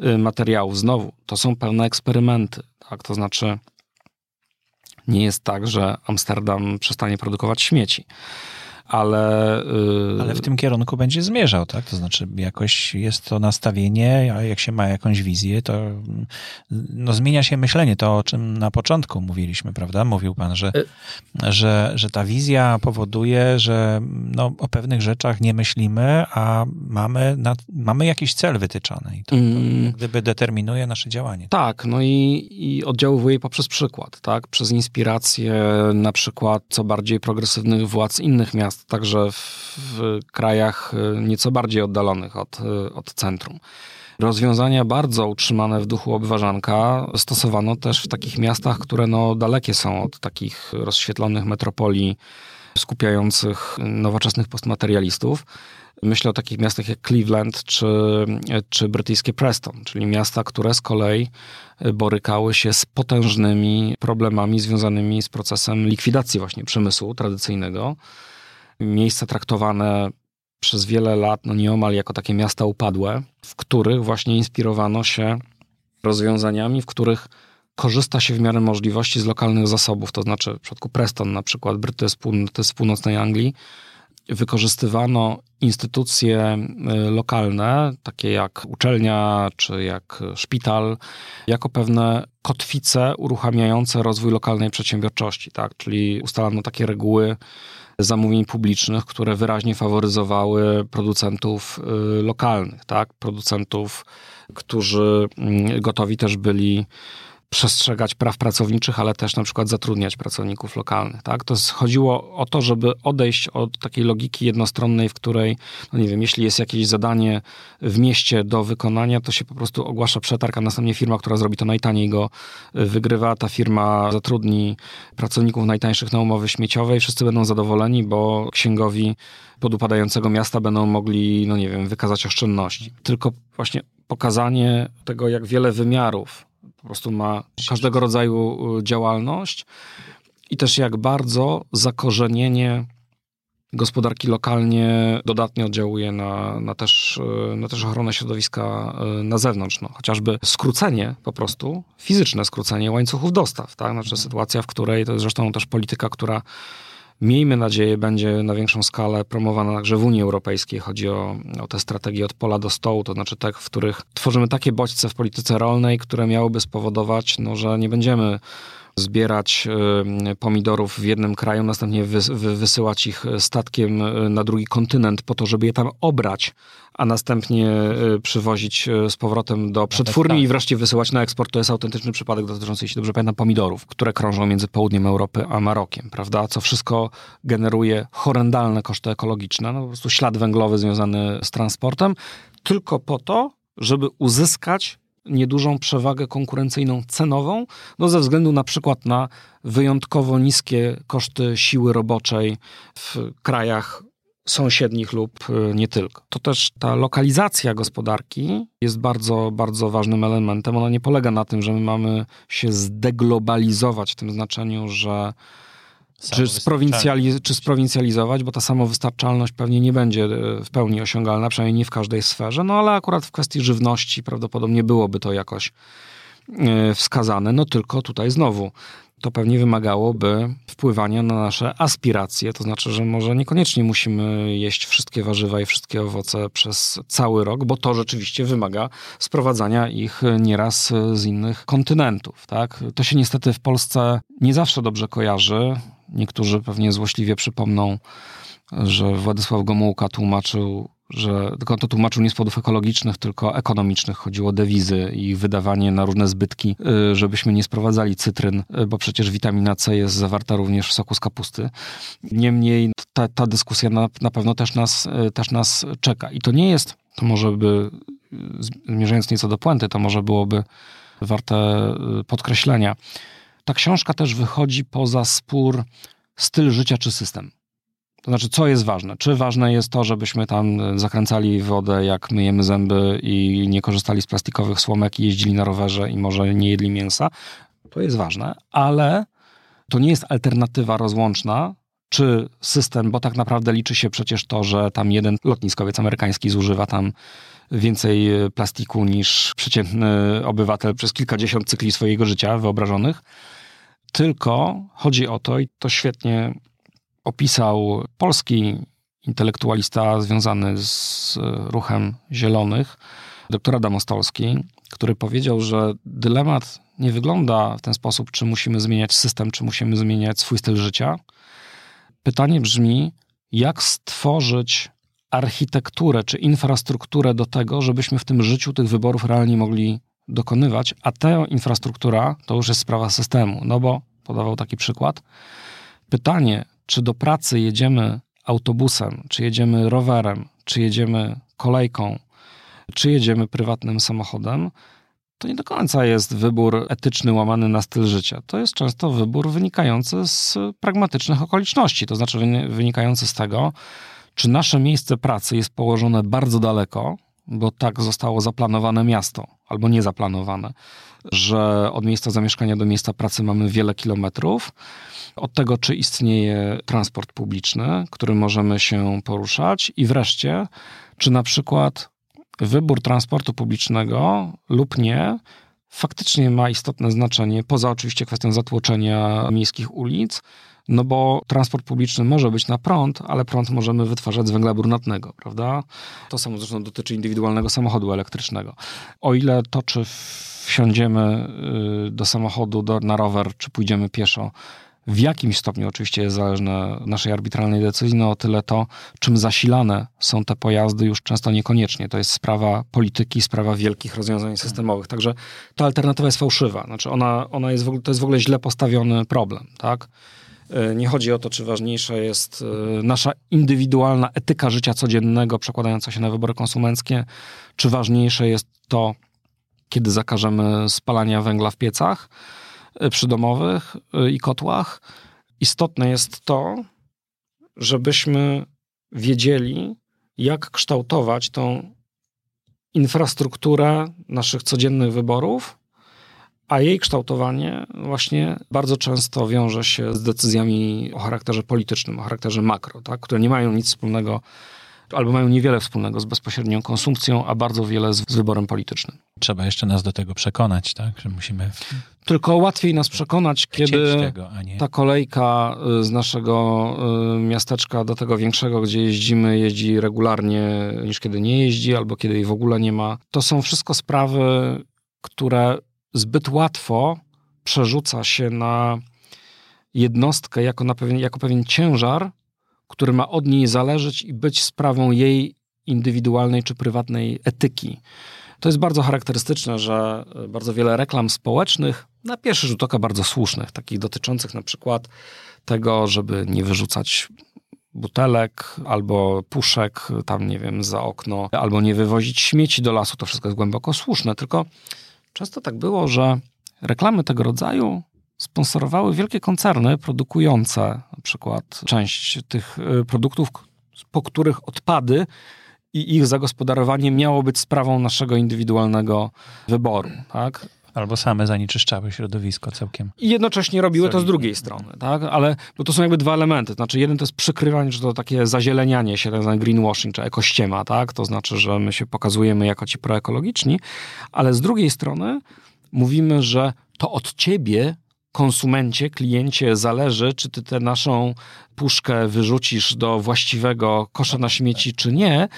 y, materiałów. Znowu, to są pełne eksperymenty, tak? To znaczy, nie jest tak, że Amsterdam przestanie produkować śmieci. Ale... Yy... Ale w tym kierunku będzie zmierzał, tak? To znaczy jakoś jest to nastawienie, a jak się ma jakąś wizję, to no, zmienia się myślenie, to o czym na początku mówiliśmy, prawda? Mówił pan, że, y... że, że ta wizja powoduje, że no, o pewnych rzeczach nie myślimy, a mamy, nad, mamy jakiś cel wytyczony i to, mm. to gdyby determinuje nasze działanie. Tak, no i, i oddziałuje poprzez przykład, tak? Przez inspirację na przykład co bardziej progresywnych władz innych miast, także w, krajach y, nieco bardziej oddalonych od, y, od centrum. Rozwiązania bardzo utrzymane w duchu obważanka stosowano też w takich miastach, które no dalekie są od takich rozświetlonych metropolii skupiających nowoczesnych postmaterialistów. Myślę o takich miastach jak Cleveland czy, czy brytyjskie Preston, czyli miasta, które z kolei borykały się z potężnymi problemami związanymi z procesem likwidacji właśnie przemysłu tradycyjnego. Miejsca traktowane przez wiele lat no nieomal jako takie miasta upadłe, w których właśnie inspirowano się rozwiązaniami, w których korzysta się w miarę możliwości z lokalnych zasobów, to znaczy w przypadku Preston na przykład, jest, to jest z północnej Anglii, wykorzystywano instytucje y, lokalne, takie jak uczelnia czy jak szpital, jako pewne kotwice uruchamiające rozwój lokalnej przedsiębiorczości, tak? Czyli ustalano takie reguły zamówień publicznych, które wyraźnie faworyzowały producentów y, lokalnych, tak? Producentów, którzy mm, gotowi też byli przestrzegać praw pracowniczych, ale też na przykład zatrudniać pracowników lokalnych. Tak? To chodziło o to, żeby odejść od takiej logiki jednostronnej, w której, no nie wiem, jeśli jest jakieś zadanie w mieście do wykonania, to się po prostu ogłasza przetarg, a następnie firma, która zrobi to najtaniej go y, wygrywa. Ta firma zatrudni pracowników najtańszych na umowy śmieciowej, wszyscy będą zadowoleni, bo księgowi podupadającego miasta będą mogli, no nie wiem, wykazać oszczędności. Tylko właśnie pokazanie tego, jak wiele wymiarów po prostu ma każdego rodzaju y, działalność i też jak bardzo zakorzenienie gospodarki lokalnie dodatnio oddziałuje na, na, też, y, na też ochronę środowiska y, na zewnątrz. No, chociażby skrócenie po prostu, fizyczne skrócenie łańcuchów dostaw. Tak? Znaczy sytuacja, w której, to jest zresztą też polityka, która miejmy nadzieję, będzie na większą skalę promowana także w Unii Europejskiej. Chodzi o, o te strategie od pola do stołu, to znaczy te, w których tworzymy takie bodźce w polityce rolnej, które miałyby spowodować, no, że nie będziemy zbierać pomidorów w jednym kraju, następnie wysyłać ich statkiem y, na drugi kontynent po to, żeby je tam obrać, a następnie y, przywozić z powrotem do przetwórni i wreszcie wysyłać na eksport. To jest autentyczny przypadek dotyczący, jeśli dobrze pamiętam, pomidorów, które krążą między południem Europy a Marokiem, prawda? Co wszystko generuje horrendalne koszty ekologiczne, no po prostu ślad węglowy związany z transportem, tylko po to, żeby uzyskać niedużą przewagę konkurencyjną cenową, no ze względu na przykład na wyjątkowo niskie koszty siły roboczej w krajach sąsiednich lub y, nie tylko. To też ta lokalizacja gospodarki jest bardzo, bardzo ważnym elementem. Ona nie polega na tym, że my mamy się zdeglobalizować w tym znaczeniu, że czy, sprowincjali czy sprowincjalizować, bo ta samowystarczalność pewnie nie będzie e, w pełni osiągalna, przynajmniej nie w każdej sferze, no ale akurat w kwestii żywności prawdopodobnie byłoby to jakoś e, wskazane, no tylko tutaj znowu to pewnie wymagałoby wpływania na nasze aspiracje, to znaczy, że może niekoniecznie musimy jeść wszystkie warzywa i wszystkie owoce przez cały rok, bo to rzeczywiście wymaga sprowadzania ich nieraz z innych kontynentów. Tak? To się niestety w Polsce nie zawsze dobrze kojarzy. Niektórzy pewnie złośliwie przypomną, że Władysław Gomułka tłumaczył, że tylko to tłumaczył nie z powodów ekologicznych, tylko ekonomicznych. Chodziło o dewizy i wydawanie na różne zbytki, y, żebyśmy nie sprowadzali cytryn, y, bo przecież witamina C jest zawarta również w soku z kapusty. Niemniej ta, ta dyskusja na, na pewno też nas, y, też nas czeka. I to nie jest, to może by, zmierzając nieco do puenty, to może byłoby warte podkreślenia ta książka też wychodzi poza spór styl życia czy system. To znaczy, co jest ważne? Czy ważne jest to, żebyśmy tam zakręcali wodę, jak myjemy zęby i nie korzystali z plastikowych słomek i jeździli na rowerze i może nie jedli mięsa? To jest ważne, ale to nie jest alternatywa rozłączna, czy system, bo tak naprawdę liczy się przecież to, że tam jeden lotniskowiec amerykański zużywa tam więcej plastiku niż przeciętny obywatel przez kilkadziesiąt cykli swojego życia wyobrażonych tylko chodzi o to, i to świetnie opisał polski intelektualista związany z ruchem zielonych, doktor Adam Ostolski, który powiedział, że dylemat nie wygląda w ten sposób, czy musimy zmieniać system, czy musimy zmieniać swój styl życia. Pytanie brzmi, jak stworzyć architekturę czy infrastrukturę do tego, żebyśmy w tym życiu tych wyborów realnie mogli dokonywać, a ta infrastruktura to już jest sprawa systemu. No bo podawał taki przykład. Pytanie, czy do pracy jedziemy autobusem, czy jedziemy rowerem, czy jedziemy kolejką, czy jedziemy prywatnym samochodem, to nie do końca jest wybór etyczny łamany na styl życia. To jest często wybór wynikający z pragmatycznych okoliczności, to znaczy wynikający z tego, czy nasze miejsce pracy jest położone bardzo daleko, bo tak zostało zaplanowane miasto, albo nie zaplanowane, że od miejsca zamieszkania do miejsca pracy mamy wiele kilometrów, od tego, czy istnieje transport publiczny, którym możemy się poruszać, i wreszcie, czy na przykład wybór transportu publicznego lub nie faktycznie ma istotne znaczenie, poza oczywiście kwestią zatłoczenia miejskich ulic, no bo transport publiczny może być na prąd, ale prąd możemy wytwarzać z węgla brunatnego, prawda? To samo zresztą dotyczy indywidualnego samochodu elektrycznego. O ile to, czy wsiądziemy y, do samochodu, do, na rower, czy pójdziemy pieszo, w jakimś stopniu oczywiście jest zależne naszej arbitralnej decyzji, no o tyle to, czym zasilane są te pojazdy, już często niekoniecznie. To jest sprawa polityki, sprawa wielkich rozwiązań systemowych. Także ta alternatywa jest fałszywa. Znaczy ona, ona jest w ogóle, to jest w ogóle źle postawiony problem, tak? E, nie chodzi o to, czy ważniejsza jest e, nasza indywidualna etyka życia codziennego, przekładająca się na wybory konsumenckie, czy ważniejsze jest to, kiedy zakażemy spalania węgla w piecach, E, przydomowych i kotłach. Istotne jest to, żebyśmy wiedzieli, jak kształtować tą infrastrukturę naszych codziennych wyborów, a jej kształtowanie właśnie bardzo często wiąże się z decyzjami o charakterze politycznym, o charakterze makro, tak, które nie mają nic wspólnego albo mają niewiele wspólnego z bezpośrednią konsumpcją, a bardzo wiele z, z wyborem politycznym. Trzeba jeszcze nas do tego przekonać, tak? Że musimy. Tylko łatwiej nas przekonać, kiedy tego, ta kolejka y, z naszego y, miasteczka do tego większego, gdzie jeździmy, jeździ regularnie, niż kiedy nie jeździ, albo kiedy jej w ogóle nie ma. To są wszystko sprawy, które zbyt łatwo przerzuca się na jednostkę jako, na pewien, jako pewien ciężar, który ma od niej zależeć i być sprawą jej indywidualnej czy prywatnej etyki. To jest bardzo charakterystyczne, że bardzo wiele reklam społecznych, na pierwszy rzut oka bardzo słusznych, takich dotyczących na przykład tego, żeby nie wyrzucać butelek albo puszek tam, nie wiem, za okno, albo nie wywozić śmieci do lasu, to wszystko jest głęboko słuszne, tylko często tak było, że reklamy tego rodzaju sponsorowały wielkie koncerny produkujące na przykład część tych y, produktów, po których odpady i ich zagospodarowanie miało być sprawą naszego indywidualnego wyboru. Tak? Albo same zanieczyszczały środowisko całkiem. I jednocześnie robiły to z drugiej strony, tak? Ale bo to są jakby dwa elementy. Znaczy, jeden to jest przykrywanie, że to takie zazielenianie się, ten greenwashing, czy ekościema, tak? To znaczy, że my się pokazujemy jako ci proekologiczni, ale z drugiej strony mówimy, że to od ciebie konsumencie, kliencie zależy, czy ty tę naszą puszkę wyrzucisz do właściwego kosza na śmieci, czy nie.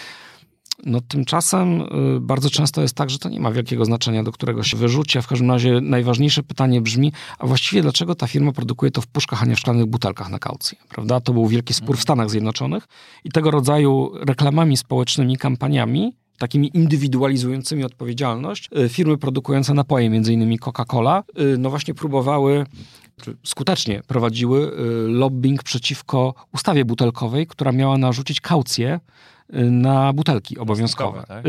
No tymczasem y, bardzo często jest tak, że to nie ma wielkiego znaczenia, do którego się wyrzuci, a w każdym razie najważniejsze pytanie brzmi, a właściwie dlaczego ta firma produkuje to w puszkach, a nie w szklanych butelkach na kaucję, prawda? To był wielki spór w Stanach Zjednoczonych i tego rodzaju reklamami społecznymi, kampaniami takimi indywidualizującymi odpowiedzialność, y, firmy produkujące napoje, między innymi Coca-Cola, y, no właśnie próbowały skutecznie prowadziły lobbying przeciwko ustawie butelkowej, która miała narzucić kaucję na butelki obowiązkowe, tak?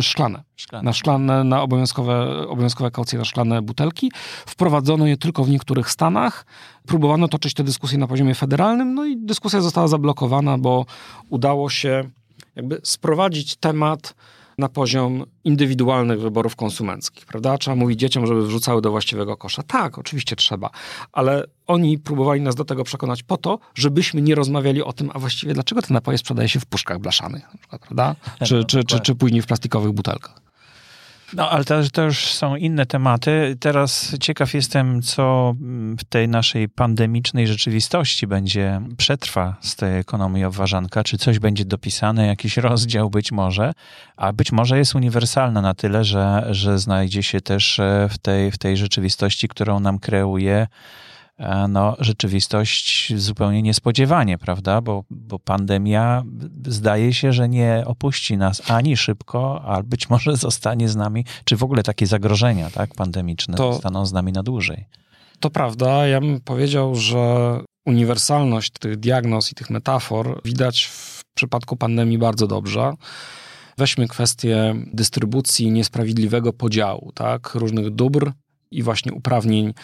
szklane, szklane, na szklane, na obowiązkowe, obowiązkowe kaucje na szklane butelki. Wprowadzono je tylko w niektórych stanach. Próbowano toczyć tę dyskusję na poziomie federalnym, no i dyskusja została zablokowana, bo udało się jakby sprowadzić temat na poziom indywidualnych wyborów konsumenckich, prawda? Trzeba mówić dzieciom, żeby wrzucały do właściwego kosza. Tak, oczywiście trzeba, ale oni próbowali nas do tego przekonać po to, żebyśmy nie rozmawiali o tym, a właściwie dlaczego te napoje sprzedaje się w puszkach blaszanych, na przykład, prawda? Czy, czy, czy, czy później w plastikowych butelkach. No, ale to, to, już są inne tematy. Teraz ciekaw jestem, co w tej naszej pandemicznej rzeczywistości będzie, przetrwa z tej ekonomii obważanka. Czy coś będzie dopisane, jakiś rozdział być może, a być może jest uniwersalna na tyle, że, że znajdzie się też e, w tej, w tej rzeczywistości, którą nam kreuje no, rzeczywistość zupełnie niespodziewanie, prawda? Bo, bo pandemia zdaje się, że nie opuści nas ani szybko, a być może zostanie z nami, czy w ogóle takie zagrożenia tak, pandemiczne to, zostaną z nami na dłużej. To prawda. Ja bym powiedział, że uniwersalność tych diagnoz i tych metafor widać w przypadku pandemii bardzo dobrze. Weźmy kwestię dystrybucji niesprawiedliwego podziału, tak, różnych dóbr i właśnie uprawnień.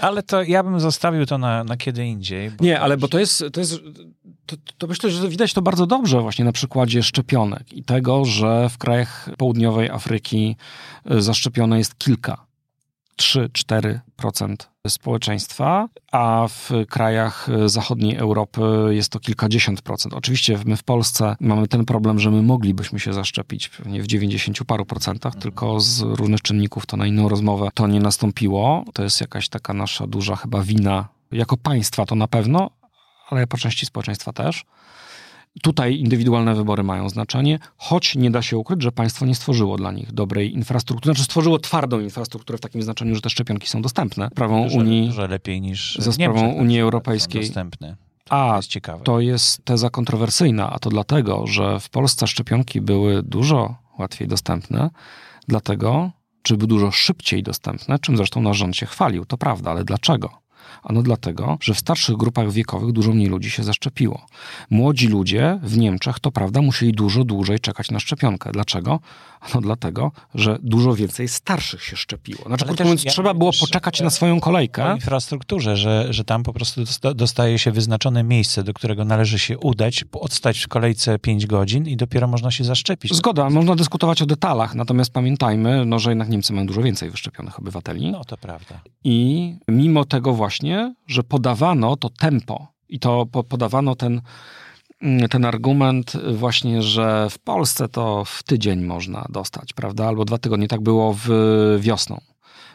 Ale to ja bym zostawił to na, na kiedy indziej. Nie, ale bo to jest, to jest to, to, myślę, że widać to bardzo dobrze właśnie na przykładzie szczepionek i tego, że w krajach południowej Afryki y, zaszczepione jest kilka 3-4% społeczeństwa, a w krajach zachodniej Europy jest to kilkadziesiąt procent. Oczywiście my w Polsce mamy ten problem, że my moglibyśmy się zaszczepić pewnie w 90 paru procentach, mhm. tylko z różnych czynników to na inną rozmowę to nie nastąpiło. To jest jakaś taka nasza duża chyba wina jako państwa to na pewno, ale po części społeczeństwa też. Tutaj indywidualne wybory mają znaczenie, choć nie da się ukryć, że państwo nie stworzyło dla nich dobrej infrastruktury. Znaczy stworzyło twardą infrastrukturę w takim znaczeniu, że te szczepionki są dostępne. Sprawą że, Unii. Że lepiej niż ze sprawą Unii Europejskiej. Dostępne. To a, jest ciekawe. to jest teza kontrowersyjna, a to dlatego, że w Polsce szczepionki były dużo łatwiej dostępne, dlatego, czy były dużo szybciej dostępne, czym zresztą nasz rząd się chwalił. To prawda, ale dlaczego? Ano dlatego, że w starszych grupach wiekowych dużo mniej ludzi się zaszczepiło. Młodzi ludzie w Niemczech, to prawda, musieli dużo dłużej czekać na szczepionkę. Dlaczego? No dlatego, że dużo więcej starszych się szczepiło. Znaczy, krótko mówiąc, ja trzeba było poczekać na swoją kolejkę. O infrastrukturze, że, że tam po prostu dostaje się wyznaczone miejsce, do którego należy się udać, odstać w kolejce 5 godzin i dopiero można się zaszczepić. Zgoda, można dyskutować o detalach, natomiast pamiętajmy, no, że jednak Niemcy mają dużo więcej wyszczepionych obywateli. No to prawda. I mimo tego właśnie, że podawano to tempo i to podawano ten ten argument właśnie, że w Polsce to w tydzień można dostać, prawda? Albo dwa tygodnie. Tak było w wiosną.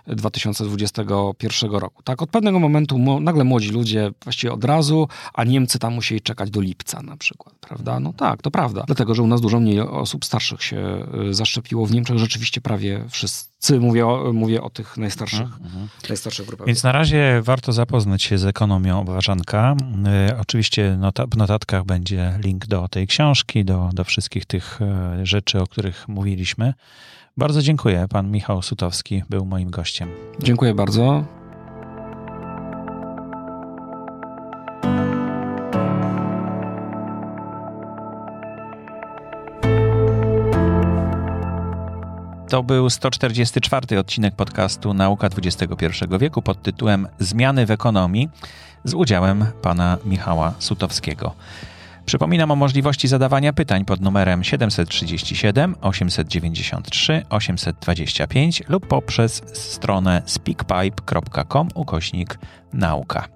2021 roku. Tak, od pewnego momentu nagle młodzi ludzie właściwie od razu, a Niemcy tam musieli czekać do lipca na przykład, prawda? No tak, to prawda. Dlatego, że u nas dużo mniej osób starszych się y, zaszczepiło. W Niemczech rzeczywiście prawie wszyscy, mówię o, mówię o tych najstarszych, mhm. mhm. najstarszych grupach. Więc na razie warto zapoznać się z ekonomią obważanka. Y, oczywiście nota, w notatkach będzie link do tej książki, do, do wszystkich tych y, rzeczy, o których mówiliśmy. Bardzo dziękuję. Pan Michał Sutowski był moim gościem. Dziękuję bardzo. To był 144 odcinek podcastu Nauka XXI wieku pod tytułem Zmiany w ekonomii z udziałem pana Michała Sutowskiego. Przypominam o możliwości zadawania pytań pod numerem 737 893 825 lub poprzez stronę speakpipe.com ukośnik nauka.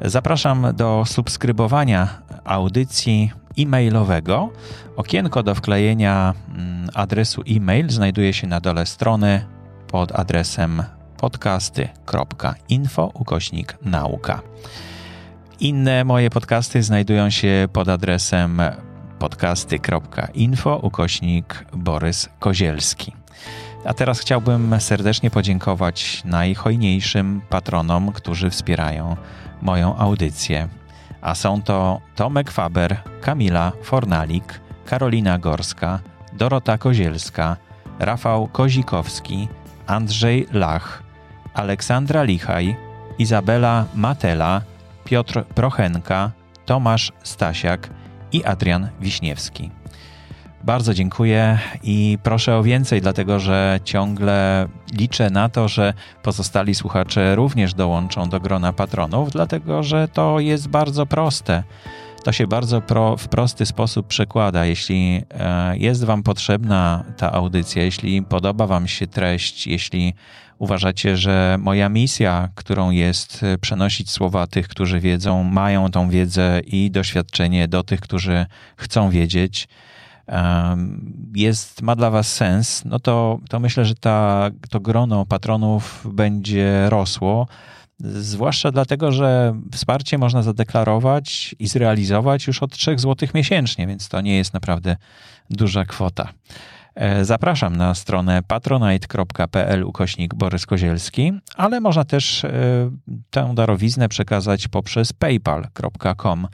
Zapraszam do subskrybowania audycji e-mailowego. Okienko do wklejenia mm, adresu e-mail znajduje się na dole strony pod adresem podcasty.info ukośnik nauka. Inne moje podcasty znajdują się pod adresem podcasty.info ukośnik Borys Kozielski. A teraz chciałbym serdecznie podziękować najhojniejszym patronom, którzy wspierają moją audycję. A są to Tomek Faber, Kamila Fornalik, Karolina Gorska, Dorota Kozielska, Rafał Kozikowski, Andrzej Lach, Aleksandra Lichaj, Izabela Matela, Piotr Prochenka, Tomasz Stasiak i Adrian Wiśniewski. Bardzo dziękuję i proszę o więcej, dlatego że ciągle liczę na to, że pozostali słuchacze również dołączą do grona patronów, dlatego że to jest bardzo proste. To się bardzo pro, w prosty sposób przekłada. Jeśli e, jest Wam potrzebna ta audycja, jeśli podoba Wam się treść, jeśli uważacie, że moja misja, którą jest e, przenosić słowa tych, którzy wiedzą, mają tą wiedzę i doświadczenie do tych, którzy chcą wiedzieć, jest, ma dla Was sens, no to, to myślę, że ta, to grono patronów będzie rosło. Zwłaszcza dlatego, że wsparcie można zadeklarować i zrealizować już od 3 zł miesięcznie, więc to nie jest naprawdę duża kwota. E, zapraszam na stronę patronite.pl ukośnik Borys Kozielski, ale można też e, tę darowiznę przekazać poprzez paypal.com,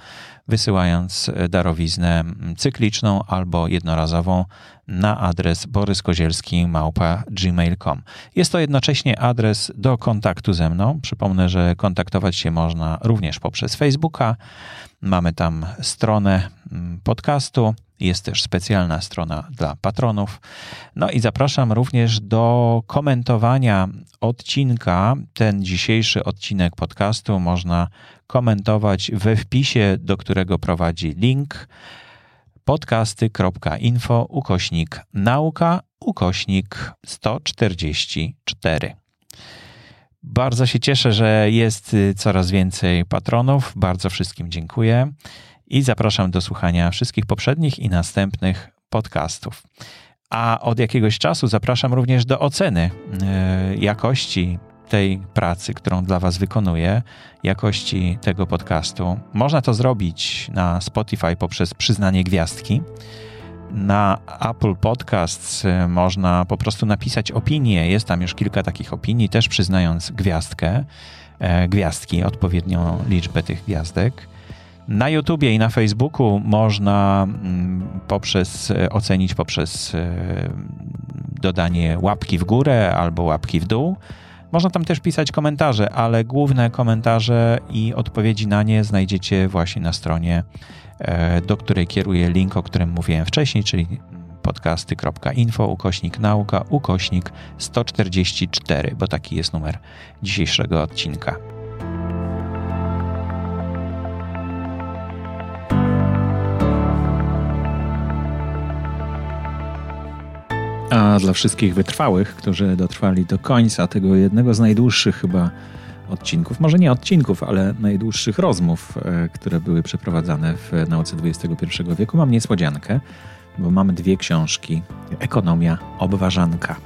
wysyłając darowiznę cykliczną albo jednorazową na adres boryskozielski.gmail.com. Jest to jednocześnie adres do kontaktu ze mną. Przypomnę, że kontaktować się można również poprzez Facebooka. Mamy tam stronę podcastu jest też specjalna strona dla patronów. No i zapraszam również do komentowania odcinka. Ten dzisiejszy odcinek podcastu można komentować we wpisie, do którego prowadzi link podcasty.info ukośnik nauka ukośnik 144. Bardzo się cieszę, że jest coraz więcej patronów. Bardzo wszystkim dziękuję i zapraszam do słuchania wszystkich poprzednich i następnych podcastów. A od jakiegoś czasu zapraszam również do oceny e, jakości tej pracy, którą dla Was wykonuję, jakości tego podcastu. Można to zrobić na Spotify poprzez przyznanie gwiazdki. Na Apple Podcasts e, można po prostu napisać opinię. Jest tam już kilka takich opinii, też przyznając gwiazdkę, e, gwiazdki, odpowiednią liczbę tych gwiazdek. Na YouTubie i na Facebooku można mm, poprzez e, ocenić poprzez e, dodanie łapki w górę albo łapki w dół. Można tam też pisać komentarze, ale główne komentarze i odpowiedzi na nie znajdziecie właśnie na stronie, e, do której kieruję link, o którym mówiłem wcześniej, czyli podcasty.info ukośnik nauka ukośnik 144, bo taki jest numer dzisiejszego odcinka. A dla wszystkich wytrwałych, którzy dotrwali do końca tego jednego z najdłuższych chyba odcinków, może nie odcinków, ale najdłuższych rozmów, e, które były przeprowadzane w nauce XXI wieku, mam niespodziankę, bo mamy dwie książki: Ekonomia, Obważanka.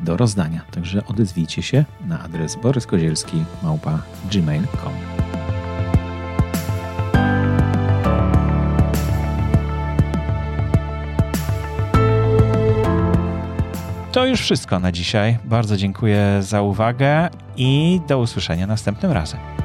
Do rozdania. Także odezwijcie się na adres boryskozielski.gmail.com To już wszystko na dzisiaj. Bardzo dziękuję za uwagę i do usłyszenia następnym razem.